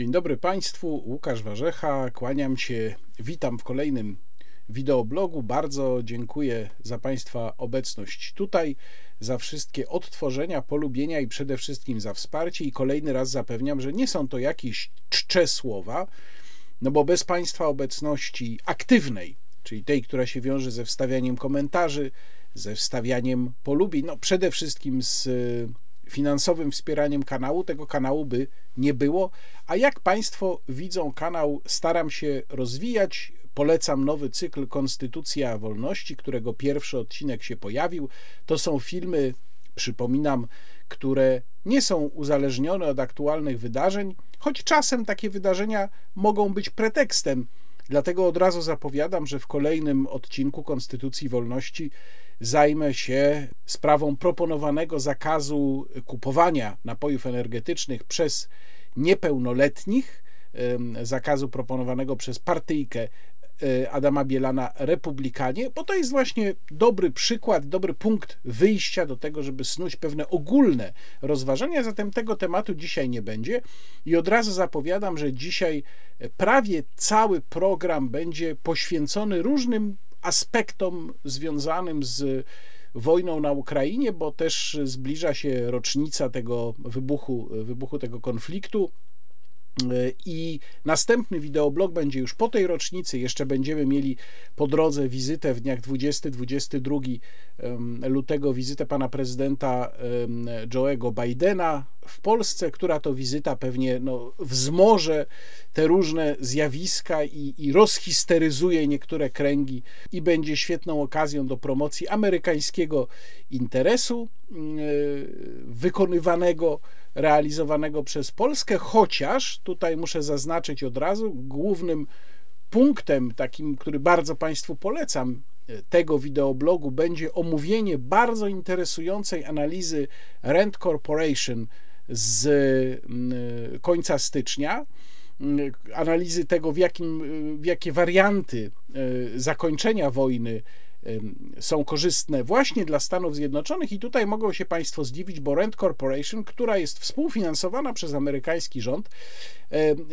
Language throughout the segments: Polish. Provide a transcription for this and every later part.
Dzień dobry Państwu, Łukasz Warzecha, kłaniam się, witam w kolejnym wideoblogu. Bardzo dziękuję za Państwa obecność tutaj, za wszystkie odtworzenia, polubienia i przede wszystkim za wsparcie. I kolejny raz zapewniam, że nie są to jakieś czcze słowa, no bo bez Państwa obecności aktywnej, czyli tej, która się wiąże ze wstawianiem komentarzy, ze wstawianiem polubień, no przede wszystkim z finansowym wspieraniem kanału, tego kanału by nie było. A jak Państwo widzą, kanał staram się rozwijać. Polecam nowy cykl Konstytucja Wolności, którego pierwszy odcinek się pojawił. To są filmy, przypominam, które nie są uzależnione od aktualnych wydarzeń, choć czasem takie wydarzenia mogą być pretekstem. Dlatego od razu zapowiadam, że w kolejnym odcinku Konstytucji Wolności zajmę się sprawą proponowanego zakazu kupowania napojów energetycznych przez niepełnoletnich, zakazu proponowanego przez partyjkę e, Adama Bielana Republikanie, bo to jest właśnie dobry przykład, dobry punkt wyjścia do tego, żeby snuć pewne ogólne rozważania. Zatem tego tematu dzisiaj nie będzie i od razu zapowiadam, że dzisiaj prawie cały program będzie poświęcony różnym aspektom związanym z wojną na Ukrainie, bo też zbliża się rocznica tego wybuchu, wybuchu tego konfliktu. I następny wideoblog będzie już po tej rocznicy. Jeszcze będziemy mieli po drodze wizytę w dniach 20-22 lutego, wizytę pana prezydenta Joe'ego Bidena w Polsce, która to wizyta pewnie no, wzmoże te różne zjawiska i, i rozhisteryzuje niektóre kręgi i będzie świetną okazją do promocji amerykańskiego interesu wykonywanego realizowanego przez Polskę, chociaż tutaj muszę zaznaczyć od razu, głównym punktem takim, który bardzo Państwu polecam, e, tego wideoblogu będzie omówienie bardzo interesującej analizy Rent Corporation z e, końca stycznia, analizy tego, w, jakim, w jakie warianty e, zakończenia wojny są korzystne właśnie dla Stanów Zjednoczonych i tutaj mogą się Państwo zdziwić, bo Rent Corporation, która jest współfinansowana przez amerykański rząd,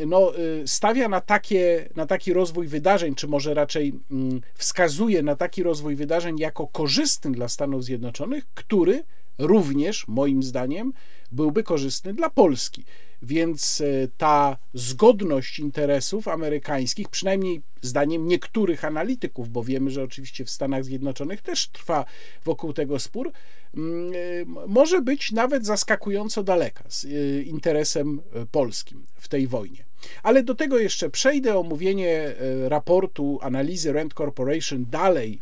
no, y, stawia na, takie, na taki rozwój wydarzeń, czy może raczej wskazuje na taki rozwój wydarzeń jako korzystny dla Stanów Zjednoczonych, który również, moim zdaniem, byłby korzystny dla Polski. Więc e, ta zgodność interesów amerykańskich, przynajmniej zdaniem niektórych analityków, bo wiemy, że oczywiście w Stanach Zjednoczonych też trwa wokół tego spór, mm, e, może być nawet zaskakująco daleka z e, interesem polskim w tej wojnie. Ale do tego jeszcze przejdę. Omówienie raportu analizy Rent Corporation dalej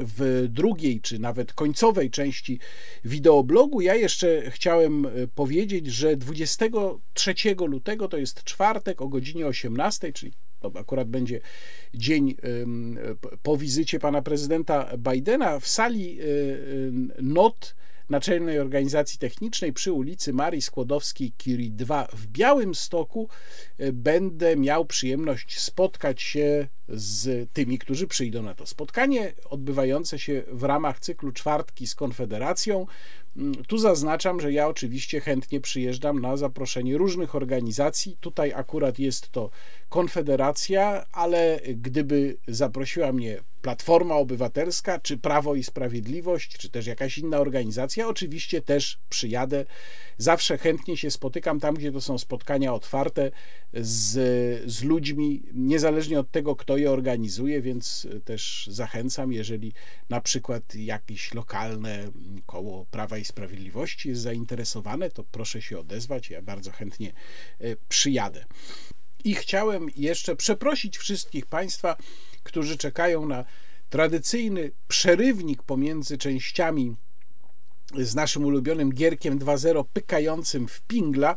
w drugiej, czy nawet końcowej części wideoblogu. Ja jeszcze chciałem e, powiedzieć, że 23 lutego to jest czwartek o godzinie 18, czyli to akurat będzie dzień po wizycie pana prezydenta Bidena w sali e, e, NOT Naczelnej Organizacji Technicznej przy ulicy Marii Skłodowskiej-Curie 2 w Białymstoku będę miał przyjemność spotkać się z tymi, którzy przyjdą na to spotkanie, odbywające się w ramach cyklu Czwartki z Konfederacją. Mm, tu zaznaczam, że ja oczywiście chętnie przyjeżdżam na zaproszenie różnych organizacji. Tutaj akurat jest to Konfederacja, ale gdyby zaprosiła mnie Platforma Obywatelska, czy Prawo i Sprawiedliwość, czy też jakaś inna organizacja, oczywiście też przyjadę. Zawsze chętnie się spotykam tam, gdzie to są spotkania otwarte z, z ludźmi, niezależnie od tego, kto je organizuje, więc też zachęcam, jeżeli na przykład jakieś lokalne koło Prawa i Sprawiedliwości jest zainteresowane, to proszę się odezwać. Ja bardzo chętnie e, przyjadę. I chciałem jeszcze przeprosić wszystkich Państwa, którzy czekają na tradycyjny przerywnik pomiędzy częściami z naszym ulubionym gierkiem 2.0 pykającym w pingla.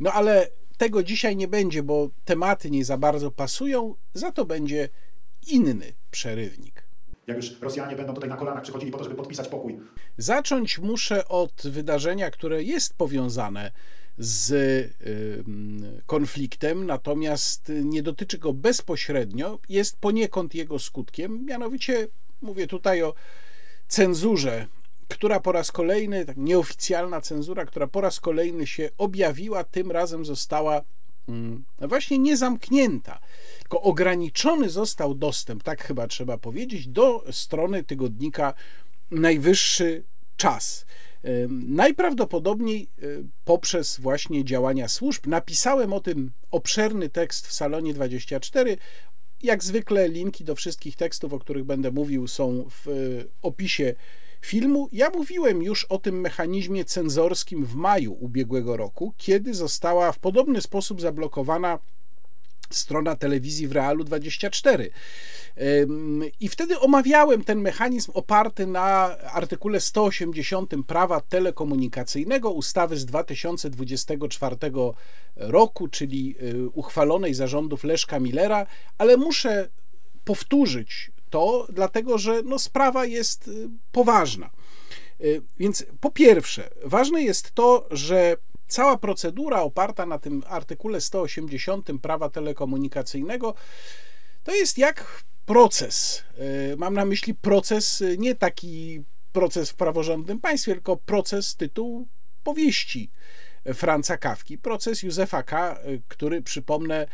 No ale tego dzisiaj nie będzie, bo tematy nie za bardzo pasują, za to będzie inny przerywnik. Jak już Rosjanie będą tutaj na kolanach przychodzili po to, żeby podpisać pokój. Zacząć muszę od wydarzenia, które jest powiązane z konfliktem, natomiast nie dotyczy go bezpośrednio, jest poniekąd jego skutkiem. Mianowicie mówię tutaj o cenzurze która po raz kolejny, tak nieoficjalna cenzura, która po raz kolejny się objawiła, tym razem została właśnie nie zamknięta, tylko ograniczony został dostęp, tak chyba trzeba powiedzieć, do strony tygodnika Najwyższy Czas. Najprawdopodobniej y, poprzez właśnie działania służb. Napisałem o tym obszerny tekst w Salonie 24. Jak zwykle linki do wszystkich tekstów, o których będę mówił, są w y, opisie filmu. Ja mówiłem już o tym mechanizmie cenzorskim w maju ubiegłego roku, kiedy została w podobny sposób zablokowana strona telewizji w Realu 24. I wtedy omawiałem ten mechanizm oparty na artykule 180 prawa telekomunikacyjnego ustawy z 2024 roku, czyli y, uchwalonej zarządów Leszka Millera, ale muszę powtórzyć to, dlatego że no, sprawa jest y, poważna. Y, więc po pierwsze, ważne jest to, że cała procedura oparta na tym artykule 180 prawa telekomunikacyjnego to jest jak proces. Y, mam na myśli proces, nie taki proces w praworządnym państwie, tylko proces tytuł powieści Franca Kawki. Proces Józefa K., który przypomnę,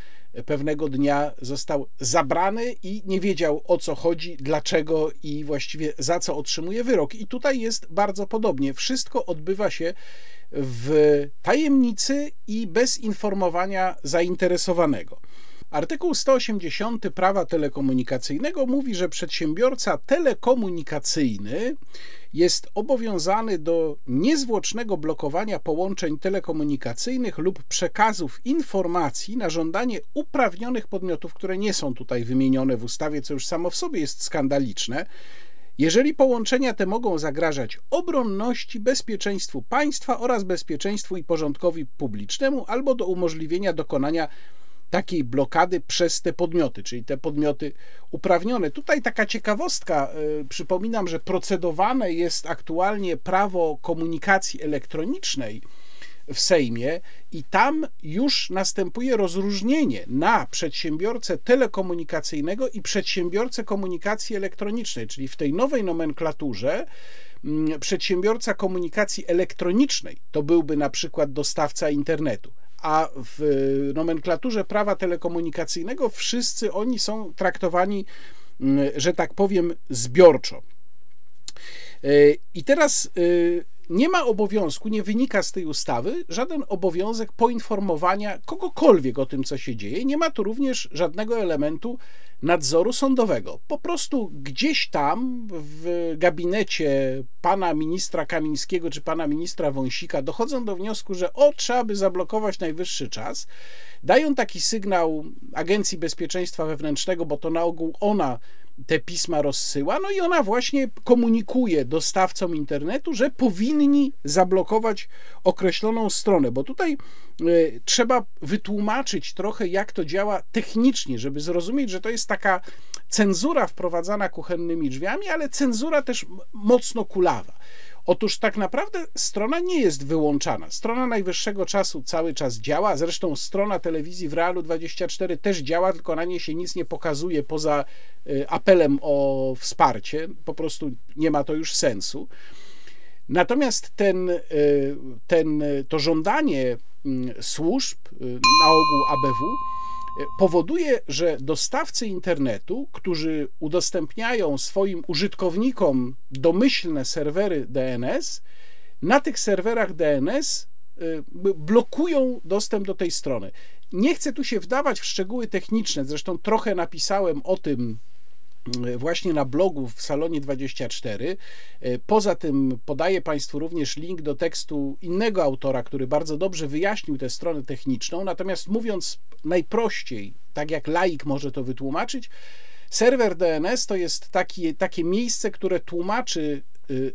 pewnego dnia został zabrany i nie wiedział o co chodzi, dlaczego i właściwie za co otrzymuje wyrok. I tutaj jest bardzo podobnie. Wszystko odbywa się w tajemnicy i bez informowania zainteresowanego. Artykuł 180 prawa telekomunikacyjnego mówi, że przedsiębiorca telekomunikacyjny jest obowiązany do niezwłocznego blokowania połączeń telekomunikacyjnych lub przekazów informacji na żądanie uprawnionych podmiotów, które nie są tutaj wymienione w ustawie, co już samo w sobie jest skandaliczne. Jeżeli połączenia te mogą zagrażać obronności, bezpieczeństwu państwa oraz bezpieczeństwu i porządkowi publicznemu, albo do umożliwienia dokonania takiej blokady przez te podmioty, czyli te podmioty uprawnione. Tutaj taka ciekawostka, y, przypominam, że procedowane jest aktualnie prawo komunikacji elektronicznej w Sejmie i tam już następuje rozróżnienie na przedsiębiorcę telekomunikacyjnego i przedsiębiorcę komunikacji elektronicznej, czyli w tej nowej nomenklaturze mm, przedsiębiorca komunikacji elektronicznej to byłby na przykład dostawca internetu, a w nomenklaturze prawa telekomunikacyjnego wszyscy oni są traktowani, mm, że tak powiem, zbiorczo. E, I teraz e, nie ma obowiązku, nie wynika z tej ustawy żaden obowiązek poinformowania kogokolwiek o tym, co się dzieje. Nie ma tu również żadnego elementu nadzoru sądowego. Po prostu gdzieś tam w gabinecie pana ministra Kamińskiego czy pana ministra Wąsika dochodzą do wniosku, że o, trzeba by zablokować najwyższy czas. Dają taki sygnał Agencji Bezpieczeństwa Wewnętrznego, bo to na ogół ona te pisma rozsyła, no i ona właśnie komunikuje dostawcom internetu, że powinni zablokować określoną stronę, bo tutaj y, trzeba wytłumaczyć trochę, jak to działa technicznie, żeby zrozumieć, że to jest taka cenzura wprowadzana kuchennymi drzwiami, ale cenzura też mocno kulawa. Otóż tak naprawdę strona nie jest wyłączana. Strona najwyższego czasu cały czas działa, zresztą strona telewizji w Realu 24 też działa, tylko na niej się nic nie pokazuje poza y, apelem o wsparcie. Po prostu nie ma to już sensu. Natomiast ten, y, ten, to żądanie mm, służb, y, na ogół ABW, powoduje, że dostawcy internetu, którzy udostępniają swoim użytkownikom domyślne serwery DNS, na tych serwerach DNS y, blokują dostęp do tej strony. Nie chcę tu się wdawać w szczegóły techniczne, zresztą trochę napisałem o tym właśnie na blogu w Salonie 24. E, poza tym podaję Państwu również link do tekstu innego autora, który bardzo dobrze wyjaśnił tę stronę techniczną. Natomiast mówiąc najprościej, tak jak laik może to wytłumaczyć, serwer DNS to jest taki, takie miejsce, które tłumaczy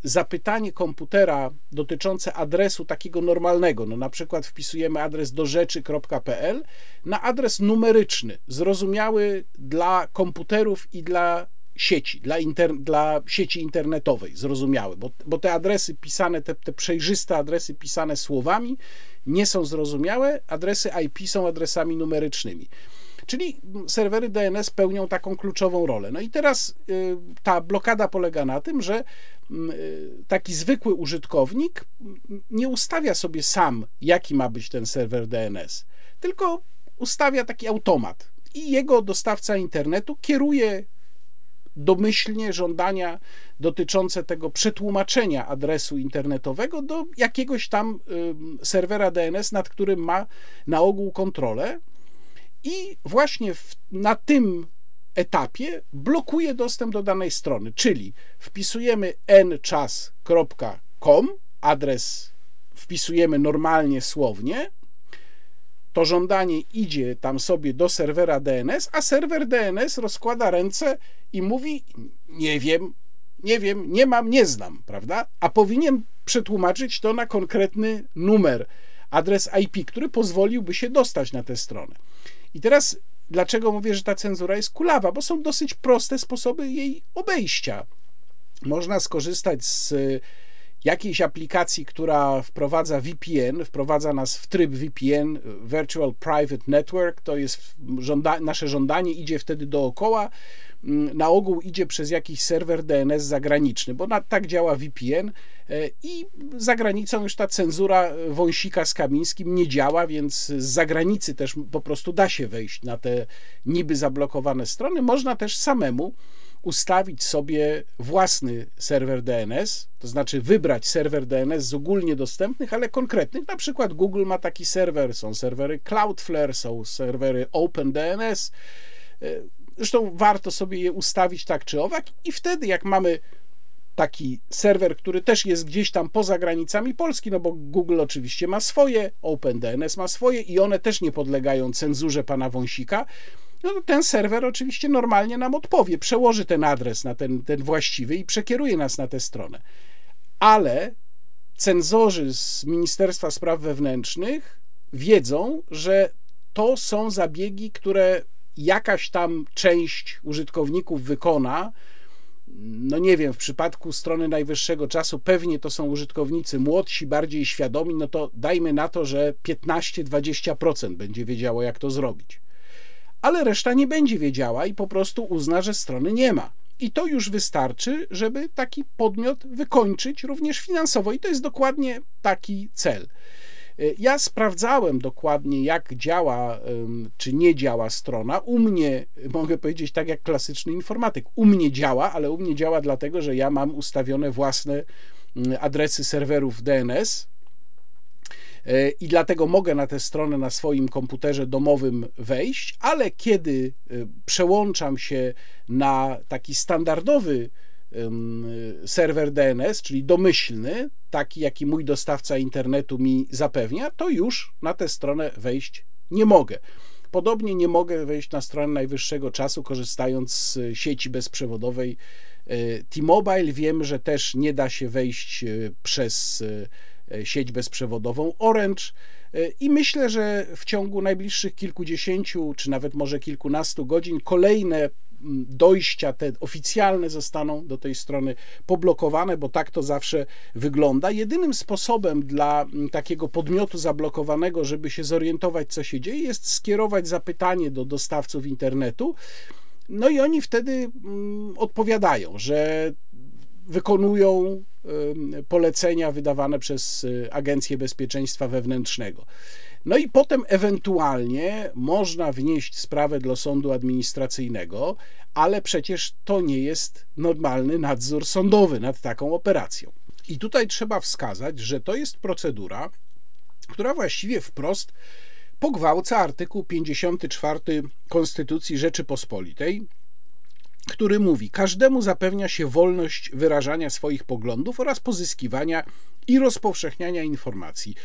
zapytanie komputera dotyczące adresu takiego normalnego, no na przykład wpisujemy adres do rzeczy.pl na adres numeryczny, zrozumiały dla komputerów i dla sieci, dla, inter, dla sieci internetowej, zrozumiały, bo, bo te adresy pisane, te, te przejrzyste adresy pisane słowami nie są zrozumiałe, adresy IP są adresami numerycznymi. Czyli serwery DNS pełnią taką kluczową rolę. No i teraz y, ta blokada polega na tym, że mm, y, taki zwykły użytkownik nie ustawia sobie sam, jaki ma być ten serwer DNS, tylko ustawia taki automat i jego dostawca internetu kieruje domyślnie żądania dotyczące tego przetłumaczenia adresu internetowego do jakiegoś tam serwera DNS, nad którym ma na ogół kontrolę. I właśnie w, na tym etapie blokuje dostęp do danej strony, czyli wpisujemy nczas.com, adres wpisujemy normalnie słownie, to żądanie idzie tam sobie do serwera DNS, a serwer DNS rozkłada ręce i mówi: Nie wiem, nie wiem, nie mam, nie znam, prawda? A powinien przetłumaczyć to na konkretny numer, adres IP, który pozwoliłby się dostać na tę stronę. I teraz dlaczego mówię, że ta cenzura jest kulawa? Bo są dosyć proste sposoby jej obejścia. Można skorzystać z jakiejś aplikacji, która wprowadza VPN, wprowadza nas w tryb VPN, Virtual Private Network, to jest żąda nasze żądanie, idzie wtedy dookoła, mm, na ogół idzie przez jakiś serwer DNS zagraniczny, bo na, tak działa VPN e, i za granicą już ta cenzura wąsika z Kamińskim nie działa, więc z zagranicy też po prostu da się wejść na te niby zablokowane strony. Można też samemu ustawić sobie własny serwer DNS, to znaczy wybrać serwer DNS z ogólnie dostępnych, ale konkretnych. Na przykład Google ma taki serwer, są serwery Cloudflare, są serwery OpenDNS. E, zresztą warto sobie je ustawić tak czy owak, i wtedy, jak mamy taki serwer, który też jest gdzieś tam poza granicami Polski, no bo Google oczywiście ma swoje, OpenDNS ma swoje i one też nie podlegają cenzurze pana Wąsika no ten serwer oczywiście normalnie nam odpowie, przełoży ten adres na ten, ten właściwy i przekieruje nas na tę stronę. Ale cenzorzy z Ministerstwa Spraw Wewnętrznych wiedzą, że to są zabiegi, które jakaś tam część użytkowników wykona. No nie wiem, w przypadku strony najwyższego czasu pewnie to są użytkownicy młodsi, bardziej świadomi, no to dajmy na to, że 15-20% będzie wiedziało, jak to zrobić ale reszta nie będzie wiedziała i po prostu uzna, że strony nie ma. I to już wystarczy, żeby taki podmiot wykończyć również finansowo. I to jest dokładnie taki cel. Ja sprawdzałem dokładnie, jak działa, czy nie działa strona. U mnie, mogę powiedzieć tak jak klasyczny informatyk, u mnie działa, ale u mnie działa dlatego, że ja mam ustawione własne mm, adresy serwerów DNS, i dlatego mogę na tę stronę na swoim komputerze domowym wejść, ale kiedy e, przełączam się na taki standardowy serwer DNS, czyli domyślny, taki jaki mój dostawca internetu mi zapewnia, to już na tę stronę wejść nie mogę. Podobnie nie mogę wejść na stronę najwyższego czasu, korzystając z sieci bezprzewodowej e, T-Mobile. Wiem, że też nie da się wejść przez E, sieć bezprzewodową Orange. E, I myślę, że w ciągu najbliższych kilkudziesięciu, czy nawet może kilkunastu godzin kolejne dojścia te oficjalne zostaną do tej strony poblokowane, bo tak to zawsze wygląda. Jedynym sposobem dla takiego podmiotu zablokowanego, żeby się zorientować, co się dzieje, jest skierować zapytanie do dostawców internetu. No i oni wtedy odpowiadają, że wykonują polecenia wydawane przez y, Agencję Bezpieczeństwa Wewnętrznego. No i potem ewentualnie można wnieść sprawę do sądu administracyjnego, ale przecież to nie jest normalny nadzór sądowy nad taką operacją. I tutaj trzeba wskazać, że to jest procedura, która właściwie wprost pogwałca artykuł 54 Konstytucji Rzeczypospolitej, który mówi: Każdemu zapewnia się wolność wyrażania swoich poglądów oraz pozyskiwania i rozpowszechniania informacji.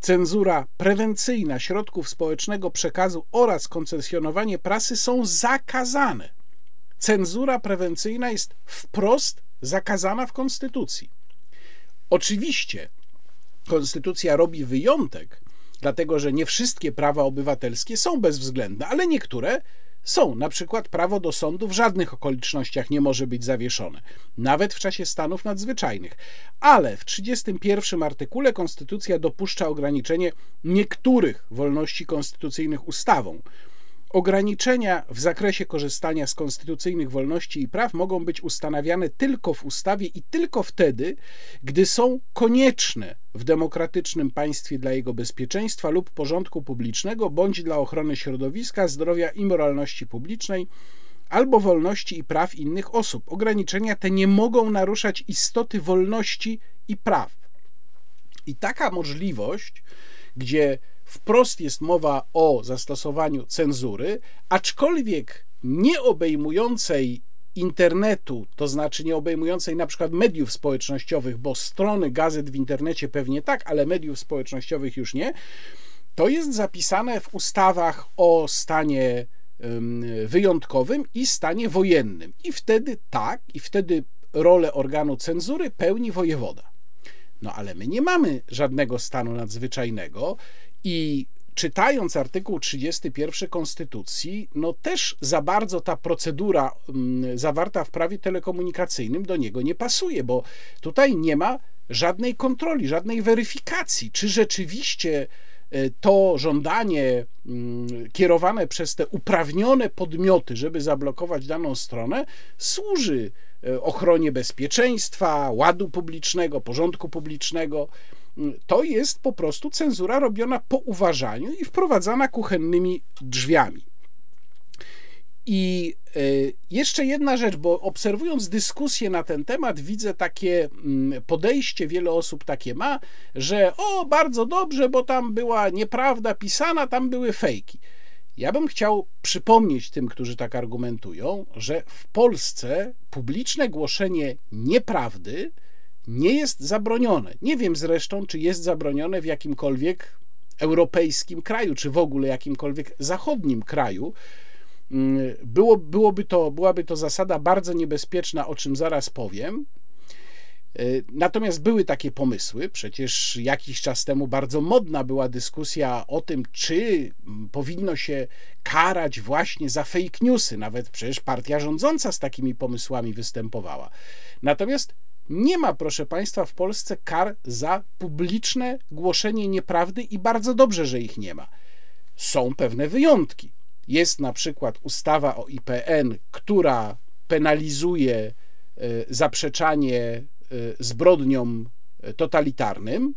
Cenzura prewencyjna środków społecznego przekazu oraz koncesjonowanie prasy są zakazane. Cenzura prewencyjna jest wprost zakazana w Konstytucji. Oczywiście Konstytucja robi wyjątek, dlatego że nie wszystkie prawa obywatelskie są bezwzględne, ale niektóre są. Na przykład prawo do sądu w żadnych okolicznościach nie może być zawieszone, nawet w czasie stanów nadzwyczajnych. Ale w 31 artykule Konstytucja dopuszcza ograniczenie niektórych wolności konstytucyjnych ustawą. Ograniczenia w zakresie korzystania z konstytucyjnych wolności i praw mogą być ustanawiane tylko w ustawie i tylko wtedy, gdy są konieczne w demokratycznym państwie dla jego bezpieczeństwa lub porządku publicznego, bądź dla ochrony środowiska, zdrowia i moralności publicznej, albo wolności i praw innych osób. Ograniczenia te nie mogą naruszać istoty wolności i praw. I taka możliwość, gdzie wprost jest mowa o zastosowaniu cenzury, aczkolwiek nie obejmującej internetu, to znaczy nie obejmującej na przykład mediów społecznościowych, bo strony gazet w internecie pewnie tak, ale mediów społecznościowych już nie, to jest zapisane w ustawach o stanie wyjątkowym i stanie wojennym. I wtedy tak, i wtedy rolę organu cenzury pełni wojewoda. No ale my nie mamy żadnego stanu nadzwyczajnego i czytając artykuł 31 Konstytucji, no też za bardzo ta procedura mm, zawarta w prawie telekomunikacyjnym do niego nie pasuje, bo tutaj nie ma żadnej kontroli, żadnej weryfikacji, czy rzeczywiście e, to żądanie mm, kierowane przez te uprawnione podmioty, żeby zablokować daną stronę, służy e, ochronie bezpieczeństwa, ładu publicznego, porządku publicznego to jest po prostu cenzura robiona po uważaniu i wprowadzana kuchennymi drzwiami. I e, jeszcze jedna rzecz, bo obserwując dyskusję na ten temat, widzę takie mm, podejście, wiele osób takie ma, że o, bardzo dobrze, bo tam była nieprawda pisana, tam były fejki. Ja bym chciał przypomnieć tym, którzy tak argumentują, że w Polsce publiczne głoszenie nieprawdy nie jest zabronione. Nie wiem zresztą, czy jest zabronione w jakimkolwiek europejskim kraju, czy w ogóle jakimkolwiek zachodnim kraju. Mm, było, byłoby to, byłaby to zasada bardzo niebezpieczna, o czym zaraz powiem. E, natomiast były takie pomysły. Przecież jakiś czas temu bardzo modna była dyskusja o tym, czy powinno się karać właśnie za fake newsy. Nawet przecież partia rządząca z takimi pomysłami występowała. Natomiast nie ma, proszę Państwa, w Polsce kar za publiczne głoszenie nieprawdy i bardzo dobrze, że ich nie ma. Są pewne wyjątki. Jest na przykład ustawa o IPN, która penalizuje e, zaprzeczanie e, zbrodniom e, totalitarnym.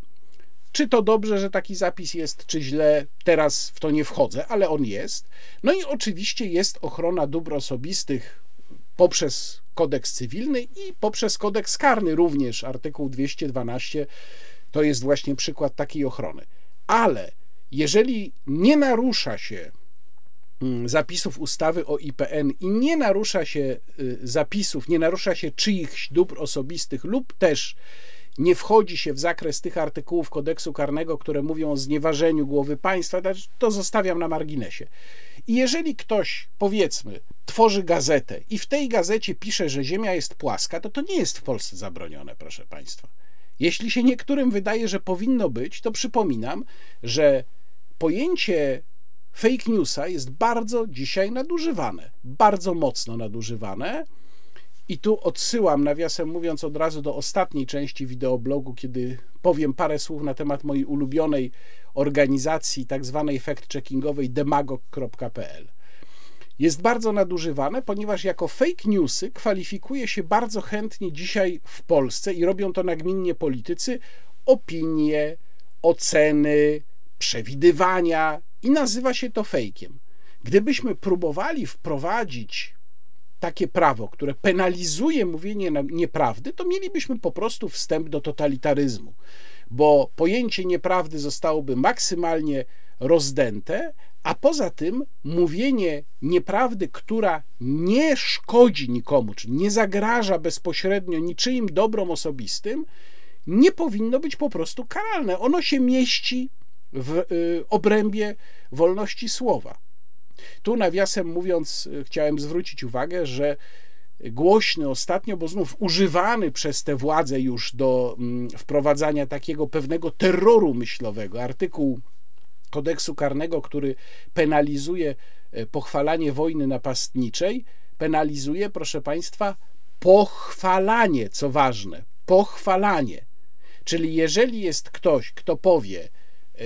Czy to dobrze, że taki zapis jest, czy źle, teraz w to nie wchodzę, ale on jest. No i oczywiście jest ochrona dóbr osobistych poprzez kodeks cywilny i poprzez kodeks karny również. Artykuł 212 to jest właśnie przykład takiej ochrony. Ale jeżeli nie narusza się mm, zapisów ustawy o IPN i nie narusza się y, zapisów, nie narusza się czyichś dóbr osobistych lub też nie wchodzi się w zakres tych artykułów kodeksu karnego, które mówią o znieważeniu głowy państwa, to zostawiam na marginesie. I jeżeli ktoś, powiedzmy, tworzy gazetę i w tej gazecie pisze, że Ziemia jest płaska, to to nie jest w Polsce zabronione, proszę Państwa. Jeśli się niektórym wydaje, że powinno być, to przypominam, że pojęcie fake newsa jest bardzo dzisiaj nadużywane, bardzo mocno nadużywane. I tu odsyłam, nawiasem mówiąc, od razu do ostatniej części wideoblogu, kiedy powiem parę słów na temat mojej ulubionej organizacji, tak zwanej fact-checkingowej demagog.pl. Jest bardzo nadużywane, ponieważ jako fake newsy kwalifikuje się bardzo chętnie dzisiaj w Polsce i robią to nagminnie politycy opinie, oceny, przewidywania i nazywa się to fejkiem. Gdybyśmy próbowali wprowadzić takie prawo, które penalizuje mówienie nieprawdy, to mielibyśmy po prostu wstęp do totalitaryzmu, bo pojęcie nieprawdy zostałoby maksymalnie rozdęte, a poza tym mówienie nieprawdy, która nie szkodzi nikomu, czy nie zagraża bezpośrednio niczyim dobrom osobistym, nie powinno być po prostu karalne. Ono się mieści w y, obrębie wolności słowa. Tu nawiasem mówiąc, chciałem zwrócić uwagę, że głośny ostatnio, bo znów używany przez te władze już do mm, wprowadzania takiego pewnego terroru myślowego, artykuł kodeksu karnego, który penalizuje e, pochwalanie wojny napastniczej, penalizuje, proszę Państwa, pochwalanie, co ważne, pochwalanie. Czyli jeżeli jest ktoś, kto powie, e,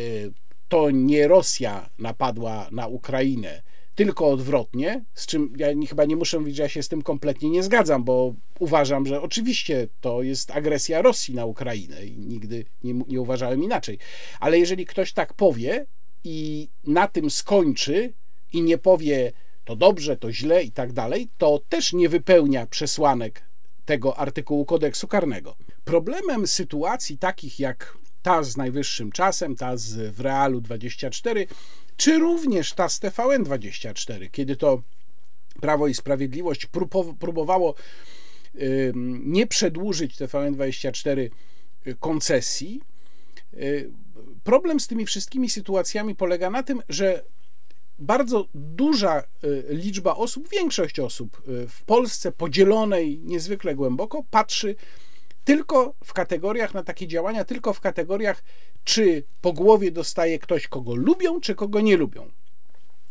to nie Rosja napadła na Ukrainę, tylko odwrotnie, z czym ja chyba nie muszę mówić, że ja się z tym kompletnie nie zgadzam, bo uważam, że oczywiście to jest agresja Rosji na Ukrainę i nigdy nie, nie uważałem inaczej. Ale jeżeli ktoś tak powie i na tym skończy i nie powie to dobrze, to źle i tak dalej, to też nie wypełnia przesłanek tego artykułu kodeksu karnego. Problemem sytuacji takich jak ta z najwyższym czasem, ta z w Realu 24, czy również ta z TVN 24, kiedy to Prawo i Sprawiedliwość próbowało nie przedłużyć TVN 24 y, koncesji. Y, problem z tymi wszystkimi sytuacjami polega na tym, że bardzo duża y, liczba osób, większość osób w Polsce podzielonej niezwykle głęboko patrzy tylko w kategoriach na takie działania, tylko w kategoriach, czy po głowie dostaje ktoś, kogo lubią, czy kogo nie lubią.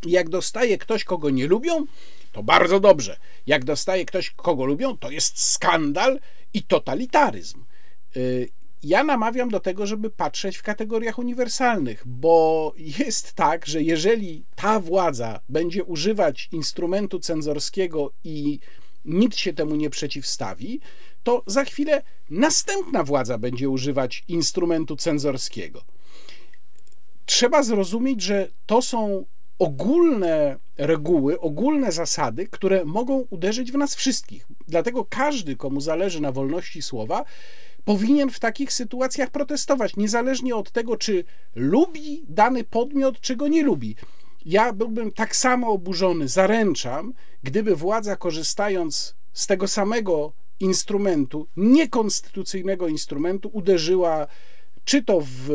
Jak dostaje ktoś, kogo nie lubią, to bardzo dobrze. Jak dostaje ktoś, kogo lubią, to jest skandal i totalitaryzm. Y, ja namawiam do tego, żeby patrzeć w kategoriach uniwersalnych, bo jest tak, że jeżeli ta władza będzie używać instrumentu cenzorskiego i nikt się temu nie przeciwstawi, to za chwilę następna władza będzie używać instrumentu cenzorskiego. Trzeba zrozumieć, że to są ogólne reguły, ogólne zasady, które mogą uderzyć w nas wszystkich. Dlatego każdy, komu zależy na wolności słowa, powinien w takich sytuacjach protestować, niezależnie od tego, czy lubi dany podmiot, czy go nie lubi. Ja byłbym tak samo oburzony, zaręczam, gdyby władza, korzystając z tego samego instrumentu, niekonstytucyjnego instrumentu, uderzyła czy to w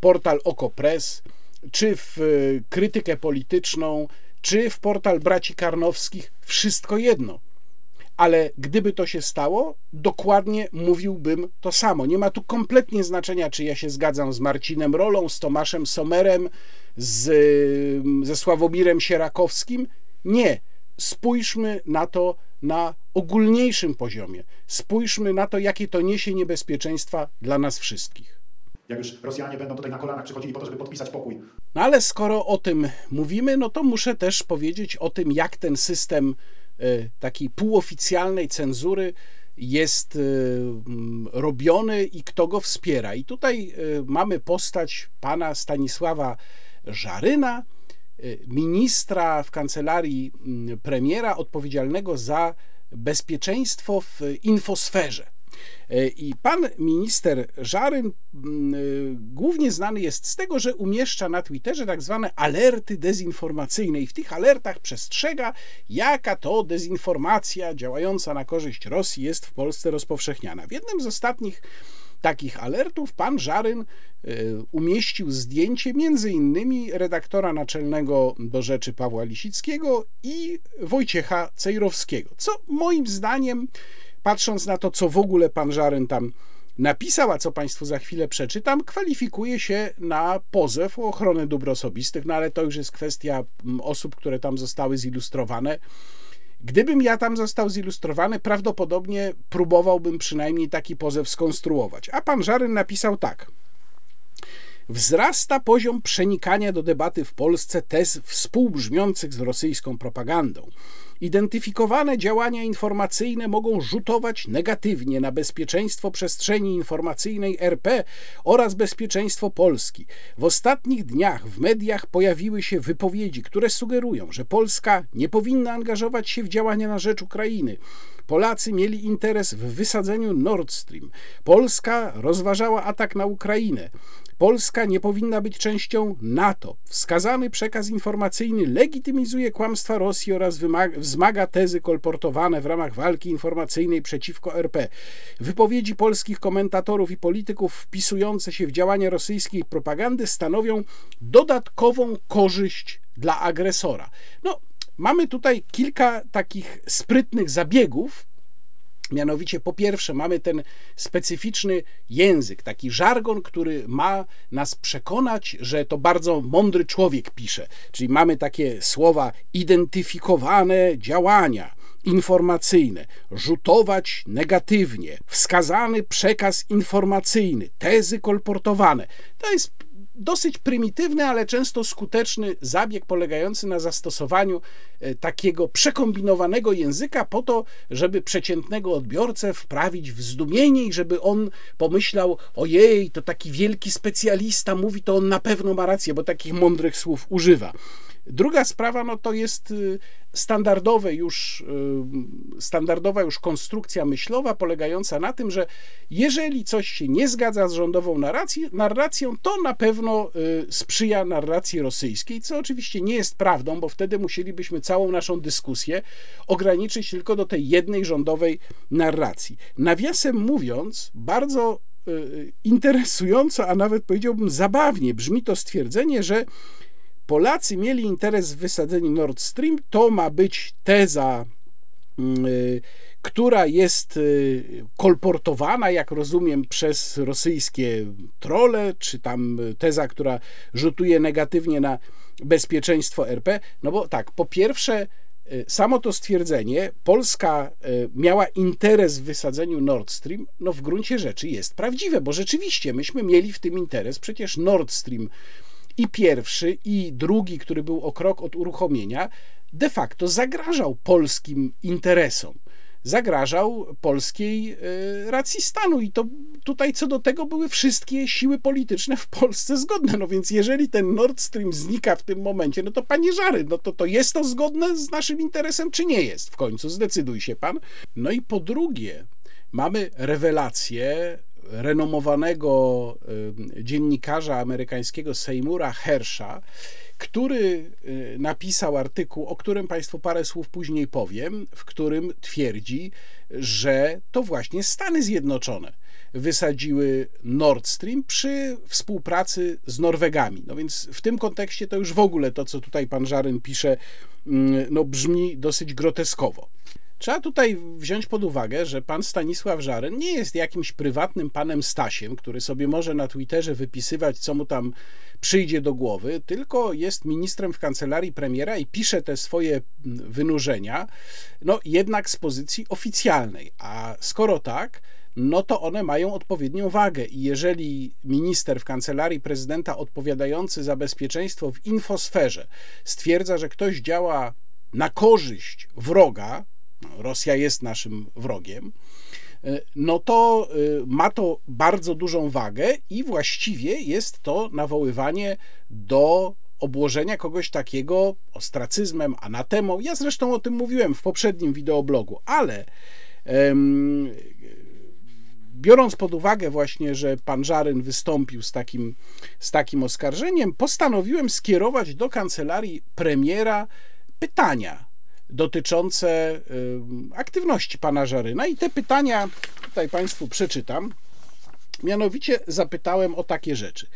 portal OkoPress, czy w krytykę polityczną, czy w portal braci Karnowskich, wszystko jedno. Ale gdyby to się stało, dokładnie mówiłbym to samo. Nie ma tu kompletnie znaczenia, czy ja się zgadzam z Marcinem Rolą, z Tomaszem Somerem, z, ze Sławomirem Sierakowskim. Nie. Spójrzmy na to na ogólniejszym poziomie. Spójrzmy na to, jakie to niesie niebezpieczeństwa dla nas wszystkich. Jak już Rosjanie będą tutaj na kolanach przychodzili po to, żeby podpisać pokój. No ale skoro o tym mówimy, no to muszę też powiedzieć o tym, jak ten system y, takiej półoficjalnej cenzury jest y, robiony i kto go wspiera. I tutaj y, mamy postać pana Stanisława Żaryna, ministra w kancelarii mm, premiera odpowiedzialnego za bezpieczeństwo w infosferze. Y, I pan minister Żaryn mm, y, głównie znany jest z tego, że umieszcza na Twitterze tak zwane alerty dezinformacyjne i w tych alertach przestrzega, jaka to dezinformacja działająca na korzyść Rosji jest w Polsce rozpowszechniana. W jednym z ostatnich takich alertów pan Żaryn e, umieścił zdjęcie innymi redaktora naczelnego do rzeczy Pawła Lisickiego i Wojciecha Cejrowskiego, co moim zdaniem, patrząc na to, co w ogóle pan Żaryn tam napisał, a co Państwu za chwilę przeczytam, kwalifikuje się na pozew o ochronę dóbr osobistych, no ale to już jest kwestia osób, które tam zostały zilustrowane. Gdybym ja tam został zilustrowany, prawdopodobnie próbowałbym przynajmniej taki pozew skonstruować. A pan Żaryn napisał tak. Wzrasta poziom przenikania do debaty w Polsce tez współbrzmiących z rosyjską propagandą. Identyfikowane działania informacyjne mogą rzutować negatywnie na bezpieczeństwo przestrzeni informacyjnej RP oraz bezpieczeństwo Polski. W ostatnich dniach w mediach pojawiły się wypowiedzi, które sugerują, że Polska nie powinna angażować się w działania na rzecz Ukrainy. Polacy mieli interes w wysadzeniu Nord Stream. Polska rozważała atak na Ukrainę. Polska nie powinna być częścią NATO. Wskazany przekaz informacyjny legitymizuje kłamstwa Rosji oraz wzmaga tezy kolportowane w ramach walki informacyjnej przeciwko RP. Wypowiedzi polskich komentatorów i polityków wpisujące się w działania rosyjskiej propagandy stanowią dodatkową korzyść dla agresora. No, mamy tutaj kilka takich sprytnych zabiegów, Mianowicie, po pierwsze, mamy ten specyficzny język, taki żargon, który ma nas przekonać, że to bardzo mądry człowiek pisze. Czyli mamy takie słowa identyfikowane działania informacyjne, rzutować negatywnie, wskazany przekaz informacyjny, tezy kolportowane. To jest dosyć prymitywny, ale często skuteczny zabieg polegający na zastosowaniu e, takiego przekombinowanego języka po to, żeby przeciętnego odbiorcę wprawić w zdumienie i żeby on pomyślał: Ojej, to taki wielki specjalista mówi, to on na pewno ma rację, bo takich mądrych słów używa. Druga sprawa no to jest y, standardowe już, y, standardowa już konstrukcja myślowa polegająca na tym, że jeżeli coś się nie zgadza z rządową narracji, narracją, to na pewno y, sprzyja narracji rosyjskiej, co oczywiście nie jest prawdą, bo wtedy musielibyśmy całą naszą dyskusję ograniczyć tylko do tej jednej rządowej narracji. Nawiasem mówiąc, bardzo interesująco, a nawet powiedziałbym zabawnie brzmi to stwierdzenie, że Polacy mieli interes w wysadzeniu Nord Stream. To ma być teza, mm, y, która jest y, kolportowana, jak rozumiem, przez rosyjskie trole, czy tam teza, która rzutuje negatywnie na bezpieczeństwo RP. No bo tak, po pierwsze, y, samo to stwierdzenie, Polska miała interes w wysadzeniu Nord Stream, no w gruncie rzeczy jest prawdziwe, bo rzeczywiście myśmy mieli w tym interes. Przecież Nord Stream i pierwszy, i drugi, który był o krok od uruchomienia, de facto zagrażał polskim interesom. Zagrażał polskiej e, racji stanu, i to tutaj co do tego były wszystkie siły polityczne w Polsce zgodne. No więc, jeżeli ten Nord Stream znika w tym momencie, no to panie Żary, no to, to jest to zgodne z naszym interesem, czy nie jest? W końcu zdecyduj się pan. No i po drugie, mamy rewelację renomowanego dziennikarza amerykańskiego Seymoura Hersha, który y, napisał artykuł, o którym Państwu parę słów później powiem, w którym twierdzi, że to właśnie Stany Zjednoczone wysadziły Nord Stream przy współpracy z Norwegami. No więc w tym kontekście to już w ogóle to, co tutaj pan Żaryn pisze, mm, no brzmi dosyć groteskowo. Trzeba tutaj wziąć pod uwagę, że pan Stanisław Żaren nie jest jakimś prywatnym panem Stasiem, który sobie może na Twitterze wypisywać, co mu tam przyjdzie do głowy, tylko jest ministrem w kancelarii premiera i pisze te swoje wynurzenia, no jednak z pozycji oficjalnej. A skoro tak, no to one mają odpowiednią wagę. I jeżeli minister w kancelarii prezydenta odpowiadający za bezpieczeństwo w infosferze stwierdza, że ktoś działa na korzyść wroga, Rosja jest naszym wrogiem, e, no to e, ma to bardzo dużą wagę i właściwie jest to nawoływanie do obłożenia kogoś takiego ostracyzmem, anatemą. Ja zresztą o tym mówiłem w poprzednim wideoblogu, ale biorąc pod uwagę właśnie, że pan Żaryn wystąpił z takim, z takim oskarżeniem, postanowiłem skierować do kancelarii premiera pytania dotyczące aktywności pana Żaryna i te pytania tutaj Państwu przeczytam. Mianowicie zapytałem o takie rzeczy.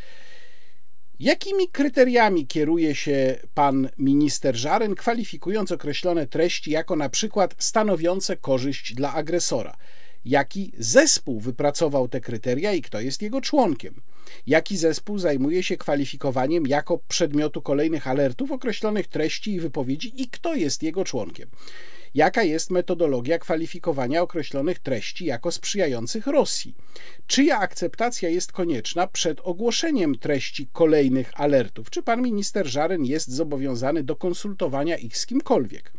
Jakimi kryteriami kieruje się pan minister Żaryn, kwalifikując określone treści jako na przykład stanowiące korzyść dla agresora? Jaki zespół wypracował te kryteria i kto jest jego członkiem? Jaki zespół zajmuje się kwalifikowaniem jako przedmiotu kolejnych alertów określonych treści i wypowiedzi i kto jest jego członkiem? Jaka jest metodologia kwalifikowania określonych treści jako sprzyjających Rosji? Czyja akceptacja jest konieczna przed ogłoszeniem treści kolejnych alertów? Czy pan minister Żaren jest zobowiązany do konsultowania ich z kimkolwiek?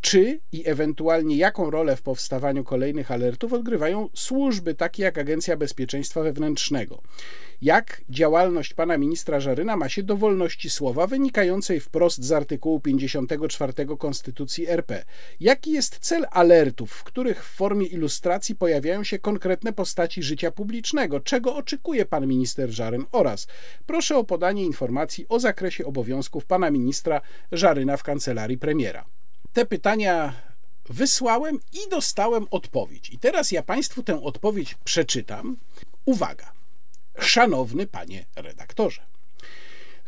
Czy i ewentualnie jaką rolę w powstawaniu kolejnych alertów odgrywają służby takie jak Agencja Bezpieczeństwa Wewnętrznego. Jak działalność pana ministra Żaryna ma się do wolności słowa wynikającej wprost z artykułu 54 Konstytucji RP? Jaki jest cel alertów, w których w formie ilustracji pojawiają się konkretne postaci życia publicznego? Czego oczekuje pan minister Żaryn? Oraz proszę o podanie informacji o zakresie obowiązków pana ministra Żaryna w kancelarii premiera te pytania wysłałem i dostałem odpowiedź. I teraz ja Państwu tę odpowiedź przeczytam. Uwaga. Szanowny panie redaktorze.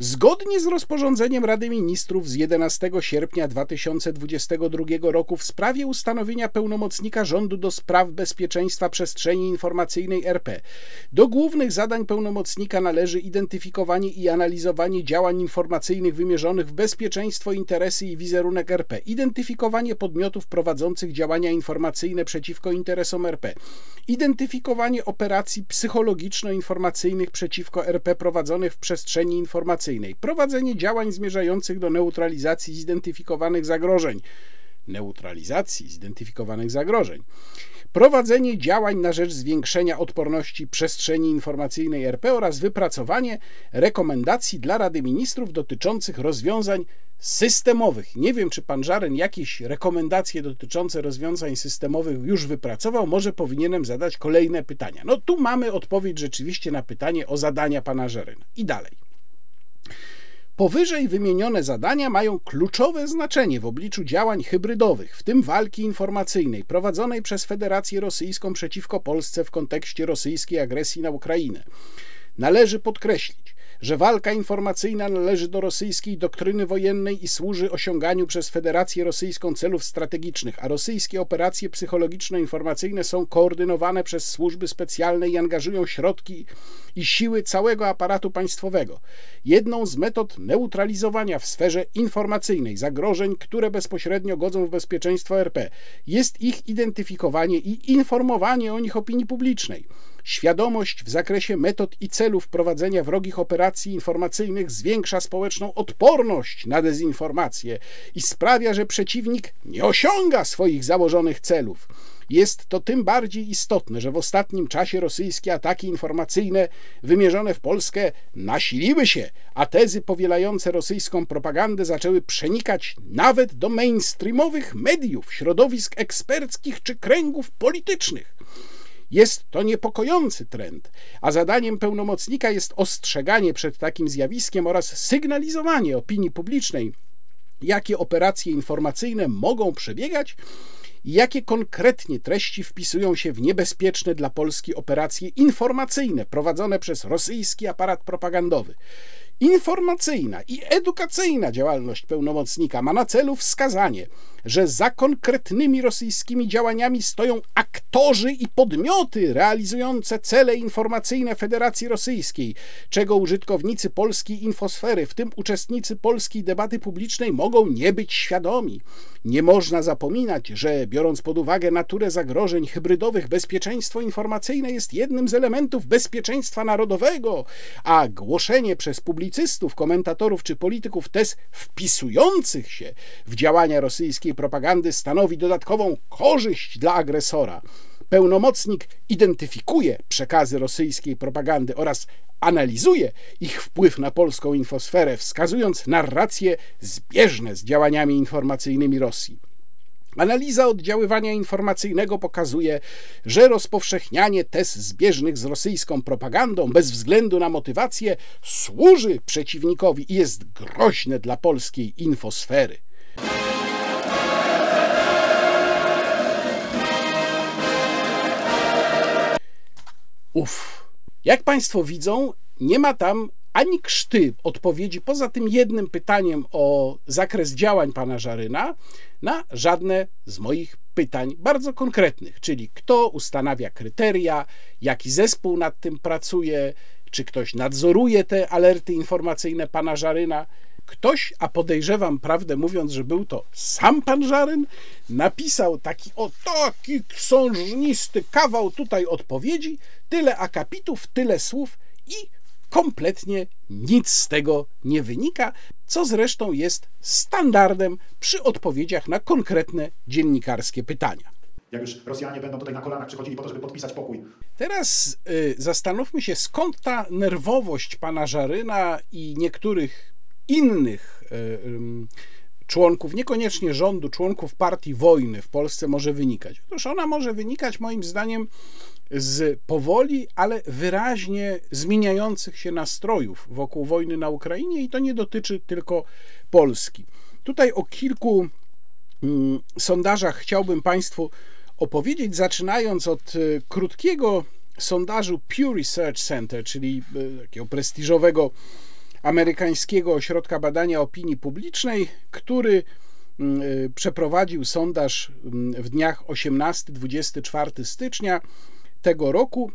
Zgodnie z rozporządzeniem Rady Ministrów z 11 sierpnia 2022 roku w sprawie ustanowienia pełnomocnika rządu do spraw bezpieczeństwa przestrzeni informacyjnej RP, do głównych zadań pełnomocnika należy identyfikowanie i analizowanie działań informacyjnych wymierzonych w bezpieczeństwo, interesy i wizerunek RP, identyfikowanie podmiotów prowadzących działania informacyjne przeciwko interesom RP, identyfikowanie operacji psychologiczno-informacyjnych przeciwko RP prowadzonych w przestrzeni informacyjnej, prowadzenie działań zmierzających do neutralizacji zidentyfikowanych zagrożeń, neutralizacji zidentyfikowanych zagrożeń, prowadzenie działań na rzecz zwiększenia odporności przestrzeni informacyjnej RP oraz wypracowanie rekomendacji dla Rady Ministrów dotyczących rozwiązań systemowych. Nie wiem, czy pan Żaren jakieś rekomendacje dotyczące rozwiązań systemowych już wypracował, może powinienem zadać kolejne pytania. No tu mamy odpowiedź rzeczywiście na pytanie o zadania pana Żerena. I dalej. Powyżej wymienione zadania mają kluczowe znaczenie w obliczu działań hybrydowych, w tym walki informacyjnej prowadzonej przez Federację Rosyjską przeciwko Polsce w kontekście rosyjskiej agresji na Ukrainę. Należy podkreślić, że walka informacyjna należy do rosyjskiej doktryny wojennej i służy osiąganiu przez Federację Rosyjską celów strategicznych, a rosyjskie operacje psychologiczno-informacyjne są koordynowane przez służby specjalne i angażują środki i siły całego aparatu państwowego. Jedną z metod neutralizowania w sferze informacyjnej zagrożeń, które bezpośrednio godzą w bezpieczeństwo RP, jest ich identyfikowanie i informowanie o nich opinii publicznej. Świadomość w zakresie metod i celów prowadzenia wrogich operacji informacyjnych zwiększa społeczną odporność na dezinformację i sprawia, że przeciwnik nie osiąga swoich założonych celów. Jest to tym bardziej istotne, że w ostatnim czasie rosyjskie ataki informacyjne wymierzone w Polskę nasiliły się, a tezy powielające rosyjską propagandę zaczęły przenikać nawet do mainstreamowych mediów, środowisk eksperckich czy kręgów politycznych. Jest to niepokojący trend, a zadaniem pełnomocnika jest ostrzeganie przed takim zjawiskiem oraz sygnalizowanie opinii publicznej, jakie operacje informacyjne mogą przebiegać i jakie konkretnie treści wpisują się w niebezpieczne dla Polski operacje informacyjne prowadzone przez rosyjski aparat propagandowy. Informacyjna i edukacyjna działalność pełnomocnika ma na celu wskazanie, że za konkretnymi rosyjskimi działaniami stoją aktorzy i podmioty realizujące cele informacyjne Federacji Rosyjskiej, czego użytkownicy polskiej infosfery, w tym uczestnicy polskiej debaty publicznej, mogą nie być świadomi. Nie można zapominać, że biorąc pod uwagę naturę zagrożeń hybrydowych, bezpieczeństwo informacyjne jest jednym z elementów bezpieczeństwa narodowego, a głoszenie przez publicystów, komentatorów czy polityków tez wpisujących się w działania rosyjskiej propagandy stanowi dodatkową korzyść dla agresora. Pełnomocnik identyfikuje przekazy rosyjskiej propagandy oraz analizuje ich wpływ na polską infosferę, wskazując narracje zbieżne z działaniami informacyjnymi Rosji. Analiza oddziaływania informacyjnego pokazuje, że rozpowszechnianie tez zbieżnych z rosyjską propagandą bez względu na motywację służy przeciwnikowi i jest groźne dla polskiej infosfery. Uf. Jak Państwo widzą, nie ma tam ani krzty odpowiedzi, poza tym jednym pytaniem o zakres działań pana Żaryna, na żadne z moich pytań bardzo konkretnych, czyli kto ustanawia kryteria, jaki zespół nad tym pracuje, czy ktoś nadzoruje te alerty informacyjne pana Żaryna. Ktoś, a podejrzewam, prawdę mówiąc, że był to sam pan Żaryn, napisał taki o taki książnisty kawał tutaj odpowiedzi, tyle akapitów, tyle słów i kompletnie nic z tego nie wynika, co zresztą jest standardem przy odpowiedziach na konkretne dziennikarskie pytania. Jak już Rosjanie będą tutaj na kolanach przychodzili po to, żeby podpisać pokój. Teraz y, zastanówmy się, skąd ta nerwowość pana Żaryna i niektórych innych y, członków, niekoniecznie rządu, członków partii wojny w Polsce może wynikać. Otóż ona może wynikać moim zdaniem z powoli, ale wyraźnie zmieniających się nastrojów wokół wojny na Ukrainie i to nie dotyczy tylko Polski. Tutaj o kilku mm, sondażach chciałbym Państwu opowiedzieć, zaczynając od y, krótkiego sondażu Pew Research Center, czyli y, takiego prestiżowego amerykańskiego ośrodka badania opinii publicznej, który mm, y, przeprowadził sondaż mm, w dniach 18-24 stycznia tego roku.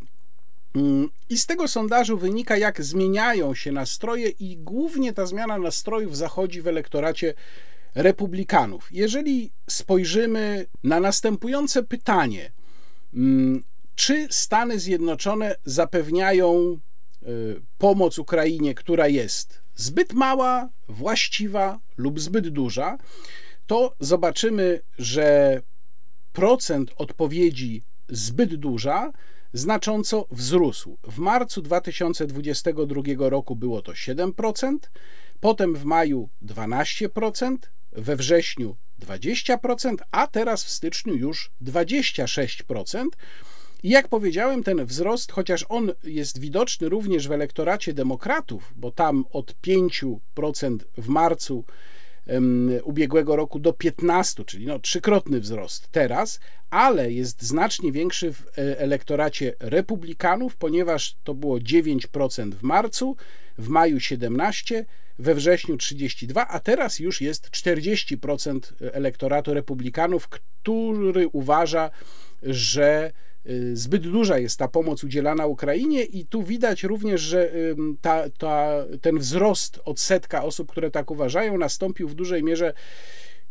Mm, I z tego sondażu wynika, jak zmieniają się nastroje, i głównie ta zmiana nastrojów zachodzi w elektoracie republikanów. Jeżeli spojrzymy na następujące pytanie, czy Stany Zjednoczone zapewniają pomoc Ukrainie, która jest zbyt mała, właściwa lub zbyt duża, to zobaczymy, że procent odpowiedzi zbyt duża znacząco wzrósł. W marcu 2022 roku było to 7%, potem w maju 12%, we wrześniu 20%, a teraz w styczniu już 26%. I jak powiedziałem, ten wzrost, chociaż on jest widoczny również w elektoracie demokratów, bo tam od 5% w marcu ubiegłego roku do 15, czyli no, trzykrotny wzrost teraz, ale jest znacznie większy w e, elektoracie republikanów, ponieważ to było 9% w marcu, w maju 17%, we wrześniu 32, a teraz już jest 40% elektoratu republikanów, który uważa, że zbyt duża jest ta pomoc udzielana Ukrainie i tu widać również, że ta, ta, ten wzrost odsetka osób, które tak uważają, nastąpił w dużej mierze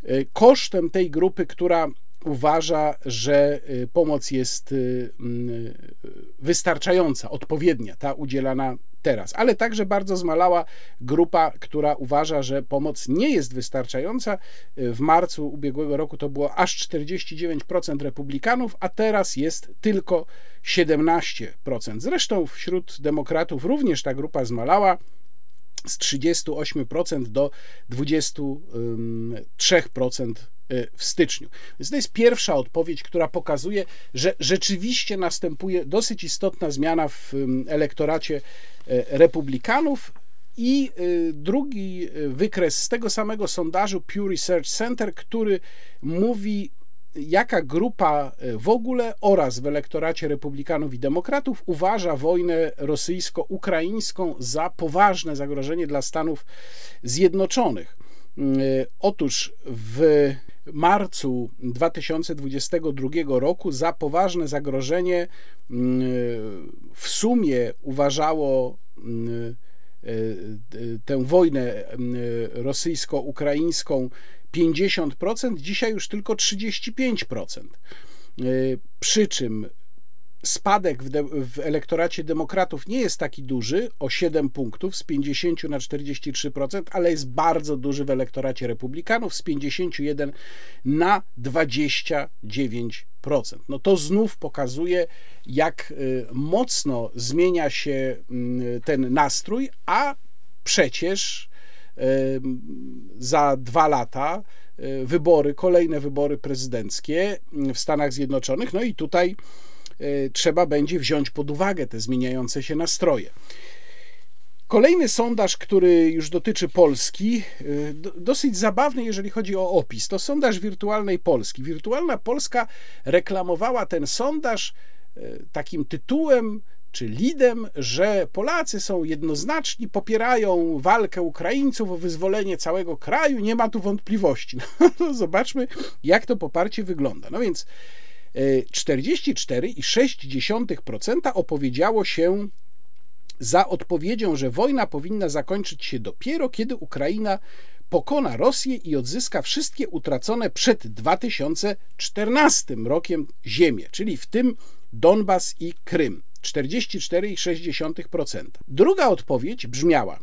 y, kosztem tej grupy, która uważa, że y, pomoc jest mm, wystarczająca, odpowiednia, ta udzielana teraz, ale także bardzo zmalała grupa, która uważa, że pomoc nie jest wystarczająca. W marcu ubiegłego roku to było aż 49% republikanów, a teraz jest tylko 17%. Zresztą wśród demokratów również ta grupa zmalała z 38% do 23% Y, w styczniu. Więc to jest pierwsza odpowiedź, która pokazuje, że rzeczywiście następuje dosyć istotna zmiana w elektoracie y, republikanów. I y, drugi wykres z tego samego sondażu Pew Research Center, który mówi, jaka grupa w ogóle oraz w elektoracie republikanów i demokratów uważa wojnę rosyjsko-ukraińską za poważne zagrożenie dla Stanów Zjednoczonych. Otóż w marcu 2022 roku za poważne zagrożenie mm, w sumie uważało mm, e, tę wojnę mm, rosyjsko-ukraińską 50%, dzisiaj już tylko 35%. E, przy czym spadek w, de, w, elektoracie demokratów nie jest taki duży, o 7 punktów, z 50 na 43%, ale jest bardzo duży w elektoracie republikanów, z 51 na 29%. No to znów pokazuje, jak y, mocno zmienia się mm, ten nastrój, a przecież za dwa lata y, wybory, kolejne wybory prezydenckie w Stanach Zjednoczonych, no i tutaj Y, trzeba będzie wziąć pod uwagę te zmieniające się nastroje. Kolejny sondaż, który już dotyczy Polski, y, dosyć zabawny, jeżeli chodzi o opis, to sondaż wirtualnej Polski. Wirtualna Polska reklamowała ten sondaż takim tytułem czy lidem, że Polacy są jednoznaczni, popierają walkę Ukraińców o wyzwolenie całego kraju, nie ma tu wątpliwości. No, zobaczmy, jak to poparcie wygląda. No więc 44,6% opowiedziało się za odpowiedzią, że wojna powinna zakończyć się dopiero, kiedy Ukraina pokona Rosję i odzyska wszystkie utracone przed 2014 rokiem ziemię, czyli w tym Donbas i Krym. 44,6%. Druga odpowiedź brzmiała: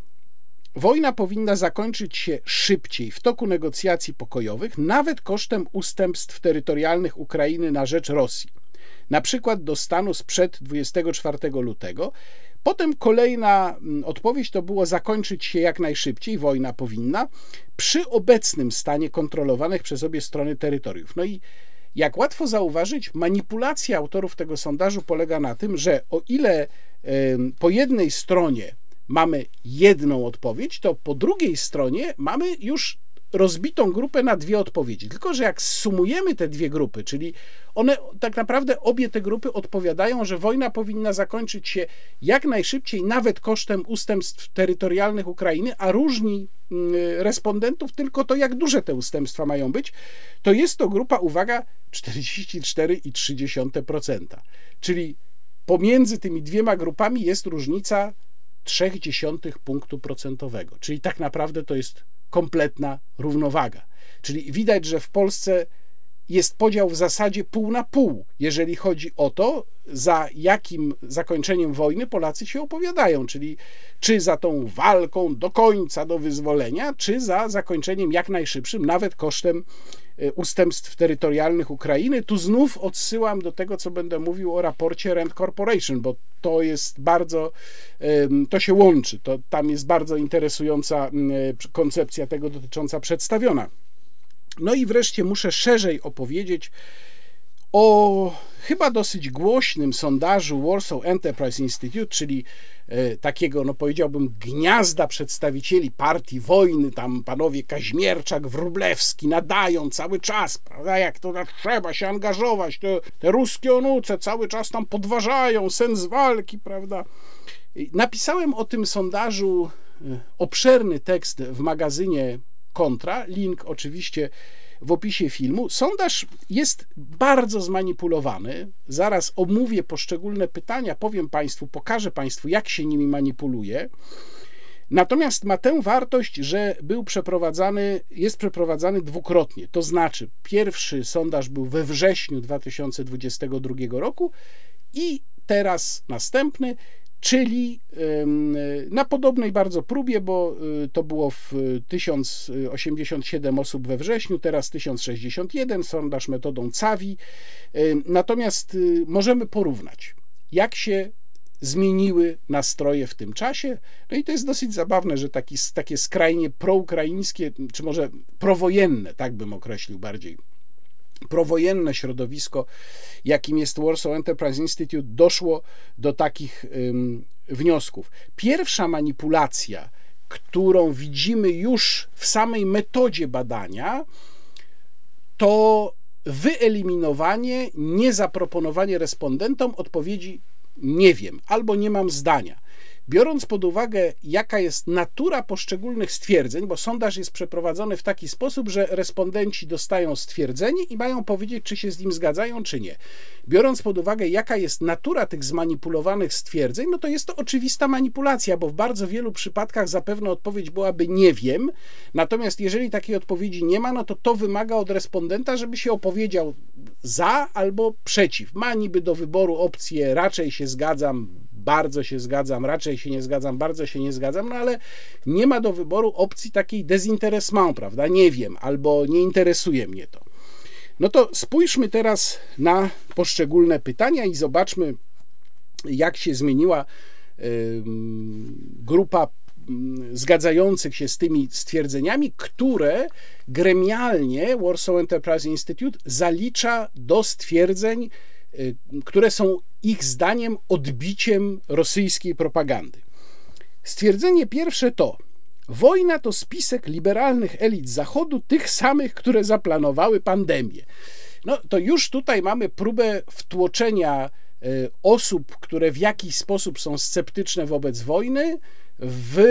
Wojna powinna zakończyć się szybciej w toku negocjacji pokojowych, nawet kosztem ustępstw terytorialnych Ukrainy na rzecz Rosji, na przykład do stanu sprzed 24 lutego. Potem kolejna mm, odpowiedź to było zakończyć się jak najszybciej, wojna powinna, przy obecnym stanie kontrolowanych przez obie strony terytoriów. No i jak łatwo zauważyć, manipulacja autorów tego sondażu polega na tym, że o ile po jednej stronie mamy jedną odpowiedź, to po drugiej stronie mamy już rozbitą grupę na dwie odpowiedzi. Tylko, że jak sumujemy te dwie grupy, czyli one tak naprawdę obie te grupy odpowiadają, że wojna powinna zakończyć się jak najszybciej, nawet kosztem ustępstw terytorialnych Ukrainy, a różni mm, respondentów tylko to, jak duże te ustępstwa mają być, to jest to grupa, uwaga, 44,3%. Czyli pomiędzy tymi dwiema grupami jest różnica 0,3 punktu procentowego. Czyli tak naprawdę to jest kompletna równowaga. Czyli widać, że w Polsce jest podział w zasadzie pół na pół, jeżeli chodzi o to, za jakim zakończeniem wojny Polacy się opowiadają, czyli czy za tą walką do końca, do wyzwolenia, czy za zakończeniem jak najszybszym, nawet kosztem ustępstw terytorialnych Ukrainy. Tu znów odsyłam do tego, co będę mówił o raporcie Rand Corporation, bo to jest bardzo, to się łączy, to tam jest bardzo interesująca koncepcja tego dotycząca przedstawiona. No i wreszcie muszę szerzej opowiedzieć o chyba dosyć głośnym sondażu Warsaw Enterprise Institute, czyli e, takiego, no powiedziałbym, gniazda przedstawicieli partii wojny, tam panowie Kaźmierczak, Wróblewski nadają cały czas, prawda, jak to tak trzeba się angażować, te, te ruskie onuce cały czas tam podważają sens walki, prawda. Napisałem o tym sondażu e, obszerny tekst w magazynie kontra. Link oczywiście w opisie filmu. Sondaż jest bardzo zmanipulowany. Zaraz omówię poszczególne pytania, powiem Państwu, pokażę Państwu, jak się nimi manipuluje. Natomiast ma tę wartość, że był przeprowadzany, jest przeprowadzany dwukrotnie. To znaczy, pierwszy sondaż był we wrześniu 2022 roku i teraz następny czyli na podobnej bardzo próbie, bo y, to było w 1087 osób we wrześniu, teraz 1061, sondaż metodą CAVI. Natomiast y, możemy porównać, jak się zmieniły nastroje w tym czasie. No i to jest dosyć zabawne, że taki, takie skrajnie proukraińskie, czy może prowojenne, tak bym określił bardziej, prowojenne środowisko, jakim jest Warsaw Enterprise Institute, doszło do takich wniosków. Pierwsza manipulacja, którą widzimy już w samej metodzie badania, to wyeliminowanie, niezaproponowanie respondentom odpowiedzi nie wiem albo nie mam zdania. Biorąc pod uwagę, jaka jest natura poszczególnych stwierdzeń, bo sondaż jest przeprowadzony w taki sposób, że respondenci dostają stwierdzenie i mają powiedzieć, czy się z nim zgadzają, czy nie. Biorąc pod uwagę, jaka jest natura tych zmanipulowanych stwierdzeń, no to jest to oczywista manipulacja, bo w bardzo wielu przypadkach zapewne odpowiedź byłaby nie wiem. Natomiast jeżeli takiej odpowiedzi nie ma, no to to wymaga od respondenta, żeby się opowiedział za albo przeciw. Ma niby do wyboru opcję raczej się zgadzam, bardzo się zgadzam, raczej się nie zgadzam, bardzo się nie zgadzam, no ale nie ma do wyboru opcji takiej dezinteresment, prawda? Nie wiem, albo nie interesuje mnie to. No to spójrzmy teraz na poszczególne pytania i zobaczmy, jak się zmieniła grupa zgadzających się z tymi stwierdzeniami, które gremialnie Warsaw Enterprise Institute zalicza do stwierdzeń, y, które są ich zdaniem odbiciem rosyjskiej propagandy. Stwierdzenie pierwsze to: Wojna to spisek liberalnych elit Zachodu, tych samych, które zaplanowały pandemię. No to już tutaj mamy próbę wtłoczenia e, osób, które w jakiś sposób są sceptyczne wobec wojny, w,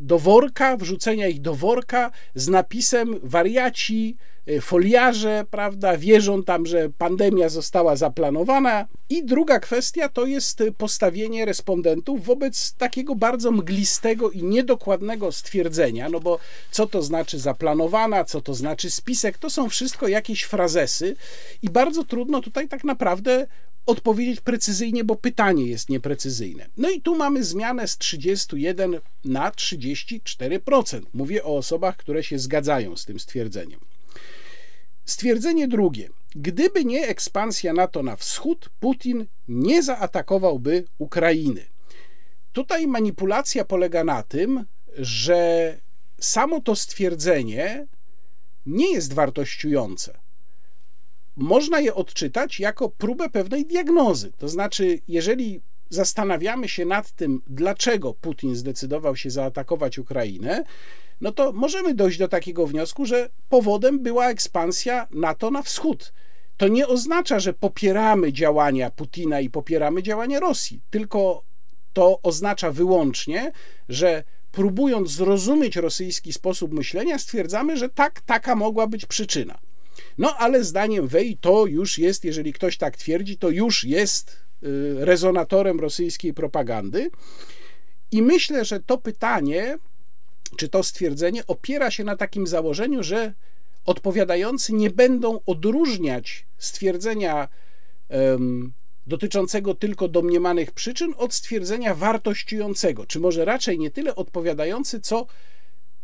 do worka, wrzucenia ich do worka z napisem wariaci, foliarze, prawda, wierzą tam, że pandemia została zaplanowana. I druga kwestia to jest postawienie respondentów wobec takiego bardzo mglistego i niedokładnego stwierdzenia, no bo co to znaczy zaplanowana, co to znaczy spisek, to są wszystko jakieś frazesy i bardzo trudno tutaj tak naprawdę odpowiedzieć precyzyjnie, bo pytanie jest nieprecyzyjne. No i tu mamy zmianę z 31 na 34%. Mówię o osobach, które się zgadzają z tym stwierdzeniem. Stwierdzenie drugie. Gdyby nie ekspansja NATO na wschód, Putin nie zaatakowałby Ukrainy. Tutaj manipulacja polega na tym, że samo to stwierdzenie nie jest wartościujące. Można je odczytać jako próbę pewnej diagnozy. To znaczy, jeżeli zastanawiamy się nad tym, dlaczego Putin zdecydował się zaatakować Ukrainę, no to możemy dojść do takiego wniosku, że powodem była ekspansja NATO na wschód. To nie oznacza, że popieramy działania Putina i popieramy działania Rosji, tylko to oznacza wyłącznie, że próbując zrozumieć rosyjski sposób myślenia, stwierdzamy, że tak, taka mogła być przyczyna. No ale zdaniem Wej to już jest, jeżeli ktoś tak twierdzi, to już jest rezonatorem rosyjskiej propagandy. I myślę, że to pytanie, czy to stwierdzenie opiera się na takim założeniu, że odpowiadający nie będą odróżniać stwierdzenia um, dotyczącego tylko domniemanych przyczyn od stwierdzenia wartościującego, czy może raczej nie tyle odpowiadający, co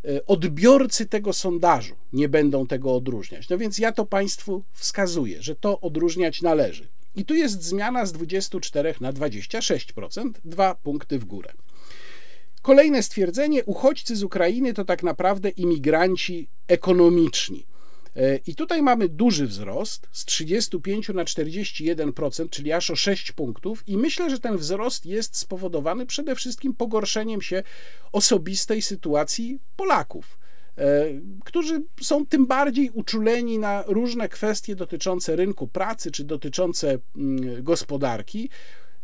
e, odbiorcy tego sondażu nie będą tego odróżniać. No więc ja to Państwu wskazuję, że to odróżniać należy. I tu jest zmiana z 24 na 26%, dwa punkty w górę. Kolejne stwierdzenie: uchodźcy z Ukrainy to tak naprawdę imigranci ekonomiczni. E, I tutaj mamy duży wzrost z 35 na 41%, czyli aż o 6 punktów, i myślę, że ten wzrost jest spowodowany przede wszystkim pogorszeniem się osobistej sytuacji Polaków którzy są tym bardziej uczuleni na różne kwestie dotyczące rynku pracy czy dotyczące mm, gospodarki,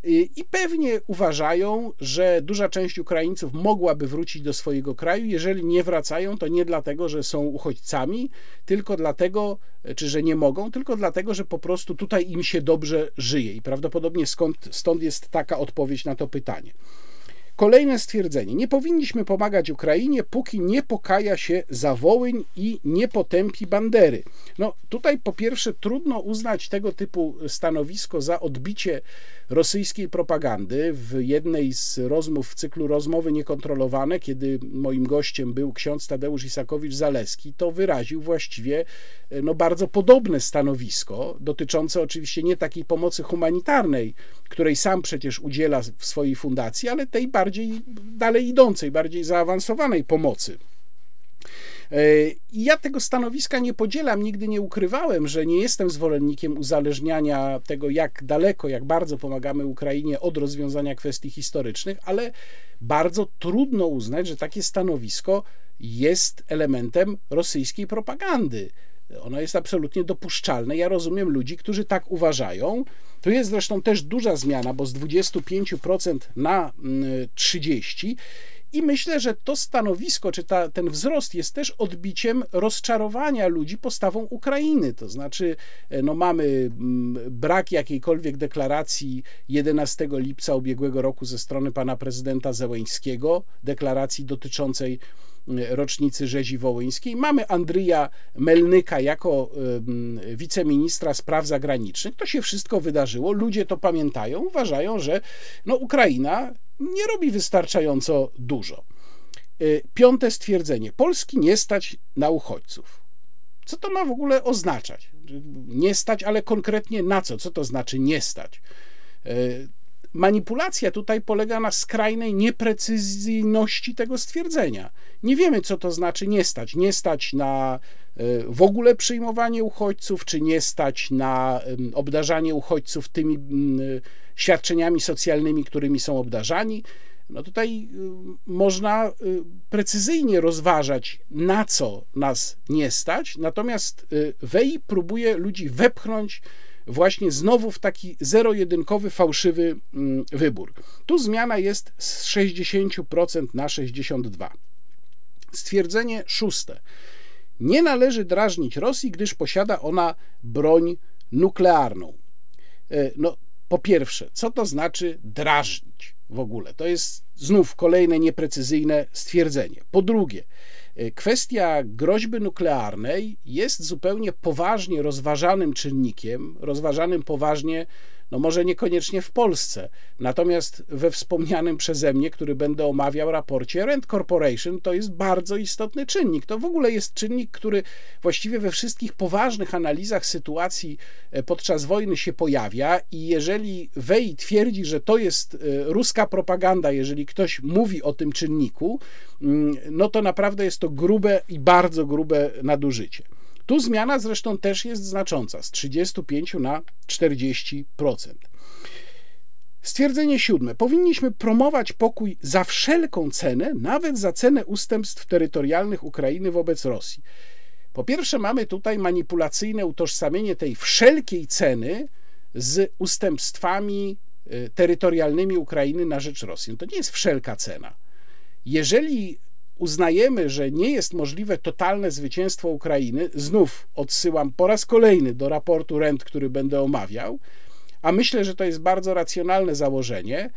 i pewnie uważają, że duża część Ukraińców mogłaby wrócić do swojego kraju. Jeżeli nie wracają, to nie dlatego, że są uchodźcami, tylko dlatego, czy że nie mogą, tylko dlatego, że po prostu tutaj im się dobrze żyje. I prawdopodobnie skąd, stąd jest taka odpowiedź na to pytanie. Kolejne stwierdzenie. Nie powinniśmy pomagać Ukrainie, póki nie pokaja się za Wołyń i nie potępi bandery. No tutaj po pierwsze trudno uznać tego typu stanowisko za odbicie rosyjskiej propagandy. W jednej z rozmów w cyklu Rozmowy Niekontrolowane, kiedy moim gościem był ksiądz Tadeusz Isakowicz-Zaleski, to wyraził właściwie no, bardzo podobne stanowisko, dotyczące oczywiście nie takiej pomocy humanitarnej, której sam przecież udziela w swojej fundacji, ale tej bardziej dalej idącej, bardziej zaawansowanej pomocy. E, ja tego stanowiska nie podzielam, nigdy nie ukrywałem, że nie jestem zwolennikiem uzależniania tego, jak daleko, jak bardzo pomagamy Ukrainie od rozwiązania kwestii historycznych, ale bardzo trudno uznać, że takie stanowisko jest elementem rosyjskiej propagandy. Ono jest absolutnie dopuszczalne. Ja rozumiem ludzi, którzy tak uważają. To jest zresztą też duża zmiana, bo z 25% na 30%. I myślę, że to stanowisko, czy ta, ten wzrost jest też odbiciem rozczarowania ludzi postawą Ukrainy. To znaczy, e, no mamy mm, brak jakiejkolwiek deklaracji 11 lipca ubiegłego roku ze strony pana prezydenta Zełeńskiego, deklaracji dotyczącej rocznicy rzezi wołyńskiej. Mamy Andrija Melnyka jako wiceministra spraw zagranicznych. To się wszystko wydarzyło, ludzie to pamiętają, uważają, że no, Ukraina nie robi wystarczająco dużo. Y, piąte stwierdzenie. Polski nie stać na uchodźców. Co to ma w ogóle oznaczać? Nie stać, ale konkretnie na co? Co to znaczy nie stać? Y, manipulacja tutaj polega na skrajnej nieprecyzyjności tego stwierdzenia. Nie wiemy, co to znaczy nie stać. Nie stać na w ogóle przyjmowanie uchodźców, czy nie stać na obdarzanie uchodźców tymi świadczeniami socjalnymi, którymi są obdarzani. No tutaj y, można y, precyzyjnie rozważać, na co nas nie stać, natomiast y, WEI próbuje ludzi wepchnąć właśnie znowu w taki zero-jedynkowy, fałszywy wybór. Tu zmiana jest z 60% na 62%. Stwierdzenie szóste. Nie należy drażnić Rosji, gdyż posiada ona broń nuklearną. E, no, po pierwsze, co to znaczy drażnić w ogóle? To jest znów kolejne nieprecyzyjne stwierdzenie. Po drugie, E, kwestia groźby nuklearnej jest zupełnie poważnie rozważanym czynnikiem, rozważanym poważnie no może niekoniecznie w Polsce. Natomiast we wspomnianym przeze mnie, który będę omawiał raporcie Rent Corporation, to jest bardzo istotny czynnik. To w ogóle jest czynnik, który właściwie we wszystkich poważnych analizach sytuacji e, podczas wojny się pojawia i jeżeli Wej twierdzi, że to jest e, ruska propaganda, jeżeli ktoś mówi o tym czynniku, mm, no to naprawdę jest to grube i bardzo grube nadużycie. Tu zmiana zresztą też jest znacząca z 35 na 40%. Stwierdzenie siódme. Powinniśmy promować pokój za wszelką cenę, nawet za cenę ustępstw terytorialnych Ukrainy wobec Rosji. Po pierwsze, mamy tutaj manipulacyjne utożsamienie tej wszelkiej ceny z ustępstwami y, terytorialnymi Ukrainy na rzecz Rosji. No to nie jest wszelka cena. Jeżeli uznajemy, że nie jest możliwe totalne zwycięstwo Ukrainy, znów odsyłam po raz kolejny do raportu Rent, który będę omawiał, a myślę, że to jest bardzo racjonalne założenie,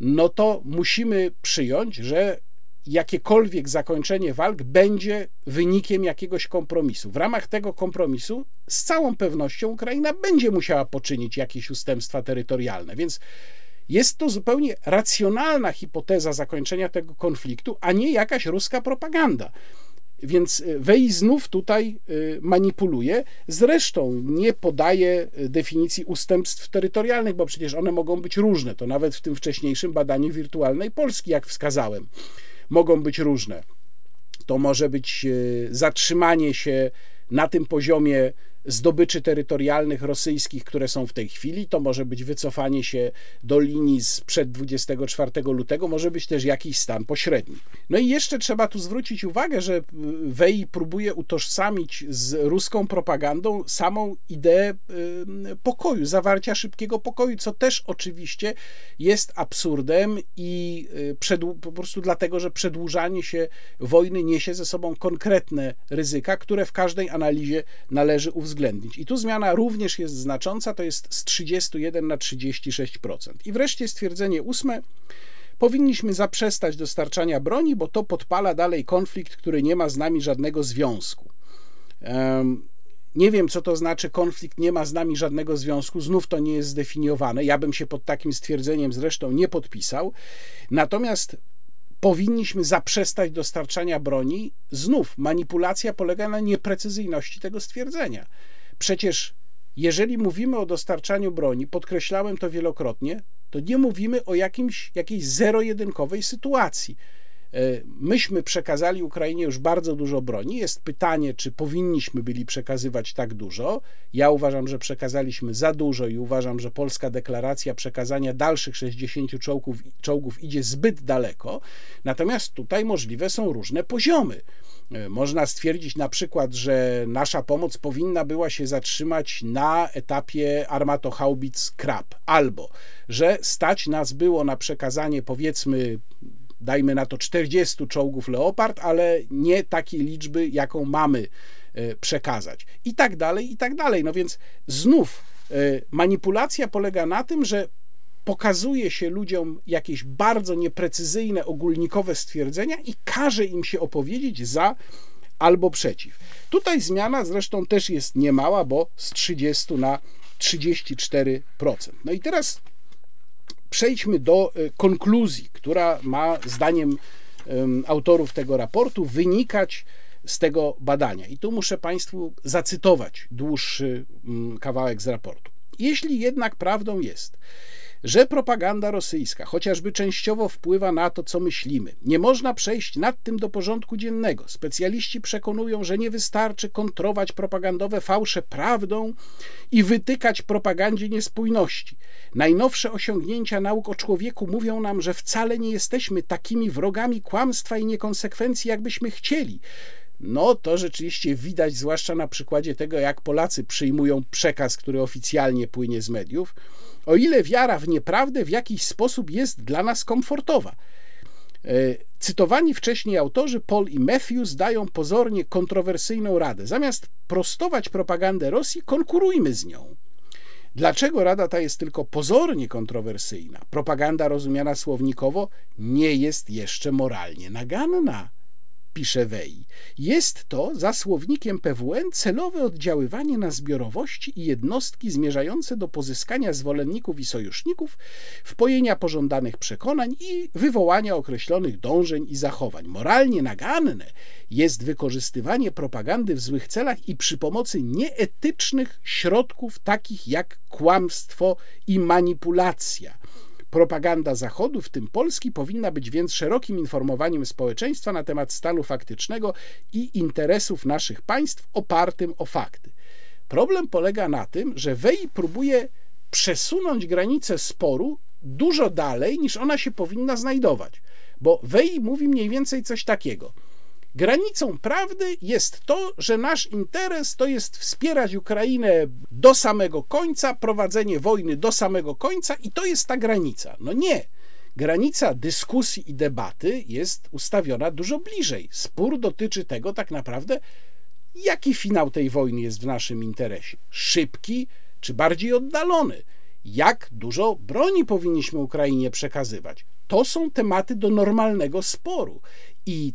no to musimy przyjąć, że jakiekolwiek zakończenie walk będzie wynikiem jakiegoś kompromisu. W ramach tego kompromisu z całą pewnością Ukraina będzie musiała poczynić jakieś ustępstwa terytorialne, więc jest to zupełnie racjonalna hipoteza zakończenia tego konfliktu, a nie jakaś ruska propaganda. Więc e, Wej znów tutaj e, manipuluje. Zresztą nie podaje e, definicji ustępstw terytorialnych, bo przecież one mogą być różne. To nawet w tym wcześniejszym badaniu wirtualnej Polski, jak wskazałem, mogą być różne. To może być zatrzymanie się na tym poziomie zdobyczy terytorialnych rosyjskich, które są w tej chwili. To może być wycofanie się do linii sprzed 24 lutego, może być też jakiś stan pośredni. No i jeszcze trzeba tu zwrócić uwagę, że Wej próbuje utożsamić z ruską propagandą samą ideę pokoju, zawarcia szybkiego pokoju, co też oczywiście jest absurdem i y, po prostu dlatego, że przedłużanie się wojny niesie ze sobą konkretne ryzyka, które w każdej analizie należy uwzględnić uwzględnić. I tu zmiana również jest znacząca, to jest z 31 na 36%. I wreszcie stwierdzenie ósme. Powinniśmy zaprzestać dostarczania broni, bo to podpala dalej konflikt, który nie ma z nami żadnego związku. Nie wiem, co to znaczy konflikt nie ma z nami żadnego związku, znów to nie jest zdefiniowane. Ja bym się pod takim stwierdzeniem zresztą nie podpisał. Natomiast powinniśmy zaprzestać dostarczania broni. Znów manipulacja polega na nieprecyzyjności tego stwierdzenia. Przecież jeżeli mówimy o dostarczaniu broni, podkreślałem to wielokrotnie, to nie mówimy o jakimś, jakiejś zero-jedynkowej sytuacji. E, myśmy przekazali Ukrainie już bardzo dużo broni. Jest pytanie, czy powinniśmy byli przekazywać tak dużo. Ja uważam, że przekazaliśmy za dużo i uważam, że polska deklaracja przekazania dalszych 60 czołgów, czołgów idzie zbyt daleko. Natomiast tutaj możliwe są różne poziomy. E, można stwierdzić na przykład, że nasza pomoc powinna była się zatrzymać na etapie armatohaubic Krab, albo że stać nas było na przekazanie powiedzmy dajmy na to 40 czołgów Leopard, ale nie takiej liczby, jaką mamy e, przekazać. I tak dalej, i tak dalej. No więc znów e, manipulacja polega na tym, że pokazuje się ludziom jakieś bardzo nieprecyzyjne, ogólnikowe stwierdzenia i każe im się opowiedzieć za albo przeciw. Tutaj zmiana zresztą też jest niemała, bo z 30 na 34%. No i teraz przejdźmy do e, konkluzji, która ma zdaniem autorów tego raportu wynikać z tego badania. I tu muszę Państwu zacytować dłuższy mm, kawałek z raportu. Jeśli jednak prawdą jest, że propaganda rosyjska chociażby częściowo wpływa na to, co myślimy. Nie można przejść nad tym do porządku dziennego. Specjaliści przekonują, że nie wystarczy kontrować propagandowe fałsze prawdą i wytykać propagandzie niespójności. Najnowsze osiągnięcia nauk o człowieku mówią nam, że wcale nie jesteśmy takimi wrogami kłamstwa i niekonsekwencji, jakbyśmy chcieli no to rzeczywiście widać, zwłaszcza na przykładzie tego, jak Polacy przyjmują przekaz, który oficjalnie płynie z mediów, o ile wiara w nieprawdę w jakiś sposób jest dla nas komfortowa. E, cytowani wcześniej autorzy Paul i Matthews dają pozornie kontrowersyjną radę. Zamiast prostować propagandę Rosji, konkurujmy z nią. Dlaczego rada ta jest tylko pozornie kontrowersyjna? Propaganda rozumiana słownikowo nie jest jeszcze moralnie naganna pisze Wei. Jest to, za słownikiem PWN, celowe oddziaływanie na zbiorowości i jednostki zmierzające do pozyskania zwolenników i sojuszników, wpojenia pożądanych przekonań i wywołania określonych dążeń i zachowań. Moralnie naganne jest wykorzystywanie propagandy w złych celach i przy pomocy nieetycznych środków takich jak kłamstwo i manipulacja. Propaganda Zachodu, w tym Polski, powinna być więc szerokim informowaniem społeczeństwa na temat stanu faktycznego i interesów naszych państw opartym o fakty. Problem polega na tym, że Wej próbuje przesunąć granicę sporu dużo dalej niż ona się powinna znajdować. Bo Wej mówi mniej więcej coś takiego. Granicą prawdy jest to, że nasz interes to jest wspierać Ukrainę do samego końca, prowadzenie wojny do samego końca i to jest ta granica. No nie. Granica dyskusji i debaty jest ustawiona dużo bliżej. Spór dotyczy tego tak naprawdę, jaki finał tej wojny jest w naszym interesie. Szybki czy bardziej oddalony. Jak dużo broni powinniśmy Ukrainie przekazywać. To są tematy do normalnego sporu. I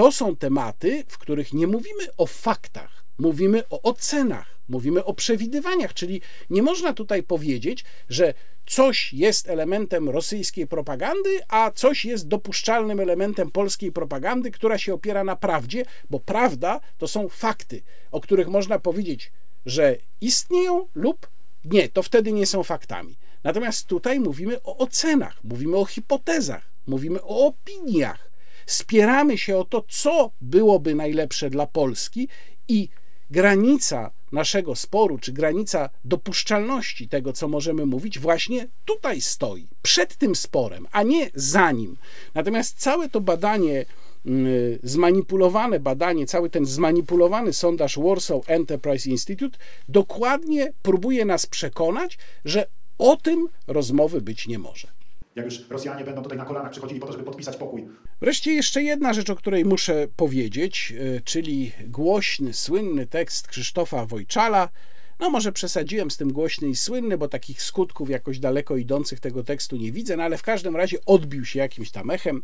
to są tematy, w których nie mówimy o faktach, mówimy o ocenach, mówimy o przewidywaniach, czyli nie można tutaj powiedzieć, że coś jest elementem rosyjskiej propagandy, a coś jest dopuszczalnym elementem polskiej propagandy, która się opiera na prawdzie, bo prawda to są fakty, o których można powiedzieć, że istnieją lub nie, to wtedy nie są faktami. Natomiast tutaj mówimy o ocenach, mówimy o hipotezach, mówimy o opiniach spieramy się o to, co byłoby najlepsze dla Polski i granica naszego sporu, czy granica dopuszczalności tego, co możemy mówić, właśnie tutaj stoi, przed tym sporem, a nie za nim. Natomiast całe to badanie, mm, zmanipulowane badanie, cały ten zmanipulowany sondaż Warsaw Enterprise Institute dokładnie próbuje nas przekonać, że o tym rozmowy być nie może jak już Rosjanie będą tutaj na kolanach przychodzili po to, żeby podpisać pokój. Wreszcie jeszcze jedna rzecz, o której muszę powiedzieć, e, czyli głośny, słynny tekst Krzysztofa Wojczala. No może przesadziłem z tym głośny i słynny, bo takich skutków jakoś daleko idących tego tekstu nie widzę, no ale w każdym razie odbił się jakimś tam echem.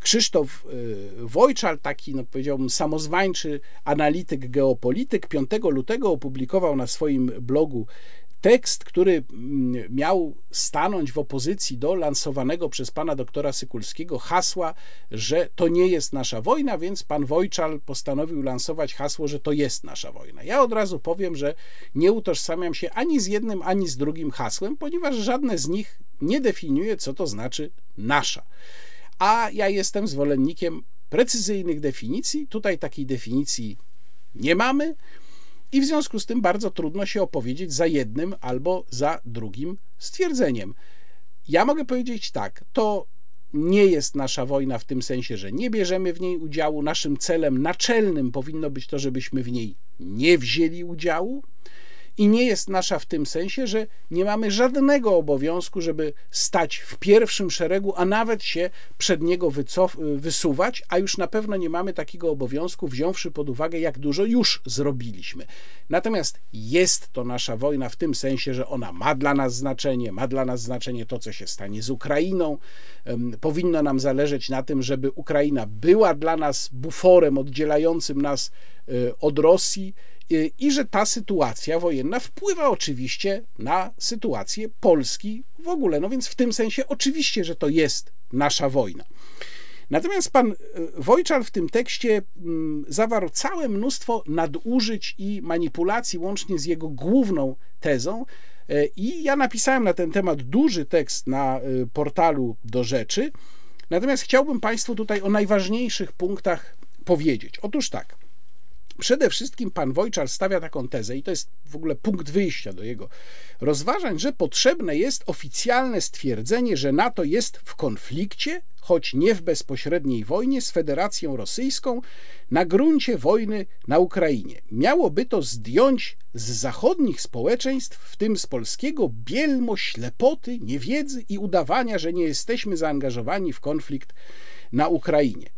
Krzysztof e, Wojczal, taki, no powiedziałbym, samozwańczy analityk, geopolityk, 5 lutego opublikował na swoim blogu tekst, który mm, miał stanąć w opozycji do lansowanego przez pana doktora Sykulskiego hasła, że to nie jest nasza wojna, więc pan Wojczal postanowił lansować hasło, że to jest nasza wojna. Ja od razu powiem, że nie utożsamiam się ani z jednym, ani z drugim hasłem, ponieważ żadne z nich nie definiuje, co to znaczy nasza. A ja jestem zwolennikiem precyzyjnych definicji. Tutaj takiej definicji nie mamy. I w związku z tym bardzo trudno się opowiedzieć za jednym albo za drugim stwierdzeniem. Ja mogę powiedzieć tak, to nie jest nasza wojna w tym sensie, że nie bierzemy w niej udziału. Naszym celem naczelnym powinno być to, żebyśmy w niej nie wzięli udziału i nie jest nasza w tym sensie, że nie mamy żadnego obowiązku, żeby stać w pierwszym szeregu, a nawet się przed niego wycof- wysuwać, a już na pewno nie mamy takiego obowiązku, wziąwszy pod uwagę, jak dużo już zrobiliśmy. Natomiast jest to nasza wojna w tym sensie, że ona ma dla nas znaczenie, ma dla nas znaczenie to, co się stanie z Ukrainą. Powinno nam zależeć na tym, żeby Ukraina była dla nas buforem oddzielającym nas e, od Rosji i że ta sytuacja wojenna wpływa oczywiście na sytuację Polski w ogóle. No więc w tym sensie oczywiście, że to jest nasza wojna. Natomiast pan e, Wojczal w tym tekście mm, zawarł całe mnóstwo nadużyć i manipulacji, łącznie z jego główną tezą. E, I ja napisałem na ten temat duży tekst na portalu do rzeczy. Natomiast chciałbym Państwu tutaj o najważniejszych punktach powiedzieć. Otóż tak. Przede wszystkim pan Wojczar stawia taką tezę, i to jest w ogóle punkt wyjścia do jego rozważań, że potrzebne jest oficjalne stwierdzenie, że NATO jest w konflikcie, choć nie w bezpośredniej wojnie z Federacją Rosyjską na gruncie wojny na Ukrainie. Miałoby to zdjąć z zachodnich społeczeństw, w tym z polskiego, bielmo ślepoty, niewiedzy i udawania, że nie jesteśmy zaangażowani w konflikt na Ukrainie.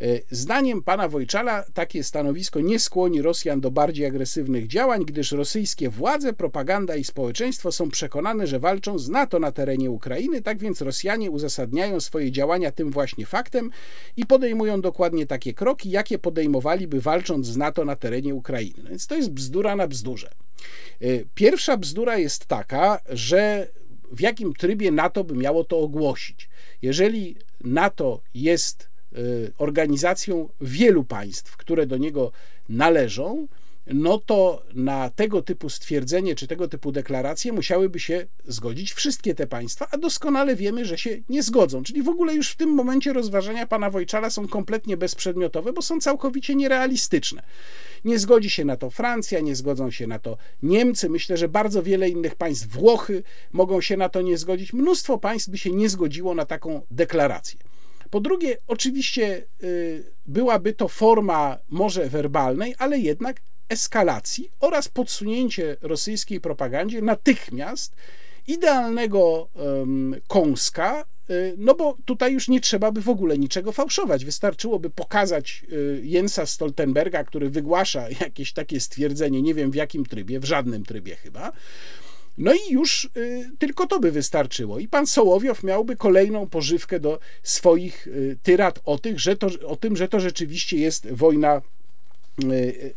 E, zdaniem pana Wojczala takie stanowisko nie skłoni Rosjan do bardziej agresywnych działań, gdyż rosyjskie władze, propaganda i społeczeństwo są przekonane, że walczą z NATO na terenie Ukrainy, tak więc Rosjanie uzasadniają swoje działania tym właśnie faktem i podejmują dokładnie takie kroki, jakie podejmowaliby walcząc z NATO na terenie Ukrainy. No więc to jest bzdura na bzdurze. E, pierwsza bzdura jest taka, że w jakim trybie NATO by miało to ogłosić. Jeżeli NATO jest organizacją wielu państw, które do niego należą no to na tego typu stwierdzenie czy tego typu deklaracje musiałyby się zgodzić wszystkie te państwa, a doskonale wiemy, że się nie zgodzą. Czyli w ogóle już w tym momencie rozważania pana Wojczala są kompletnie bezprzedmiotowe, bo są całkowicie nierealistyczne. Nie zgodzi się na to Francja, nie zgodzą się na to Niemcy. Myślę, że bardzo wiele innych państw, Włochy, mogą się na to nie zgodzić. Mnóstwo państw by się nie zgodziło na taką deklarację. Po drugie, oczywiście y, byłaby to forma może werbalnej, ale jednak eskalacji oraz podsunięcie rosyjskiej propagandzie natychmiast idealnego kąska, y, no bo tutaj już nie trzeba by w ogóle niczego fałszować. Wystarczyłoby pokazać y, Jensa Stoltenberga, który wygłasza jakieś takie stwierdzenie, nie wiem w jakim trybie, w żadnym trybie chyba. No i już y, tylko to by wystarczyło. I pan Sołowiow miałby kolejną pożywkę do swoich tyrad o, tych, że to, o tym, że to rzeczywiście jest wojna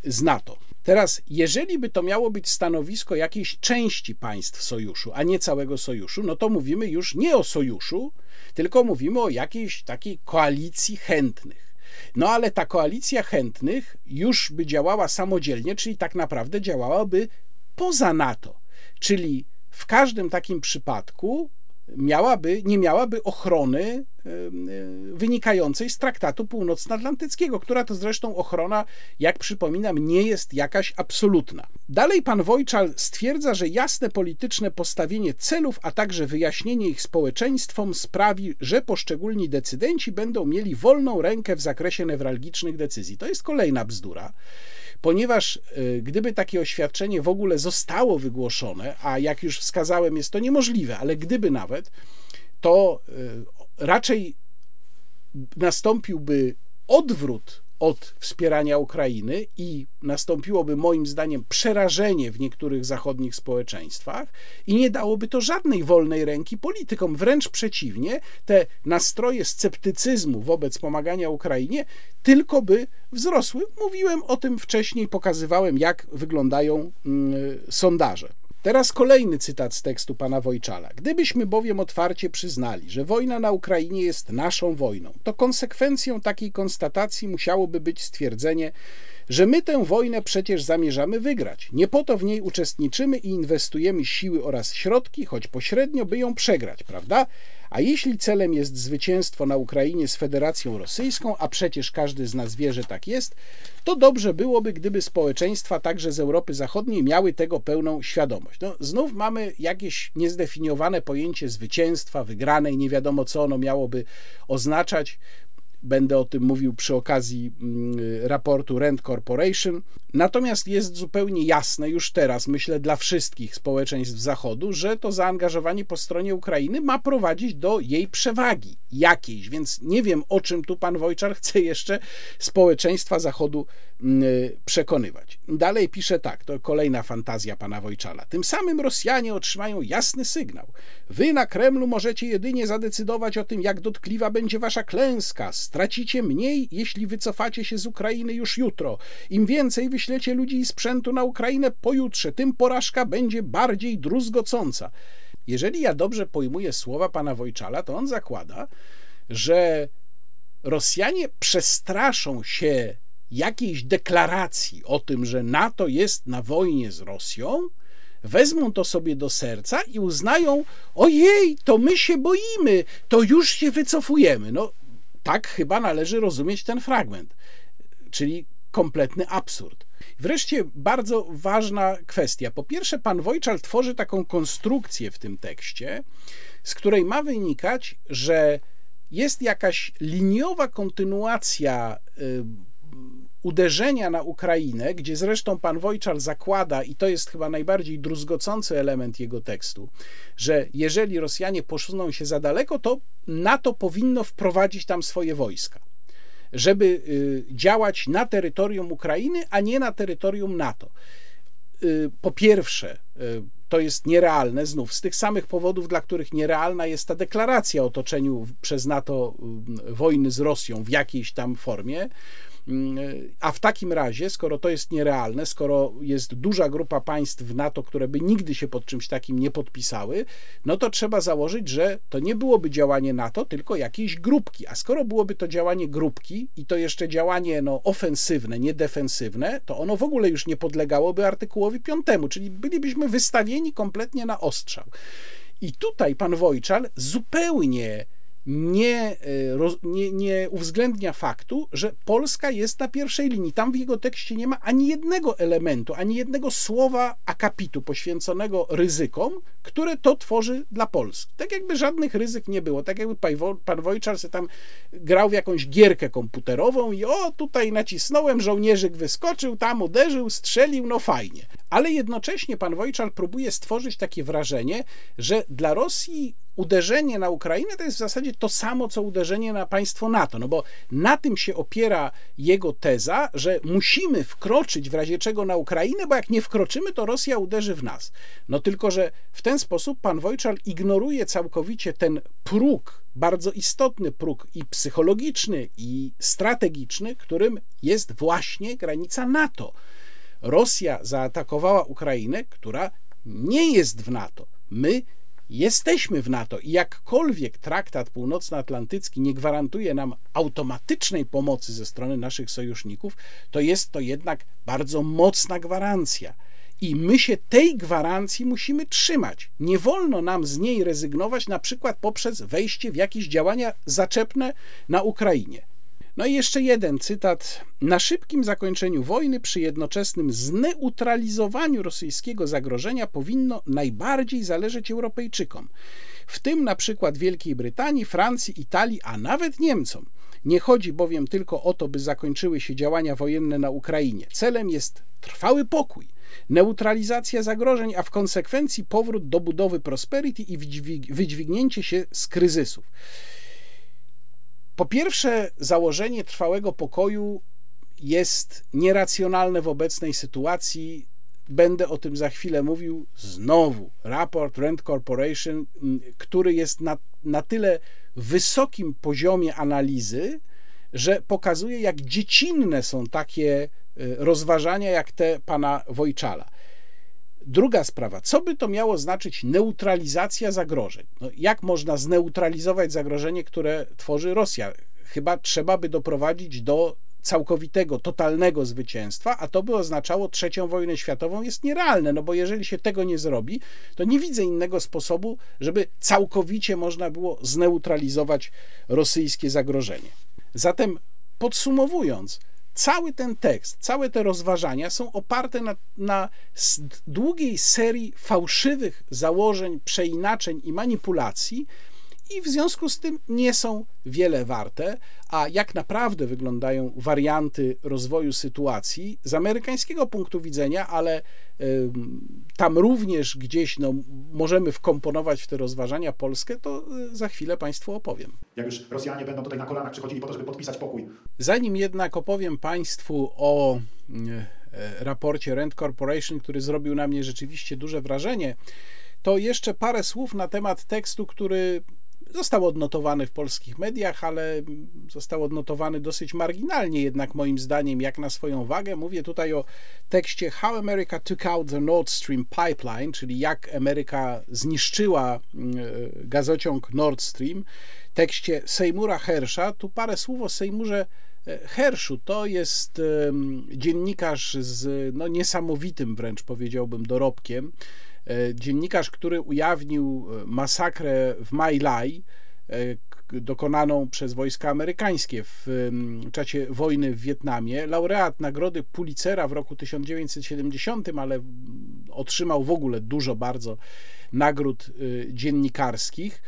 z NATO. Teraz, jeżeli by to miało być stanowisko jakiejś części państw sojuszu, a nie całego sojuszu, no to mówimy już nie o sojuszu, tylko mówimy o jakiejś takiej koalicji chętnych. No ale ta koalicja chętnych już by działała samodzielnie, czyli tak naprawdę działałaby poza NATO. Czyli w każdym takim przypadku miałaby, nie miałaby ochrony e, wynikającej z traktatu północnoatlantyckiego, która to zresztą ochrona, jak przypominam, nie jest jakaś absolutna. Dalej pan Wojczal stwierdza, że jasne polityczne postawienie celów, a także wyjaśnienie ich społeczeństwom sprawi, że poszczególni decydenci będą mieli wolną rękę w zakresie newralgicznych decyzji. To jest kolejna bzdura ponieważ y, gdyby takie oświadczenie w ogóle zostało wygłoszone, a jak już wskazałem, jest to niemożliwe, ale gdyby nawet, to y, raczej nastąpiłby odwrót od wspierania Ukrainy i nastąpiłoby moim zdaniem przerażenie w niektórych zachodnich społeczeństwach i nie dałoby to żadnej wolnej ręki politykom. Wręcz przeciwnie, te nastroje sceptycyzmu wobec pomagania Ukrainie tylko by wzrosły. Mówiłem o tym wcześniej, pokazywałem, jak wyglądają mm, sondaże. Teraz kolejny cytat z tekstu pana Wojczala. Gdybyśmy bowiem otwarcie przyznali, że wojna na Ukrainie jest naszą wojną, to konsekwencją takiej konstatacji musiałoby być stwierdzenie, że my tę wojnę przecież zamierzamy wygrać. Nie po to w niej uczestniczymy i inwestujemy siły oraz środki, choć pośrednio, by ją przegrać, prawda? A jeśli celem jest zwycięstwo na Ukrainie z Federacją Rosyjską, a przecież każdy z nas wie, że tak jest, to dobrze byłoby, gdyby społeczeństwa także z Europy Zachodniej miały tego pełną świadomość. No, znów mamy jakieś niezdefiniowane pojęcie zwycięstwa, wygranej, nie wiadomo co ono miałoby oznaczać. Będę o tym mówił przy okazji mm, raportu Rent Corporation. Natomiast jest zupełnie jasne już teraz, myślę, dla wszystkich społeczeństw Zachodu, że to zaangażowanie po stronie Ukrainy ma prowadzić do jej przewagi jakiejś. Więc nie wiem, o czym tu pan Wojczar chce jeszcze społeczeństwa Zachodu mm, przekonywać. Dalej pisze tak, to kolejna fantazja pana Wojczala. Tym samym Rosjanie otrzymają jasny sygnał. Wy na Kremlu możecie jedynie zadecydować o tym, jak dotkliwa będzie wasza klęska. Stracicie mniej, jeśli wycofacie się z Ukrainy już jutro. Im więcej wyślecie ludzi i sprzętu na Ukrainę pojutrze, tym porażka będzie bardziej druzgocąca. Jeżeli ja dobrze pojmuję słowa pana Wojczala, to on zakłada, że Rosjanie przestraszą się jakiejś deklaracji o tym, że NATO jest na wojnie z Rosją, wezmą to sobie do serca i uznają: ojej, to my się boimy, to już się wycofujemy. No, tak chyba należy rozumieć ten fragment, czyli kompletny absurd. Wreszcie bardzo ważna kwestia. Po pierwsze, pan Wojczal tworzy taką konstrukcję w tym tekście, z której ma wynikać, że jest jakaś liniowa kontynuacja y, uderzenia na Ukrainę, gdzie zresztą pan Wojczal zakłada, i to jest chyba najbardziej druzgocący element jego tekstu, że jeżeli Rosjanie posuną się za daleko, to NATO powinno wprowadzić tam swoje wojska żeby y, działać na terytorium Ukrainy, a nie na terytorium NATO. Y, po pierwsze, y, to jest nierealne, znów z tych samych powodów, dla których nierealna jest ta deklaracja o otoczeniu przez NATO wojny z Rosją w jakiejś tam formie. Mm, a w takim razie, skoro to jest nierealne, skoro jest duża grupa państw w NATO, które by nigdy się pod czymś takim nie podpisały, no to trzeba założyć, że to nie byłoby działanie NATO, tylko jakiejś grupki. A skoro byłoby to działanie grupki i to jeszcze działanie no, ofensywne, nie defensywne, to ono w ogóle już nie podlegałoby artykułowi 5, czyli bylibyśmy wystawieni kompletnie na ostrzał. I tutaj pan Wojczal zupełnie nie, e, nie, nie uwzględnia faktu, że Polska jest na pierwszej linii. Tam w jego tekście nie ma ani jednego elementu, ani jednego słowa akapitu poświęconego ryzykom, które to tworzy dla Polski. Tak jakby żadnych ryzyk nie było. Tak jakby pan Wojczar sobie tam grał w jakąś gierkę komputerową i o, tutaj nacisnąłem, żołnierzyk wyskoczył, tam uderzył, strzelił, no fajnie. Ale jednocześnie pan Wojczar próbuje stworzyć takie wrażenie, że dla Rosji uderzenie na Ukrainę to jest w zasadzie to samo, co uderzenie na państwo NATO, no bo na tym się opiera jego teza, że musimy wkroczyć w razie czego na Ukrainę, bo jak nie wkroczymy, to Rosja uderzy w nas. No tylko, że w ten sposób pan Wojczal ignoruje całkowicie ten próg, bardzo istotny próg i psychologiczny, i strategiczny, którym jest właśnie granica NATO. Rosja zaatakowała Ukrainę, która nie jest w NATO. My Jesteśmy w NATO i jakkolwiek traktat północnoatlantycki nie gwarantuje nam automatycznej pomocy ze strony naszych sojuszników, to jest to jednak bardzo mocna gwarancja. I my się tej gwarancji musimy trzymać. Nie wolno nam z niej rezygnować, na przykład poprzez wejście w jakieś działania zaczepne na Ukrainie. No i jeszcze jeden cytat. Na szybkim zakończeniu wojny, przy jednoczesnym zneutralizowaniu rosyjskiego zagrożenia, powinno najbardziej zależeć Europejczykom, w tym na przykład Wielkiej Brytanii, Francji, Italii, a nawet Niemcom. Nie chodzi bowiem tylko o to, by zakończyły się działania wojenne na Ukrainie. Celem jest trwały pokój, neutralizacja zagrożeń, a w konsekwencji powrót do budowy prosperity i wydźwignięcie się z kryzysów. Po pierwsze, założenie trwałego pokoju jest nieracjonalne w obecnej sytuacji. Będę o tym za chwilę mówił. Znowu raport Rent Corporation, który jest na, na tyle wysokim poziomie analizy, że pokazuje, jak dziecinne są takie y, rozważania, jak te pana Wojczala. Druga sprawa, co by to miało znaczyć neutralizacja zagrożeń? No, jak można zneutralizować zagrożenie, które tworzy Rosja? Chyba trzeba by doprowadzić do całkowitego, totalnego zwycięstwa, a to by oznaczało trzecią wojnę światową, jest nierealne, no bo jeżeli się tego nie zrobi, to nie widzę innego sposobu, żeby całkowicie można było zneutralizować rosyjskie zagrożenie. Zatem podsumowując, cały ten tekst, całe te rozważania są oparte na, na długiej serii fałszywych założeń, przeinaczeń i manipulacji, i w związku z tym nie są wiele warte, a jak naprawdę wyglądają warianty rozwoju sytuacji z amerykańskiego punktu widzenia, ale y, tam również gdzieś no, możemy wkomponować w te rozważania Polskę, to y, za chwilę Państwu opowiem. Jak już Rosjanie będą tutaj na kolanach przychodzili po to, żeby podpisać pokój. Zanim jednak opowiem Państwu o y, raporcie Rent Corporation, który zrobił na mnie rzeczywiście duże wrażenie, to jeszcze parę słów na temat tekstu, który Został odnotowany w polskich mediach, ale został odnotowany dosyć marginalnie, jednak moim zdaniem, jak na swoją wagę. Mówię tutaj o tekście How America Took Out the Nord Stream Pipeline, czyli jak Ameryka zniszczyła mm, e, gazociąg Nord Stream. Tekście Seymoura Hersha. Tu parę słów o Seymourze e, Herszu to jest dziennikarz z no, niesamowitym wręcz powiedziałbym dorobkiem. E, dziennikarz, który ujawnił e, masakrę w My Lai, e, dokonaną przez wojska amerykańskie w czasie wojny w Wietnamie. Laureat nagrody Pulitzera w roku 1970, ale otrzymał w ogóle dużo bardzo nagród dziennikarskich.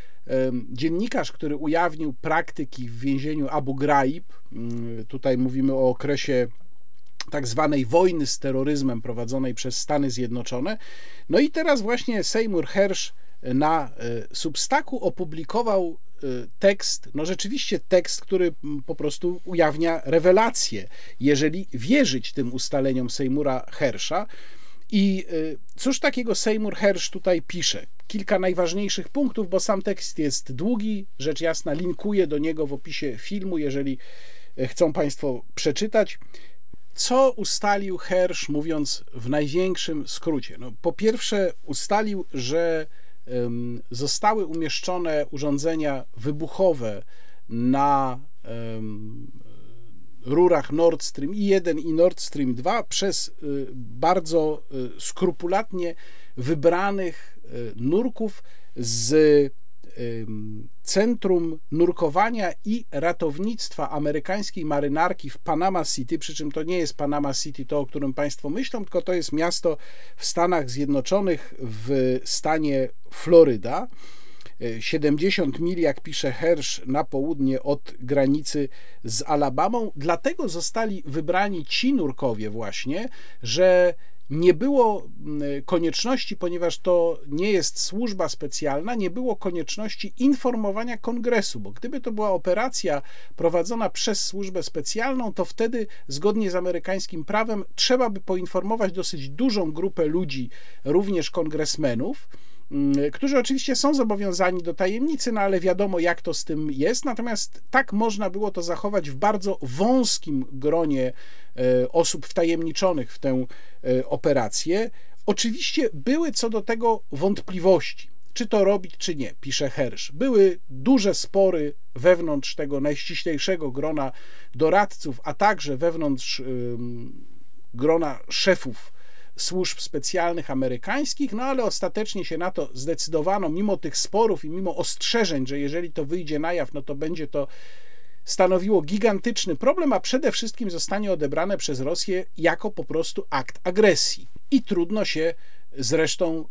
Dziennikarz, który ujawnił praktyki w więzieniu Abu Ghraib, tutaj mówimy o okresie tak zwanej wojny z terroryzmem prowadzonej przez Stany Zjednoczone. No i teraz właśnie Seymour Hersh na e, Substaku opublikował e, tekst, no rzeczywiście tekst, który po prostu ujawnia rewelację, jeżeli wierzyć tym ustaleniom Seymoura Hersha. I e, cóż takiego Seymour Hersh tutaj pisze? Kilka najważniejszych punktów, bo sam tekst jest długi, rzecz jasna, linkuję do niego w opisie filmu, jeżeli chcą Państwo przeczytać. Co ustalił Hersz, mówiąc w największym skrócie? No, po pierwsze, ustalił, że um, zostały umieszczone urządzenia wybuchowe na um, rurach Nord Stream i 1 i Nord Stream 2 przez y, bardzo y, skrupulatnie wybranych y, nurków z Centrum Nurkowania i Ratownictwa amerykańskiej marynarki w Panama City, przy czym to nie jest Panama City, to o którym Państwo myślą, tylko to jest miasto w Stanach Zjednoczonych w stanie Floryda. 70 mil, jak pisze Hersh, na południe od granicy z Alabamą. Dlatego zostali wybrani ci nurkowie, właśnie, że nie było mm, konieczności, ponieważ to nie jest służba specjalna, nie było konieczności informowania kongresu, bo gdyby to była operacja prowadzona przez służbę specjalną, to wtedy zgodnie z amerykańskim prawem trzeba by poinformować dosyć dużą grupę ludzi, również kongresmenów którzy oczywiście są zobowiązani do tajemnicy, no ale wiadomo, jak to z tym jest. Natomiast tak można było to zachować w bardzo wąskim gronie e, osób wtajemniczonych w tę e, operację. Oczywiście były co do tego wątpliwości, czy to robić, czy nie, pisze Hersz. Były duże spory wewnątrz tego najściślejszego grona doradców, a także wewnątrz grona szefów służb specjalnych amerykańskich, no ale ostatecznie się na to zdecydowano, mimo tych sporów i mimo ostrzeżeń, że jeżeli to wyjdzie na jaw, no to będzie to stanowiło gigantyczny problem, a przede wszystkim zostanie odebrane przez Rosję jako po prostu akt agresji. I trudno się zresztą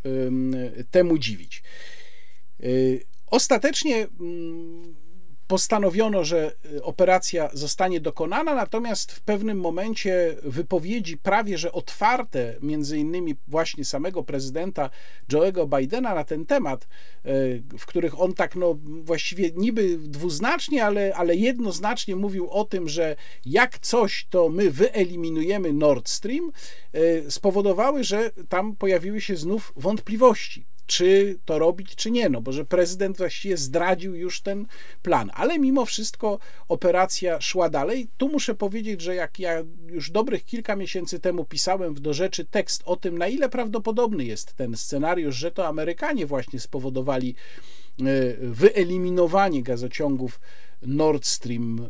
temu dziwić. Y, ostatecznie postanowiono, że y, operacja zostanie dokonana, natomiast w pewnym momencie wypowiedzi prawie że otwarte, między innymi właśnie samego prezydenta Joe'ego Bidena na ten temat, y, w których on tak no właściwie niby dwuznacznie, ale, ale jednoznacznie mówił o tym, że jak coś, to my wyeliminujemy Nord Stream, y, spowodowały, że tam pojawiły się znów wątpliwości czy to robić, czy nie, no bo że prezydent właściwie zdradził już ten plan, ale mimo wszystko operacja szła dalej. Tu muszę powiedzieć, że jak ja już dobrych kilka miesięcy temu pisałem w do rzeczy tekst o tym, na ile prawdopodobny jest ten scenariusz, że to Amerykanie właśnie spowodowali e, wyeliminowanie gazociągów Nord Stream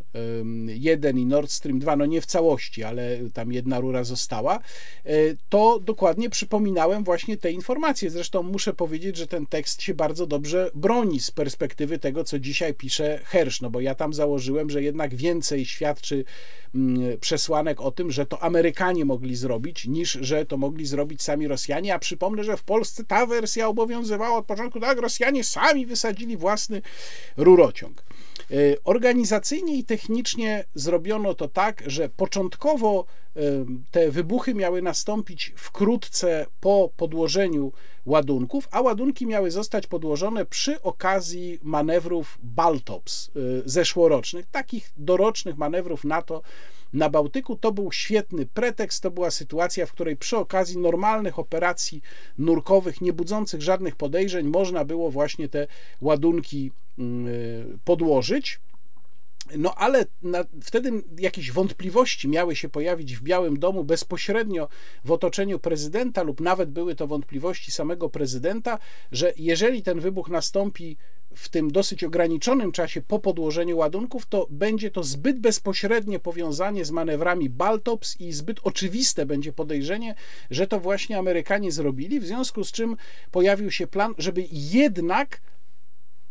1 i Nord Stream 2, no nie w całości, ale tam jedna rura została, e, to dokładnie przypominałem właśnie te informacje. Zresztą muszę powiedzieć, że ten tekst się bardzo dobrze broni z perspektywy tego, co dzisiaj pisze Hersz, no bo ja tam założyłem, że jednak więcej świadczy mm, przesłanek o tym, że to Amerykanie mogli zrobić, niż że to mogli zrobić sami Rosjanie. A przypomnę, że w Polsce ta wersja obowiązywała od początku, tak, Rosjanie sami wysadzili własny rurociąg. E, organizacyjnie i technicznie zrobiono to tak, że początkowo e, te wybuchy miały nastąpić wkrótce po podłożeniu ładunków, a ładunki miały zostać podłożone przy okazji manewrów Baltops e, zeszłorocznych, takich dorocznych manewrów NATO na Bałtyku. To był świetny pretekst, to była sytuacja, w której przy okazji normalnych operacji nurkowych, nie budzących żadnych podejrzeń, można było właśnie te ładunki mm, y, podłożyć. No ale na, wtedy jakieś wątpliwości miały się pojawić w Białym Domu bezpośrednio w otoczeniu prezydenta, lub nawet były to wątpliwości samego prezydenta, że jeżeli ten wybuch nastąpi w tym dosyć ograniczonym czasie po podłożeniu ładunków, to będzie to zbyt bezpośrednie powiązanie z manewrami Baltops i zbyt oczywiste będzie podejrzenie, że to właśnie Amerykanie zrobili, w związku z czym pojawił się plan, żeby jednak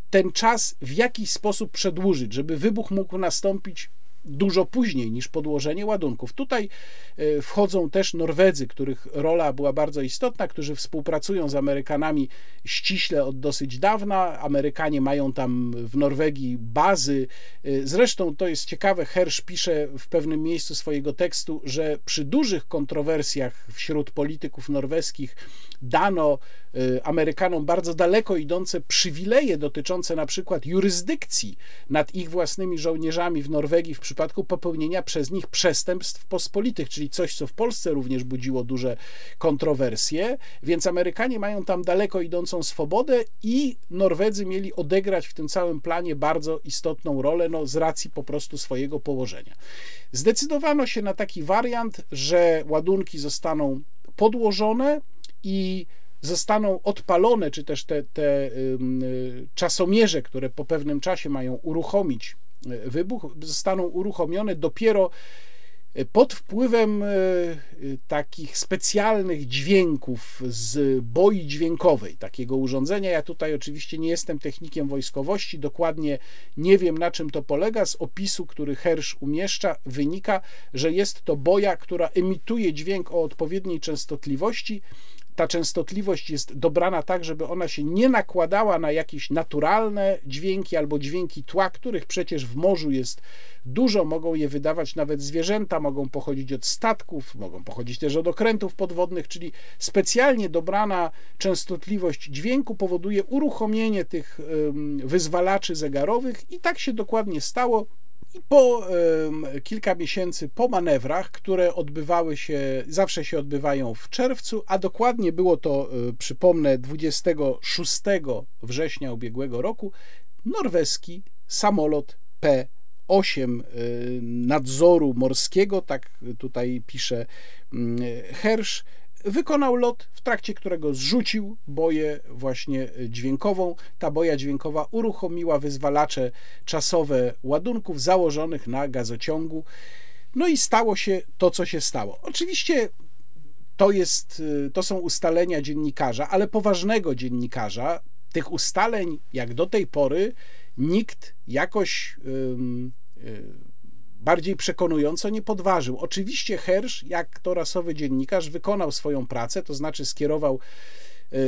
ten czas w jakiś sposób przedłużyć, żeby wybuch mógł nastąpić dużo później niż podłożenie ładunków. Tutaj e, wchodzą też Norwedzy, których rola była bardzo istotna, którzy współpracują z Amerykanami ściśle od dosyć dawna. Amerykanie mają tam w Norwegii bazy. E, zresztą to jest ciekawe, Hersz pisze w pewnym miejscu swojego tekstu, że przy dużych kontrowersjach wśród polityków norweskich dano e, Amerykanom bardzo daleko idące przywileje dotyczące na przykład jurysdykcji nad ich własnymi żołnierzami w Norwegii w przypadku popełnienia przez nich przestępstw pospolitych, czyli coś, co w Polsce również budziło duże kontrowersje, więc Amerykanie mają tam daleko idącą swobodę i Norwedzy mieli odegrać w tym całym planie bardzo istotną rolę, no, z racji po prostu swojego położenia. Zdecydowano się na taki wariant, że ładunki zostaną podłożone i zostaną odpalone, czy też te, te czasomierze, które po pewnym czasie mają uruchomić y, wybuch, zostaną uruchomione dopiero y, pod wpływem y, takich specjalnych dźwięków z boi dźwiękowej, takiego urządzenia. Ja tutaj oczywiście nie jestem technikiem wojskowości, dokładnie nie wiem na czym to polega. Z opisu, który Hersz umieszcza, wynika, że jest to boja, która emituje dźwięk o odpowiedniej częstotliwości, ta częstotliwość jest dobrana tak, żeby ona się nie nakładała na jakieś naturalne dźwięki albo dźwięki tła, których przecież w morzu jest dużo, mogą je wydawać nawet zwierzęta, mogą pochodzić od statków, mogą pochodzić też od okrętów podwodnych, czyli specjalnie dobrana częstotliwość dźwięku powoduje uruchomienie tych wyzwalaczy zegarowych i tak się dokładnie stało. I po kilka miesięcy po manewrach, które odbywały się, zawsze się odbywają w czerwcu, a dokładnie było to, e, przypomnę, 26 września ubiegłego roku, norweski samolot P-8 e, nadzoru morskiego, tak tutaj pisze mm, Hersz, wykonał lot, w trakcie którego zrzucił boję właśnie dźwiękową. Ta boja dźwiękowa uruchomiła wyzwalacze czasowe ładunków założonych na gazociągu. No i stało się to, co się stało. Oczywiście to, jest, to są ustalenia dziennikarza, ale poważnego dziennikarza. Tych ustaleń, jak do tej pory, nikt jakoś. Yy, yy, bardziej przekonująco nie podważył. Oczywiście Hersz, jak to rasowy dziennikarz, wykonał swoją pracę, to znaczy skierował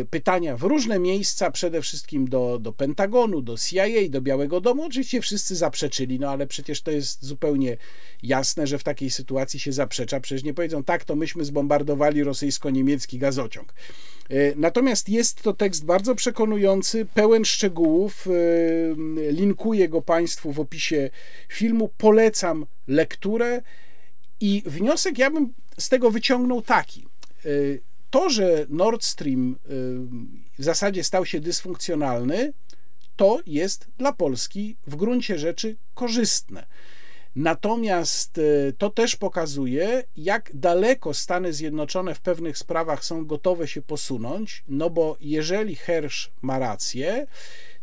pytania w różne miejsca, przede wszystkim do, do Pentagonu, do CIA, do Białego Domu. Oczywiście wszyscy zaprzeczyli, no ale przecież to jest zupełnie jasne, że w takiej sytuacji się zaprzecza. Przecież nie powiedzą, tak, to myśmy zbombardowali rosyjsko-niemiecki gazociąg. Y, natomiast jest to tekst bardzo przekonujący, pełen szczegółów. Y, linkuję go Państwu w opisie filmu. Polecam lekturę. I wniosek ja bym z tego wyciągnął taki to, że Nord Stream y, w zasadzie stał się dysfunkcjonalny, to jest dla Polski w gruncie rzeczy korzystne. Natomiast y, to też pokazuje, jak daleko Stany Zjednoczone w pewnych sprawach są gotowe się posunąć, no bo jeżeli Hersz ma rację,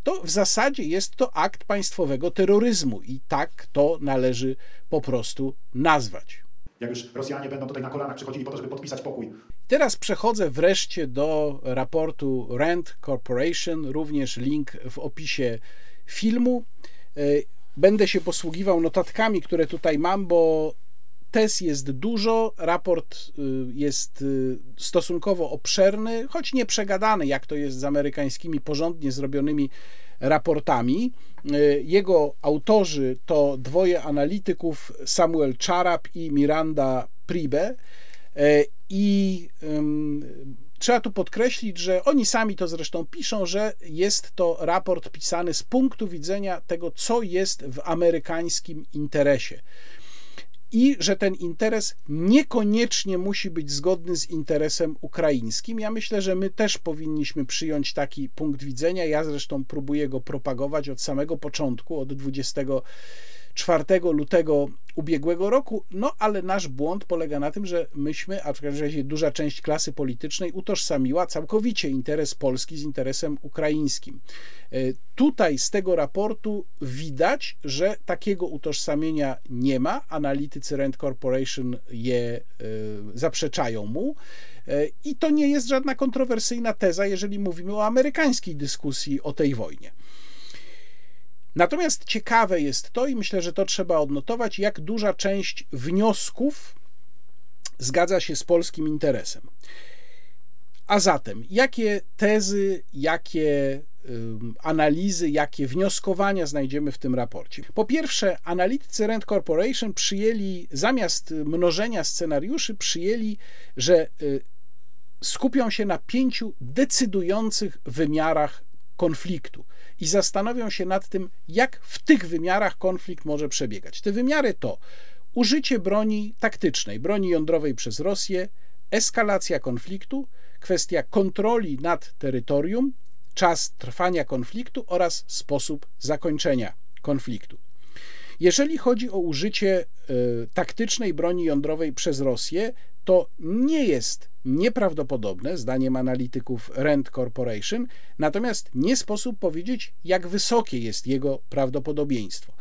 to w zasadzie jest to akt państwowego terroryzmu i tak to należy po prostu nazwać. Jak już Rosjanie będą tutaj na kolanach przychodzili po to, żeby podpisać pokój. Teraz przechodzę wreszcie do raportu Rand Corporation, również link w opisie filmu. E, będę się posługiwał notatkami, które tutaj mam, bo tez jest dużo, raport y, jest y, stosunkowo obszerny, choć nie przegadany, jak to jest z amerykańskimi porządnie zrobionymi raportami. Jego autorzy to dwoje analityków, Samuel Charap i Miranda Pribe. I Trzeba tu podkreślić, że oni sami to zresztą piszą, że jest to raport pisany z punktu widzenia tego, co jest w amerykańskim interesie i że ten interes niekoniecznie musi być zgodny z interesem ukraińskim. Ja myślę, że my też powinniśmy przyjąć taki punkt widzenia. Ja zresztą próbuję go propagować od samego początku, od 20 4 lutego ubiegłego roku, no ale nasz błąd polega na tym, że myśmy, a w każdym razie duża część klasy politycznej utożsamiła całkowicie interes Polski z interesem ukraińskim. E, tutaj z tego raportu widać, że takiego utożsamienia nie ma. Analitycy Rand Corporation je e, zaprzeczają mu. E, I to nie jest żadna kontrowersyjna teza, jeżeli mówimy o amerykańskiej dyskusji o tej wojnie. Natomiast ciekawe jest to, i myślę, że to trzeba odnotować, jak duża część wniosków zgadza się z polskim interesem. A zatem, jakie tezy, jakie analizy, jakie wnioskowania znajdziemy w tym raporcie? Po pierwsze, analitycy Rand Corporation przyjęli, zamiast mnożenia scenariuszy, przyjęli, że y, skupią się na pięciu decydujących wymiarach konfliktu. I zastanowią się nad tym, jak w tych wymiarach konflikt może przebiegać. Te wymiary to użycie broni taktycznej, broni jądrowej przez Rosję, eskalacja konfliktu, kwestia kontroli nad terytorium, czas trwania konfliktu oraz sposób zakończenia konfliktu. Jeżeli chodzi o użycie y, taktycznej broni jądrowej przez Rosję, to nie jest nieprawdopodobne, zdaniem analityków Rand Corporation, natomiast nie sposób powiedzieć, jak wysokie jest jego prawdopodobieństwo.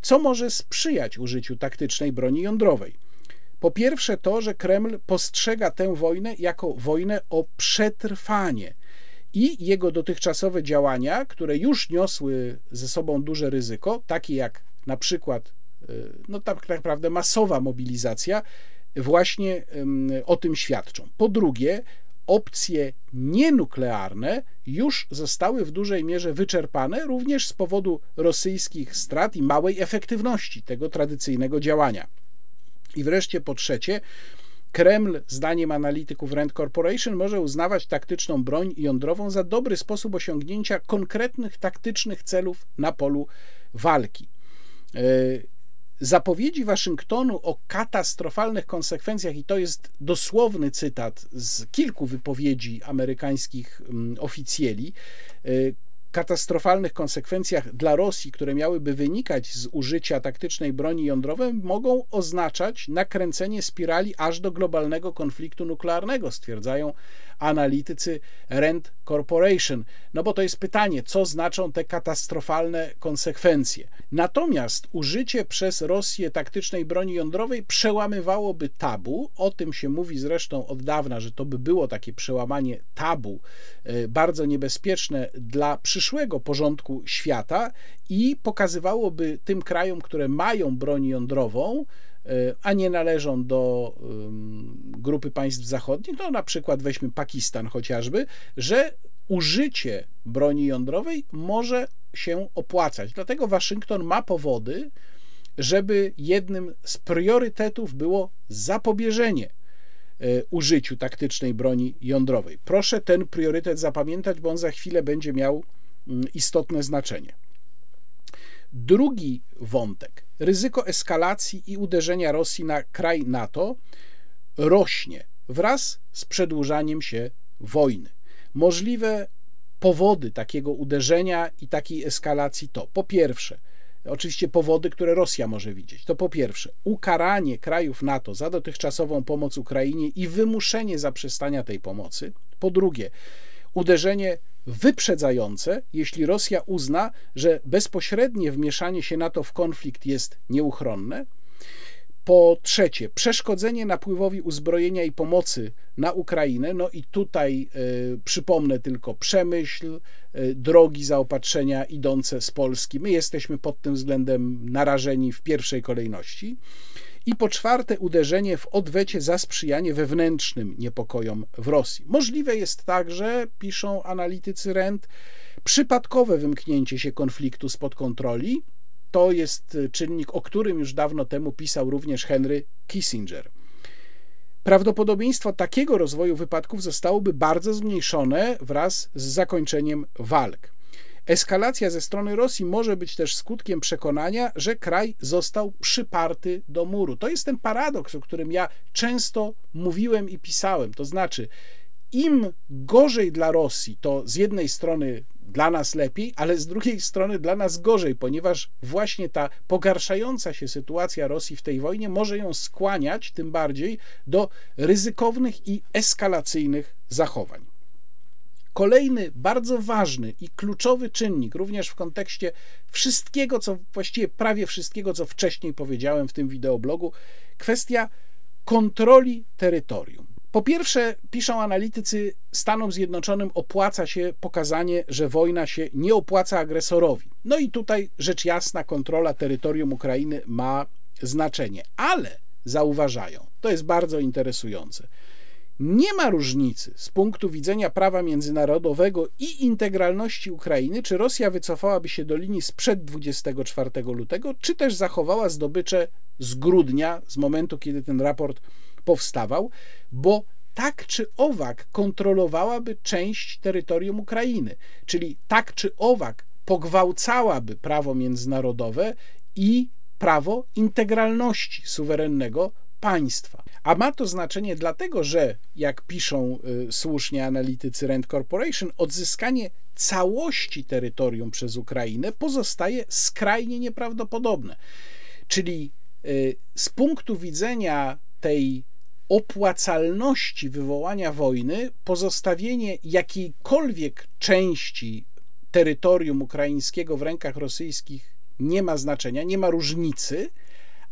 Co może sprzyjać użyciu taktycznej broni jądrowej? Po pierwsze, to, że Kreml postrzega tę wojnę jako wojnę o przetrwanie i jego dotychczasowe działania, które już niosły ze sobą duże ryzyko, takie jak na przykład, y, no tak naprawdę masowa mobilizacja, właśnie o tym świadczą. Po drugie, opcje nienuklearne już zostały w dużej mierze wyczerpane również z powodu rosyjskich strat i małej efektywności tego tradycyjnego działania. I wreszcie po trzecie, Kreml, zdaniem analityków Rand Corporation, może uznawać taktyczną broń jądrową za dobry sposób osiągnięcia konkretnych taktycznych celów na polu walki. E, zapowiedzi Waszyngtonu o katastrofalnych konsekwencjach, i to jest dosłowny cytat z kilku wypowiedzi amerykańskich mm, oficjeli, e, katastrofalnych konsekwencjach dla Rosji, które miałyby wynikać z użycia taktycznej broni jądrowej, mogą oznaczać nakręcenie spirali aż do globalnego konfliktu nuklearnego, stwierdzają analitycy Rand Corporation. No bo to jest pytanie, co znaczą te katastrofalne konsekwencje. Natomiast użycie przez Rosję taktycznej broni jądrowej przełamywałoby tabu. O tym się mówi zresztą od dawna, że to by było takie przełamanie tabu, e, bardzo niebezpieczne dla przyszłego porządku świata i pokazywałoby tym krajom, które mają broń jądrową, a nie należą do grupy państw zachodnich, no na przykład weźmy Pakistan chociażby, że użycie broni jądrowej może się opłacać. Dlatego Waszyngton ma powody, żeby jednym z priorytetów było zapobieżenie e, użyciu taktycznej broni jądrowej. Proszę ten priorytet zapamiętać, bo on za chwilę będzie miał mm, istotne znaczenie. Drugi wątek. Ryzyko eskalacji i uderzenia Rosji na kraj NATO rośnie wraz z przedłużaniem się wojny. Możliwe powody takiego uderzenia i takiej eskalacji to po pierwsze, oczywiście powody, które Rosja może widzieć. To po pierwsze, ukaranie krajów NATO za dotychczasową pomoc Ukrainie i wymuszenie zaprzestania tej pomocy. Po drugie, uderzenie wyprzedzające, jeśli Rosja uzna, że bezpośrednie wmieszanie się NATO w konflikt jest nieuchronne. Po trzecie, przeszkodzenie napływowi uzbrojenia i pomocy na Ukrainę. No i tutaj y, przypomnę tylko przemyśl, y, drogi zaopatrzenia idące z Polski. My jesteśmy pod tym względem narażeni w pierwszej kolejności. I po czwarte, uderzenie w odwecie za sprzyjanie wewnętrznym niepokojom w Rosji. Możliwe jest także, piszą analitycy RENT, przypadkowe wymknięcie się konfliktu spod kontroli. To jest czynnik, o którym już dawno temu pisał również Henry Kissinger. Prawdopodobieństwo takiego rozwoju wypadków zostałoby bardzo zmniejszone wraz z zakończeniem walk. Eskalacja ze strony Rosji może być też skutkiem przekonania, że kraj został przyparty do muru. To jest ten paradoks, o którym ja często mówiłem i pisałem. To znaczy, im gorzej dla Rosji, to z jednej strony dla nas lepiej, ale z drugiej strony dla nas gorzej, ponieważ właśnie ta pogarszająca się sytuacja Rosji w tej wojnie może ją skłaniać tym bardziej do ryzykownych i eskalacyjnych zachowań. Kolejny bardzo ważny i kluczowy czynnik, również w kontekście wszystkiego, co właściwie prawie wszystkiego, co wcześniej powiedziałem w tym wideoblogu, kwestia kontroli terytorium. Po pierwsze, piszą analitycy, Stanom Zjednoczonym opłaca się pokazanie, że wojna się nie opłaca agresorowi. No i tutaj rzecz jasna, kontrola terytorium Ukrainy ma znaczenie, ale zauważają, to jest bardzo interesujące nie ma różnicy z punktu widzenia prawa międzynarodowego i integralności Ukrainy, czy Rosja wycofałaby się do linii sprzed 24 lutego, czy też zachowała zdobycze z grudnia, z momentu, kiedy ten raport powstawał, bo tak czy owak kontrolowałaby część terytorium Ukrainy, czyli tak czy owak pogwałcałaby prawo międzynarodowe i prawo integralności suwerennego państwa. A ma to znaczenie dlatego, że, jak piszą y, słusznie analitycy Rand Corporation, odzyskanie całości terytorium przez Ukrainę pozostaje skrajnie nieprawdopodobne. Czyli y, z punktu widzenia tej opłacalności wywołania wojny, pozostawienie jakiejkolwiek części terytorium ukraińskiego w rękach rosyjskich nie ma znaczenia, nie ma różnicy,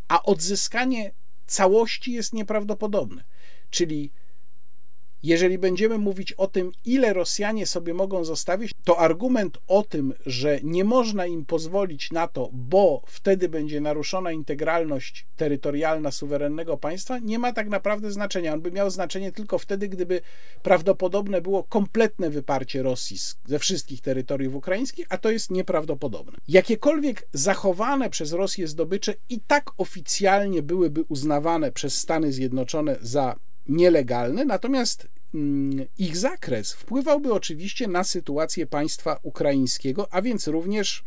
a odzyskanie całości jest nieprawdopodobne. Czyli jeżeli będziemy mówić o tym, ile Rosjanie sobie mogą zostawić, to argument o tym, że nie można im pozwolić na to, bo wtedy będzie naruszona integralność terytorialna suwerennego państwa, nie ma tak naprawdę znaczenia. On by miał znaczenie tylko wtedy, gdyby prawdopodobne było kompletne wyparcie Rosji ze wszystkich terytoriów ukraińskich, a to jest nieprawdopodobne. Jakiekolwiek zachowane przez Rosję zdobycze i tak oficjalnie byłyby uznawane przez Stany Zjednoczone za nielegalne, natomiast mm, ich zakres wpływałby oczywiście na sytuację państwa ukraińskiego, a więc również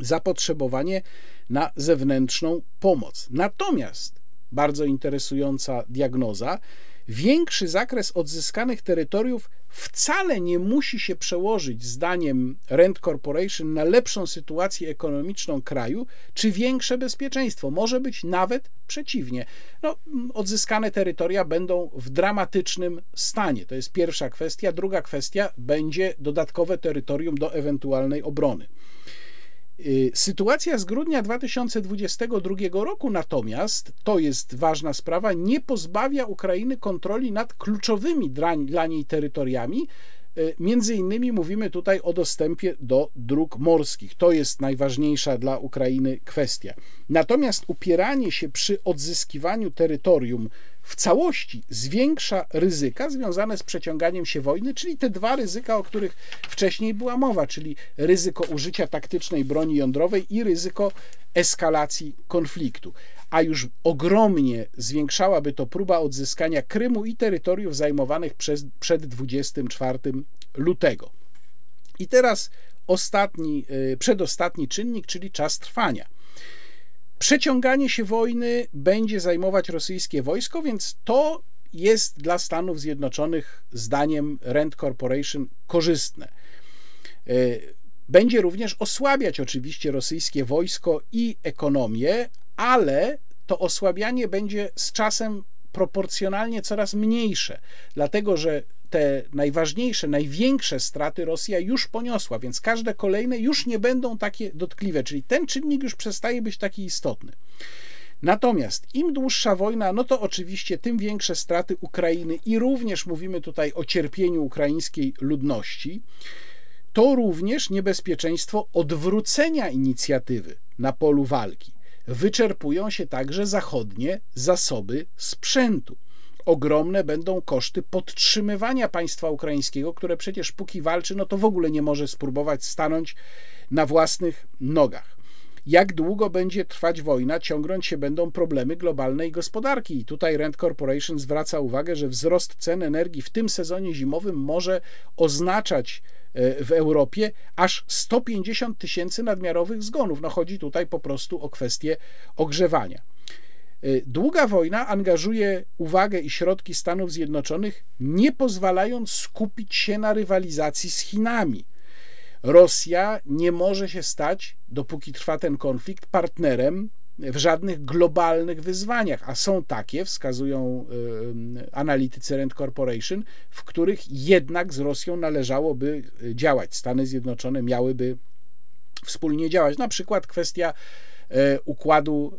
zapotrzebowanie na zewnętrzną pomoc. Natomiast bardzo interesująca diagnoza Większy zakres odzyskanych terytoriów wcale nie musi się przełożyć, zdaniem Rent Corporation, na lepszą sytuację ekonomiczną kraju, czy większe bezpieczeństwo. Może być nawet przeciwnie. No, odzyskane terytoria będą w dramatycznym stanie. To jest pierwsza kwestia. Druga kwestia będzie dodatkowe terytorium do ewentualnej obrony. Y, sytuacja z grudnia 2022 roku natomiast, to jest ważna sprawa, nie pozbawia Ukrainy kontroli nad kluczowymi dla, niej terytoriami, y, Między innymi mówimy tutaj o dostępie do dróg morskich. To jest najważniejsza dla Ukrainy kwestia. Natomiast upieranie się przy odzyskiwaniu terytorium w całości zwiększa ryzyka związane z przeciąganiem się wojny, czyli te dwa ryzyka, o których wcześniej była mowa, czyli ryzyko użycia taktycznej broni jądrowej i ryzyko eskalacji konfliktu. A już ogromnie zwiększałaby to próba odzyskania Krymu i terytoriów zajmowanych przez, przed 24 lutego. I teraz ostatni, y, przedostatni czynnik, czyli czas trwania. Przeciąganie się wojny będzie zajmować rosyjskie wojsko, więc to jest dla Stanów Zjednoczonych, zdaniem Rand Corporation, korzystne. E, będzie również osłabiać oczywiście rosyjskie wojsko i ekonomię, ale to osłabianie będzie z czasem proporcjonalnie coraz mniejsze, dlatego że te najważniejsze, największe straty Rosja już poniosła, więc każde kolejne już nie będą takie dotkliwe, czyli ten czynnik już przestaje być taki istotny. Natomiast im dłuższa wojna, no to oczywiście tym większe straty Ukrainy i również mówimy tutaj o cierpieniu ukraińskiej ludności, to również niebezpieczeństwo odwrócenia inicjatywy na polu walki. Wyczerpują się także zachodnie zasoby sprzętu ogromne będą koszty podtrzymywania państwa ukraińskiego, które przecież póki walczy, no to w ogóle nie może spróbować stanąć na własnych nogach. Jak długo będzie trwać wojna, ciągnąć się będą problemy globalnej gospodarki. I tutaj Rent Corporation zwraca uwagę, że wzrost cen energii w tym sezonie zimowym może oznaczać e, w Europie aż 150 tysięcy nadmiarowych zgonów. No chodzi tutaj po prostu o kwestię ogrzewania. Y, długa wojna angażuje uwagę i środki Stanów Zjednoczonych, nie pozwalając skupić się na rywalizacji z Chinami. Rosja nie może się stać, dopóki trwa ten konflikt, partnerem w żadnych globalnych wyzwaniach, a są takie, wskazują y, analitycy Rent Corporation, w których jednak z Rosją należałoby działać. Stany Zjednoczone miałyby wspólnie działać. Na przykład kwestia y, układu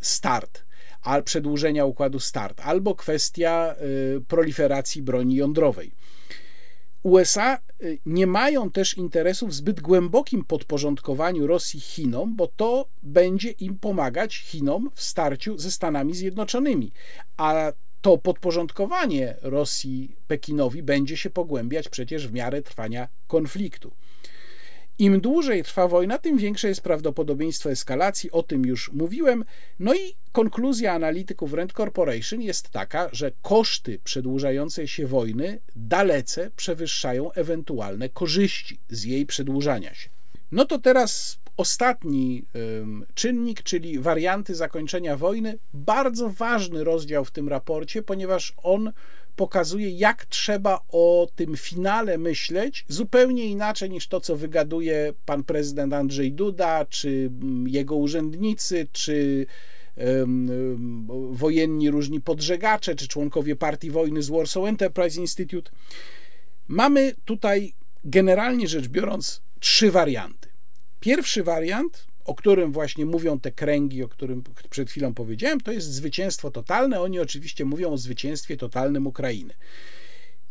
START al przedłużenia układu START, albo kwestia y, proliferacji broni jądrowej. USA y, nie mają też interesu w zbyt głębokim podporządkowaniu Rosji Chinom, bo to będzie im pomagać Chinom w starciu ze Stanami Zjednoczonymi. A to podporządkowanie Rosji Pekinowi będzie się pogłębiać przecież w miarę trwania konfliktu. Im dłużej trwa wojna, tym większe jest prawdopodobieństwo eskalacji, o tym już mówiłem. No i konkluzja analityków Rent Corporation jest taka, że koszty przedłużającej się wojny dalece przewyższają ewentualne korzyści z jej przedłużania się. No to teraz ostatni czynnik, czyli warianty zakończenia wojny. Bardzo ważny rozdział w tym raporcie, ponieważ on pokazuje, jak trzeba o tym finale myśleć zupełnie inaczej niż to, co wygaduje pan prezydent Andrzej Duda, czy jego urzędnicy, czy wojenni różni podżegacze, czy członkowie partii wojny z Warsaw Enterprise Institute. Mamy tutaj generalnie rzecz biorąc trzy warianty. Pierwszy wariant, o którym właśnie mówią te kręgi, o którym przed chwilą powiedziałem, to jest zwycięstwo totalne. Oni oczywiście mówią o zwycięstwie totalnym Ukrainy.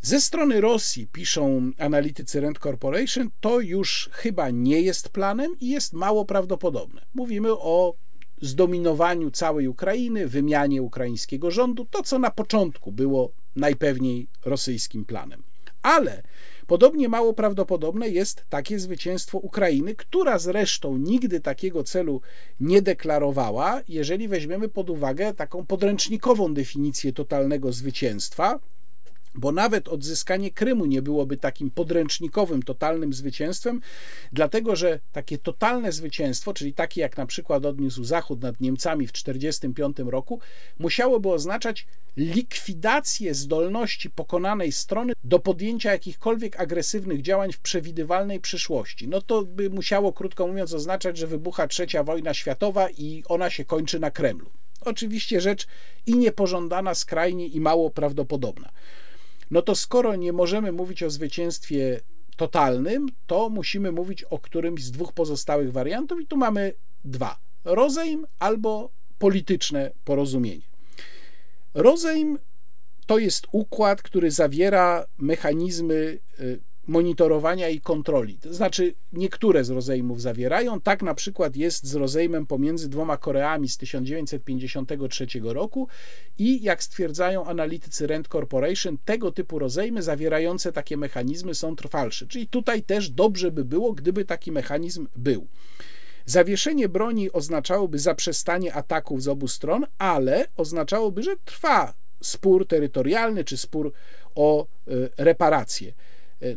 Ze strony Rosji, piszą analitycy Rent Corporation, to już chyba nie jest planem i jest mało prawdopodobne. Mówimy o zdominowaniu całej Ukrainy, wymianie ukraińskiego rządu, to co na początku było najpewniej rosyjskim planem. Ale podobnie mało prawdopodobne jest takie zwycięstwo Ukrainy, która zresztą nigdy takiego celu nie deklarowała, jeżeli weźmiemy pod uwagę taką podręcznikową definicję totalnego zwycięstwa, bo nawet odzyskanie Krymu nie byłoby takim podręcznikowym, totalnym zwycięstwem, dlatego że takie totalne zwycięstwo, czyli takie jak na przykład odniósł Zachód nad Niemcami w 1945 roku, musiałoby oznaczać likwidację zdolności pokonanej strony do podjęcia jakichkolwiek agresywnych działań w przewidywalnej przyszłości. No to by musiało, krótko mówiąc, oznaczać, że wybucha trzecia wojna światowa i ona się kończy na Kremlu. Oczywiście rzecz i niepożądana skrajnie i mało prawdopodobna no to skoro nie możemy mówić o zwycięstwie totalnym, to musimy mówić o którymś z dwóch pozostałych wariantów, i tu mamy dwa: rozejm albo polityczne porozumienie. Rozejm to jest układ, który zawiera mechanizmy y, monitorowania i kontroli. To znaczy, niektóre z rozejmów zawierają. Tak na przykład jest z rozejmem pomiędzy dwoma Koreami z 1953 roku i jak stwierdzają analitycy Rent Corporation, tego typu rozejmy zawierające takie mechanizmy są trwalsze. Czyli tutaj też dobrze by było, gdyby taki mechanizm był. Zawieszenie broni oznaczałoby zaprzestanie ataków z obu stron, ale oznaczałoby, że trwa spór terytorialny czy spór o e, reparacje.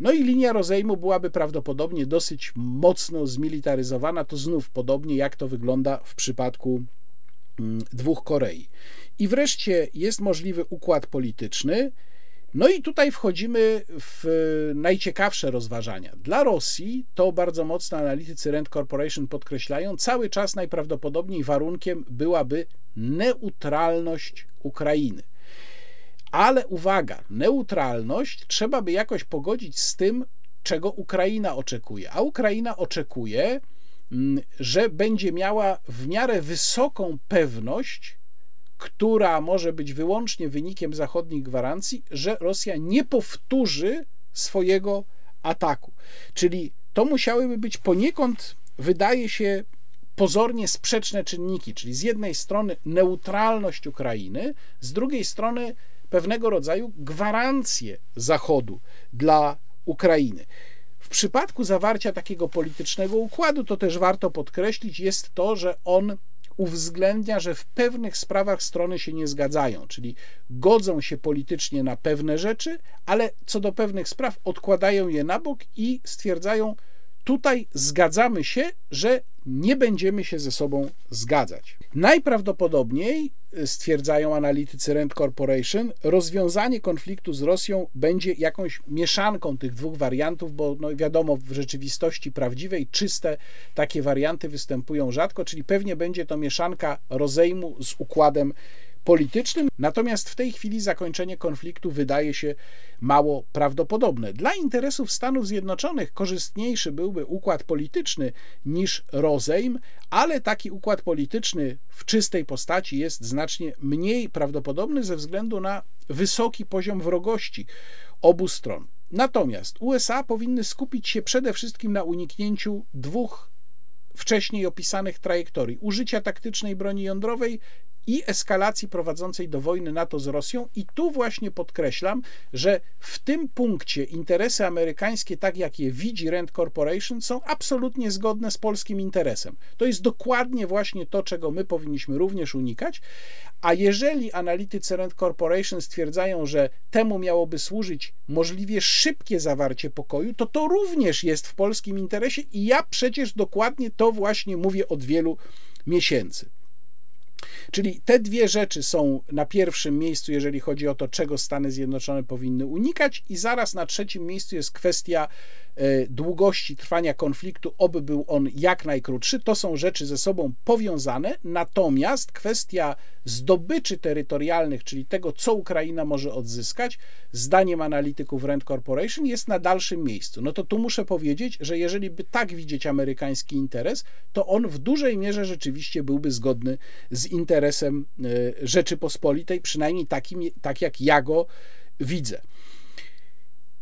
No i linia rozejmu byłaby prawdopodobnie dosyć mocno zmilitaryzowana, to znów podobnie jak to wygląda w przypadku mm, dwóch Korei. I wreszcie jest możliwy układ polityczny. No i tutaj wchodzimy w najciekawsze rozważania. Dla Rosji, to bardzo mocno analitycy Rent Corporation podkreślają, cały czas najprawdopodobniej warunkiem byłaby neutralność Ukrainy. Ale uwaga, neutralność trzeba by jakoś pogodzić z tym, czego Ukraina oczekuje. A Ukraina oczekuje, mm, że będzie miała w miarę wysoką pewność, która może być wyłącznie wynikiem zachodnich gwarancji, że Rosja nie powtórzy swojego ataku. Czyli to musiałyby być poniekąd, wydaje się, pozornie sprzeczne czynniki, czyli z jednej strony neutralność Ukrainy, z drugiej strony pewnego rodzaju gwarancję Zachodu dla Ukrainy. W przypadku zawarcia takiego politycznego układu, to też warto podkreślić, jest to, że on uwzględnia, że w pewnych sprawach strony się nie zgadzają, czyli godzą się politycznie na pewne rzeczy, ale co do pewnych spraw odkładają je na bok i stwierdzają, tutaj zgadzamy się, że nie będziemy się ze sobą zgadzać. Najprawdopodobniej, y, stwierdzają analitycy Rent Corporation, rozwiązanie konfliktu z Rosją będzie jakąś mieszanką tych dwóch wariantów, bo no wiadomo, w rzeczywistości prawdziwej czyste takie warianty występują rzadko, czyli pewnie będzie to mieszanka rozejmu z układem politycznym, natomiast w tej chwili zakończenie konfliktu wydaje się mało prawdopodobne. Dla interesów Stanów Zjednoczonych korzystniejszy byłby układ polityczny niż rozejm, ale taki układ polityczny w czystej postaci jest znacznie mniej prawdopodobny ze względu na wysoki poziom wrogości obu stron. Natomiast USA powinny skupić się przede wszystkim na uniknięciu dwóch wcześniej opisanych trajektorii użycia taktycznej broni jądrowej i eskalacji prowadzącej do wojny NATO z Rosją. I tu właśnie podkreślam, że w tym punkcie interesy amerykańskie, tak jak je widzi Rand Corporation, są absolutnie zgodne z polskim interesem. To jest dokładnie właśnie to, czego my powinniśmy również unikać. A jeżeli analitycy Rand Corporation stwierdzają, że temu miałoby służyć możliwie szybkie zawarcie pokoju, to to również jest w polskim interesie i ja przecież dokładnie to właśnie mówię od wielu miesięcy. Czyli te dwie rzeczy są na pierwszym miejscu, jeżeli chodzi o to, czego Stany Zjednoczone powinny unikać, i zaraz na trzecim miejscu jest kwestia długości trwania konfliktu, oby był on jak najkrótszy. To są rzeczy ze sobą powiązane, natomiast kwestia zdobyczy terytorialnych, czyli tego, co Ukraina może odzyskać, zdaniem analityków Rand Corporation jest na dalszym miejscu. No to tu muszę powiedzieć, że jeżeli by tak widzieć amerykański interes, to on w dużej mierze rzeczywiście byłby zgodny z interesem e, Rzeczypospolitej, przynajmniej takim, tak jak ja go widzę.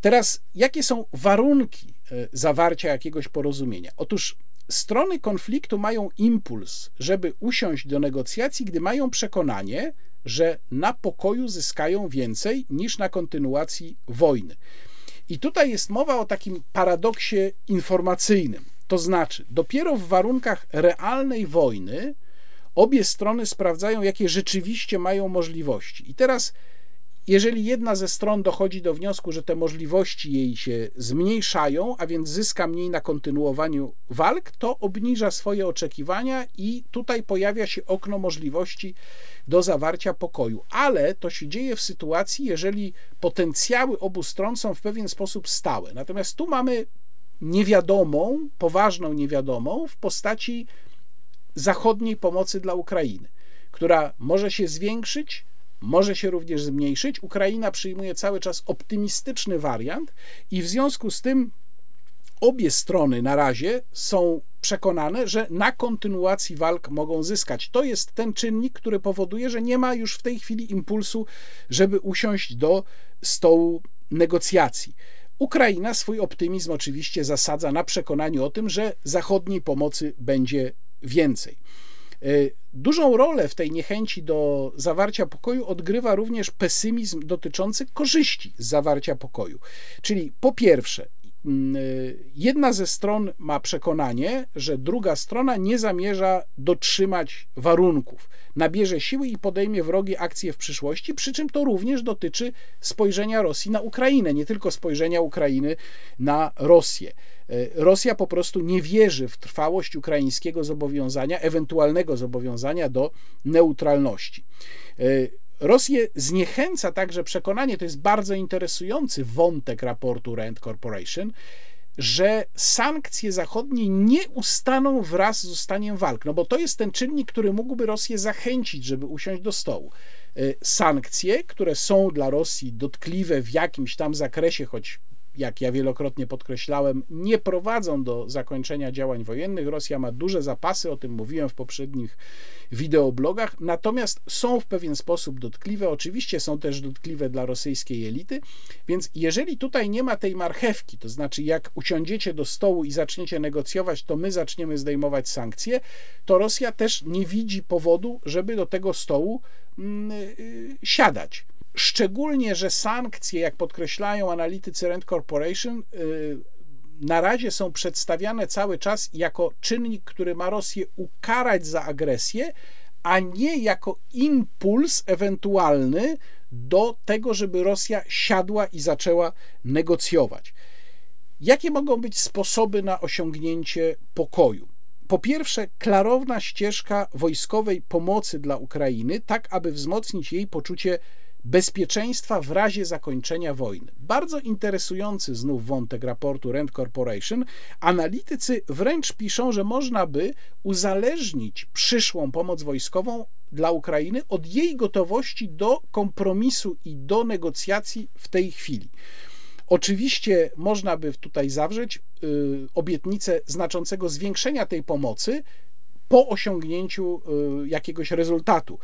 Teraz, jakie są warunki e, zawarcia jakiegoś porozumienia? Otóż strony konfliktu mają impuls, żeby usiąść do negocjacji, gdy mają przekonanie, że na pokoju zyskają więcej niż na kontynuacji wojny. I tutaj jest mowa o takim paradoksie informacyjnym. To znaczy, dopiero w warunkach realnej wojny obie strony sprawdzają, jakie rzeczywiście mają możliwości. I teraz jeżeli jedna ze stron dochodzi do wniosku, że te możliwości jej się zmniejszają, a więc zyska mniej na kontynuowaniu walk, to obniża swoje oczekiwania i tutaj pojawia się okno możliwości do zawarcia pokoju. Ale to się dzieje w sytuacji, jeżeli potencjały obu stron są w pewien sposób stałe. Natomiast tu mamy niewiadomą, poważną niewiadomą w postaci zachodniej pomocy dla Ukrainy, która może się zwiększyć, może się również zmniejszyć. Ukraina przyjmuje cały czas optymistyczny wariant i w związku z tym obie strony na razie są przekonane, że na kontynuacji walk mogą zyskać. To jest ten czynnik, który powoduje, że nie ma już w tej chwili impulsu, żeby usiąść do stołu negocjacji. Ukraina swój optymizm oczywiście zasadza na przekonaniu o tym, że zachodniej pomocy będzie więcej. Y, dużą rolę w tej niechęci do zawarcia pokoju odgrywa również pesymizm dotyczący korzyści z zawarcia pokoju. Czyli po pierwsze, jedna ze stron ma przekonanie, że druga strona nie zamierza dotrzymać warunków, nabierze siły i podejmie wrogie akcje w przyszłości, przy czym to również dotyczy spojrzenia Rosji na Ukrainę, nie tylko spojrzenia Ukrainy na Rosję. E, Rosja po prostu nie wierzy w trwałość ukraińskiego zobowiązania, ewentualnego zobowiązania do neutralności. Rosję zniechęca także przekonanie, to jest bardzo interesujący wątek raportu Rand Corporation, że sankcje zachodnie nie ustaną wraz z ustaniem walk, no bo to jest ten czynnik, który mógłby Rosję zachęcić, żeby usiąść do stołu. E, sankcje, które są dla Rosji dotkliwe w jakimś tam zakresie, choć jak ja wielokrotnie podkreślałem, nie prowadzą do zakończenia działań wojennych. Rosja ma duże zapasy, o tym mówiłem w poprzednich wideoblogach, natomiast są w pewien sposób dotkliwe. Oczywiście są też dotkliwe dla rosyjskiej elity, więc jeżeli tutaj nie ma tej marchewki, to znaczy jak usiądziecie do stołu i zaczniecie negocjować, to my zaczniemy zdejmować sankcje, to Rosja też nie widzi powodu, żeby do tego stołu mm, y, siadać. Szczególnie, że sankcje, jak podkreślają analitycy Rand Corporation, y, na razie są przedstawiane cały czas jako czynnik, który ma Rosję ukarać za agresję, a nie jako impuls ewentualny do tego, żeby Rosja siadła i zaczęła negocjować. Jakie mogą być sposoby na osiągnięcie pokoju? Po pierwsze, klarowna ścieżka wojskowej pomocy dla Ukrainy, tak aby wzmocnić jej poczucie bezpieczeństwa w razie zakończenia wojny. Bardzo interesujący znów wątek raportu Rand Corporation. Analitycy wręcz piszą, że można by uzależnić przyszłą pomoc wojskową dla Ukrainy od jej gotowości do kompromisu i do negocjacji w tej chwili. Oczywiście można by tutaj zawrzeć y, obietnicę znaczącego zwiększenia tej pomocy po osiągnięciu y, jakiegoś rezultatu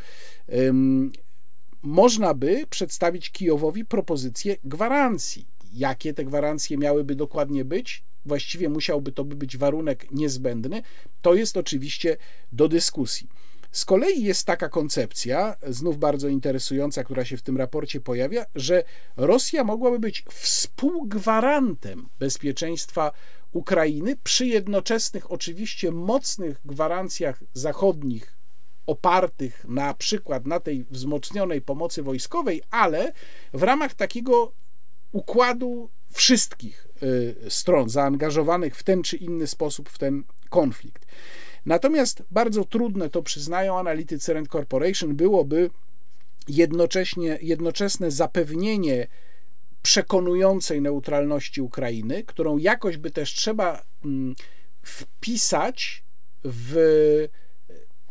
można by przedstawić Kijowowi propozycję gwarancji. Jakie te gwarancje miałyby dokładnie być? Właściwie musiałby to być warunek niezbędny. To jest oczywiście do dyskusji. Z kolei jest taka koncepcja, znów bardzo interesująca, która się w tym raporcie pojawia, że Rosja mogłaby być współgwarantem bezpieczeństwa Ukrainy przy jednoczesnych, oczywiście mocnych gwarancjach zachodnich, opartych na przykład na tej wzmocnionej pomocy wojskowej, ale w ramach takiego układu wszystkich y, stron zaangażowanych w ten czy inny sposób w ten konflikt. Natomiast bardzo trudne, to przyznają analitycy Rand Corporation, byłoby jednocześnie, jednoczesne zapewnienie przekonującej neutralności Ukrainy, którą jakoś by też trzeba mm, wpisać w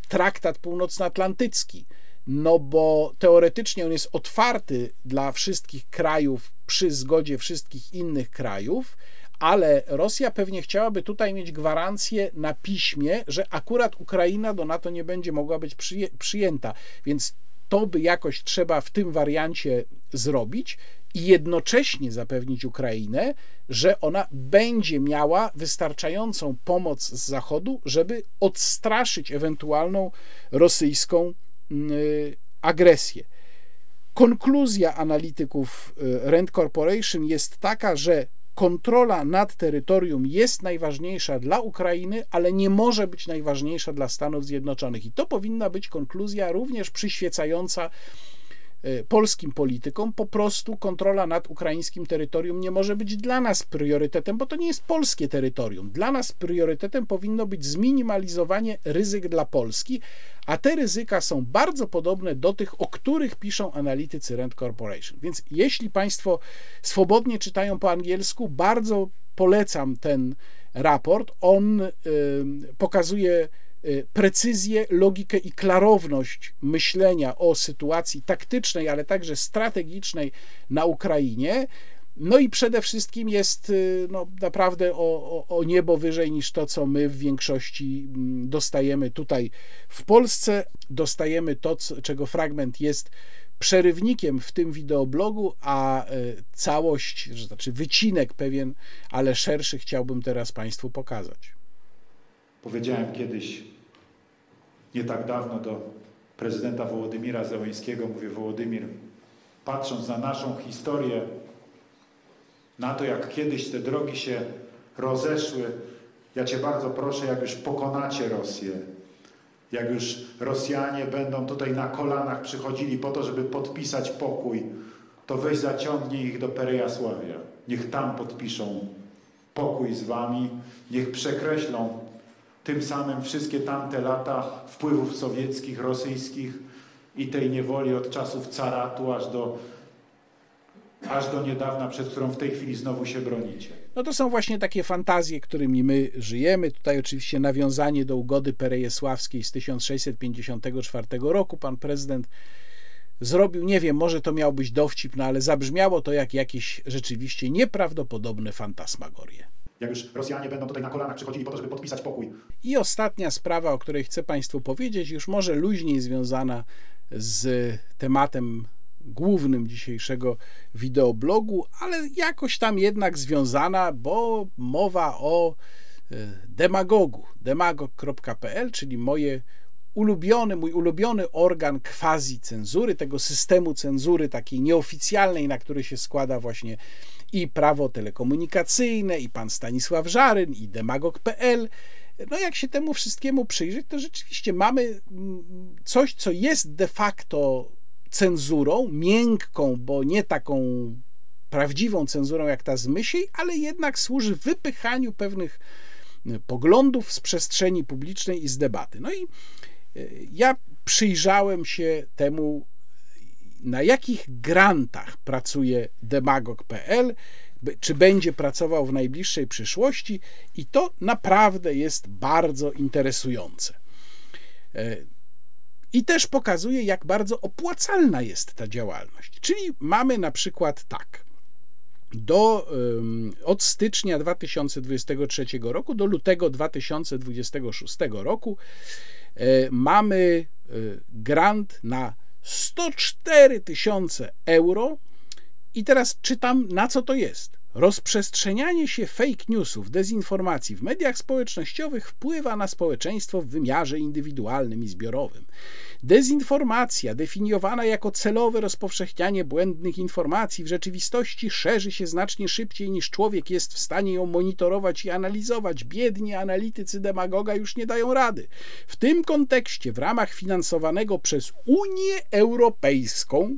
traktat północnoatlantycki. No bo teoretycznie on jest otwarty dla wszystkich krajów przy zgodzie wszystkich innych krajów, ale Rosja pewnie chciałaby tutaj mieć gwarancję na piśmie, że akurat Ukraina do NATO nie będzie mogła być przyjęta. Więc to by jakoś trzeba w tym wariancie zrobić i jednocześnie zapewnić Ukrainę, że ona będzie miała wystarczającą pomoc z Zachodu, żeby odstraszyć ewentualną rosyjską mm, y, agresję. Konkluzja analityków y, Rand Corporation jest taka, że kontrola nad terytorium jest najważniejsza dla Ukrainy, ale nie może być najważniejsza dla Stanów Zjednoczonych. I to powinna być konkluzja również przyświecająca polskim politykom. Po prostu kontrola nad ukraińskim terytorium nie może być dla nas priorytetem, bo to nie jest polskie terytorium. Dla nas priorytetem powinno być zminimalizowanie ryzyk dla Polski, a te ryzyka są bardzo podobne do tych, o których piszą analitycy Rand Corporation. Więc jeśli Państwo swobodnie czytają po angielsku, bardzo polecam ten raport. On y, pokazuje y, precyzję, logikę i klarowność myślenia o sytuacji taktycznej, ale także strategicznej na Ukrainie. No i przede wszystkim jest y, no, naprawdę o, o, o, niebo wyżej niż to, co my w większości mm, dostajemy tutaj w Polsce. Dostajemy to, czego fragment jest przerywnikiem w tym wideoblogu, a y, całość, znaczy wycinek pewien, ale szerszy chciałbym teraz Państwu pokazać. Powiedziałem kiedyś, nie tak dawno, do prezydenta Wołodymira Zełańskiego, mówię, Wołodymir, patrząc na naszą historię, na to, jak kiedyś te drogi się rozeszły. Ja Cię bardzo proszę, jak już pokonacie Rosję, jak już Rosjanie będą tutaj na kolanach przychodzili po to, żeby podpisać pokój, to weź zaciągnij ich do Perejasławia. Niech tam podpiszą pokój z Wami, niech przekreślą tym samym wszystkie tamte lata wpływów sowieckich, rosyjskich i tej niewoli od czasów caratu aż do aż do niedawna, przed którą w tej chwili znowu się bronicie. No to są właśnie takie fantazje, którymi my żyjemy. Tutaj oczywiście nawiązanie do ugody perejesławskiej z 1654 roku. Pan prezydent zrobił, nie wiem, może to miał być dowcip, no ale zabrzmiało to jak jakieś rzeczywiście nieprawdopodobne fantasmagorie. Jak już Rosjanie będą tutaj na kolanach przychodzili po to, żeby podpisać pokój. I ostatnia sprawa, o której chcę Państwu powiedzieć, już może luźniej związana z tematem głównym dzisiejszego wideoblogu, ale jakoś tam jednak związana, bo mowa o e, demagogu, demagog.pl, czyli moje ulubiony, mój ulubiony organ quasi cenzury, tego systemu cenzury takiej nieoficjalnej, na który się składa właśnie i prawo telekomunikacyjne, i pan Stanisław Żaryn, i demagog.pl. No jak się temu wszystkiemu przyjrzeć, to rzeczywiście mamy mm, coś, co jest de facto cenzurą, miękką, bo nie taką prawdziwą cenzurą jak ta z myśli, ale jednak służy wypychaniu pewnych e, poglądów z przestrzeni publicznej i z debaty. No i e, ja przyjrzałem się temu, na jakich grantach pracuje demagog.pl, czy będzie pracował w najbliższej przyszłości, i to naprawdę jest bardzo interesujące. E, i też pokazuje, jak bardzo opłacalna jest ta działalność. Czyli mamy na przykład tak. Do, od stycznia 2023 roku do lutego 2026 roku e, mamy e, grant na 104 tysiące euro. I teraz czytam, na co to jest. Rozprzestrzenianie się fake newsów, dezinformacji w mediach społecznościowych wpływa na społeczeństwo w wymiarze indywidualnym i zbiorowym. Dezinformacja, definiowana jako celowe rozpowszechnianie błędnych informacji, w rzeczywistości szerzy się znacznie szybciej niż człowiek jest w stanie ją monitorować i analizować. Biedni analitycy demagoga już nie dają rady. W tym kontekście, w ramach finansowanego przez Unię Europejską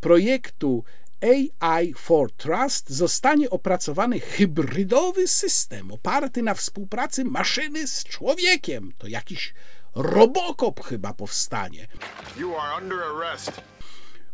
projektu AI for Trust zostanie opracowany hybrydowy system oparty na współpracy maszyny z człowiekiem. To jakiś Robokop chyba powstanie.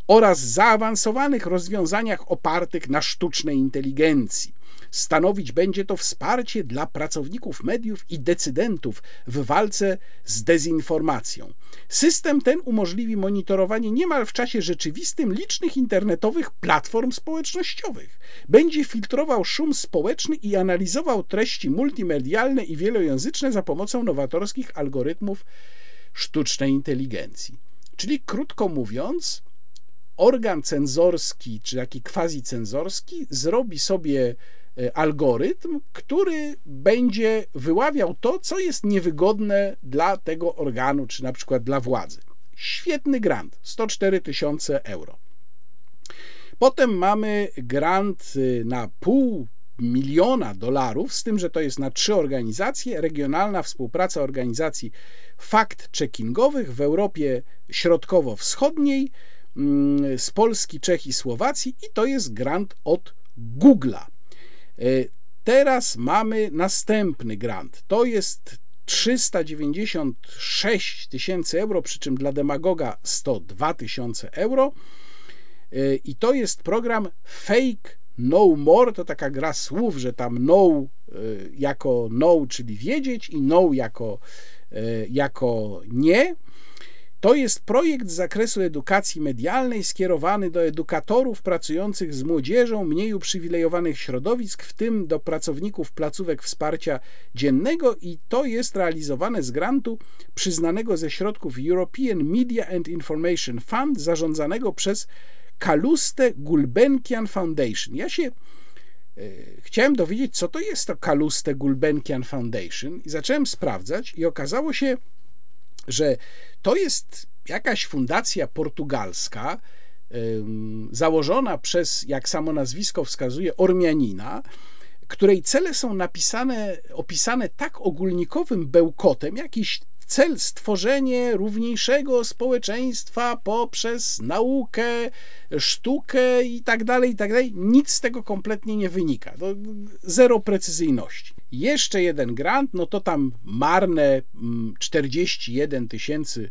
Oraz zaawansowanych rozwiązaniach opartych na sztucznej inteligencji. Stanowić będzie to wsparcie dla pracowników mediów i decydentów w walce z dezinformacją. System ten umożliwi monitorowanie niemal w czasie rzeczywistym licznych internetowych platform społecznościowych. Będzie filtrował szum społeczny i analizował treści multimedialne i wielojęzyczne za pomocą nowatorskich algorytmów sztucznej inteligencji. Czyli krótko mówiąc, organ cenzorski, czy taki quasi cenzorski, zrobi sobie algorytm, który będzie wyławiał to, co jest niewygodne dla tego organu, czy na przykład dla władzy. Świetny grant 104 tysiące euro. Potem mamy grant y, na pół miliona dolarów, z tym, że to jest na trzy organizacje. Regionalna współpraca organizacji fakt-checkingowych w Europie Środkowo-Wschodniej, mm, z Polski, Czech i Słowacji, i to jest grant od Google'a. E, teraz mamy następny grant. To jest 396 tysięcy euro, przy czym dla demagoga 102 tysiące euro. E, I to jest program Fake No More. To taka gra słów, że tam no jako no, czyli wiedzieć, i no jako, jako nie. To jest projekt z zakresu edukacji medialnej skierowany do edukatorów pracujących z młodzieżą mniej uprzywilejowanych środowisk, w tym do pracowników placówek wsparcia dziennego i to jest realizowane z grantu przyznanego ze środków European Media and Information Fund zarządzanego przez Kaluste Gulbenkian Foundation. Ja się e, chciałem dowiedzieć, co to jest to Kaluste Gulbenkian Foundation i zacząłem sprawdzać i okazało się, że to jest jakaś fundacja portugalska, założona przez, jak samo nazwisko wskazuje, Ormianina, której cele są napisane, opisane tak ogólnikowym bełkotem, jakiś cel stworzenie równiejszego społeczeństwa poprzez naukę, sztukę i tak dalej, i tak dalej. Nic z tego kompletnie nie wynika. To zero precyzyjności. Jeszcze jeden grant, no to tam marne 41 mm, tysięcy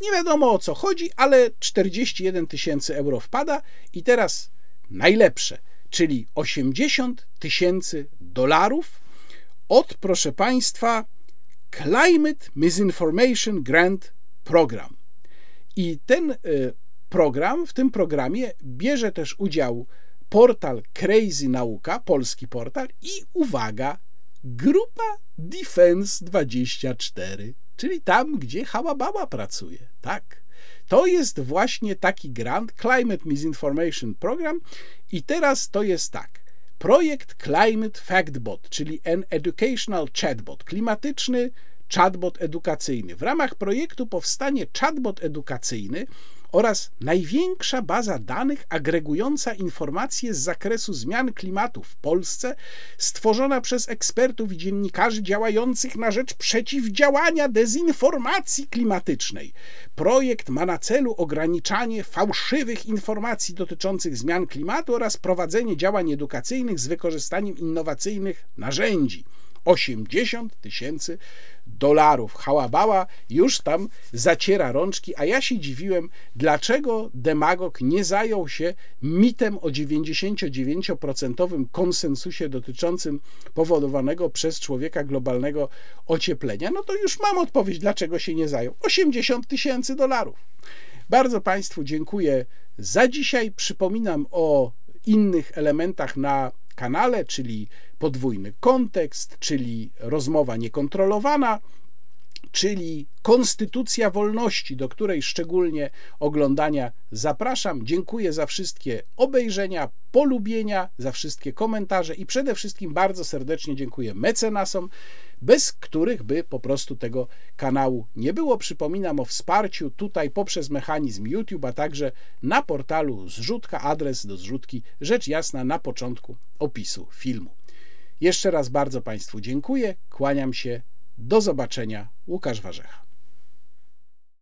nie wiadomo o co chodzi, ale 41 tysięcy euro wpada i teraz najlepsze, czyli 80 tysięcy dolarów od, proszę Państwa, Climate Misinformation Grant Program. I ten y, program, w tym programie bierze też udział portal Crazy Nauka, polski portal i uwaga, grupa Defense 24 czyli tam, gdzie Hałababa pracuje. Tak. To jest właśnie taki grant Climate Misinformation Program i teraz to jest tak. Projekt Climate Factbot, czyli an educational chatbot, klimatyczny chatbot edukacyjny. W ramach projektu powstanie chatbot edukacyjny, oraz największa baza danych agregująca informacje z zakresu zmian klimatu w Polsce, stworzona przez ekspertów i dziennikarzy działających na rzecz przeciwdziałania dezinformacji klimatycznej. Projekt ma na celu ograniczanie fałszywych informacji dotyczących zmian klimatu oraz prowadzenie działań edukacyjnych z wykorzystaniem innowacyjnych narzędzi. 80 tysięcy dolarów. Hałabała już tam zaciera rączki, a ja się dziwiłem, dlaczego demagog nie zajął się mitem o 99% konsensusie dotyczącym powodowanego przez człowieka globalnego ocieplenia. No to już mam odpowiedź, dlaczego się nie zajął. 80 tysięcy dolarów. Bardzo Państwu dziękuję za dzisiaj. Przypominam o innych elementach na kanale, czyli podwójny kontekst, czyli rozmowa niekontrolowana, czyli Konstytucja Wolności, do której szczególnie oglądania zapraszam. Dziękuję za wszystkie obejrzenia, polubienia, za wszystkie komentarze i przede wszystkim bardzo serdecznie dziękuję mecenasom, bez których by po prostu tego kanału nie było. Przypominam o wsparciu tutaj poprzez mechanizm YouTube, a także na portalu Zrzutka, adres do zrzutki, rzecz jasna na początku opisu filmu. Jeszcze raz bardzo Państwu dziękuję, kłaniam się, do zobaczenia, Łukasz Warzecha.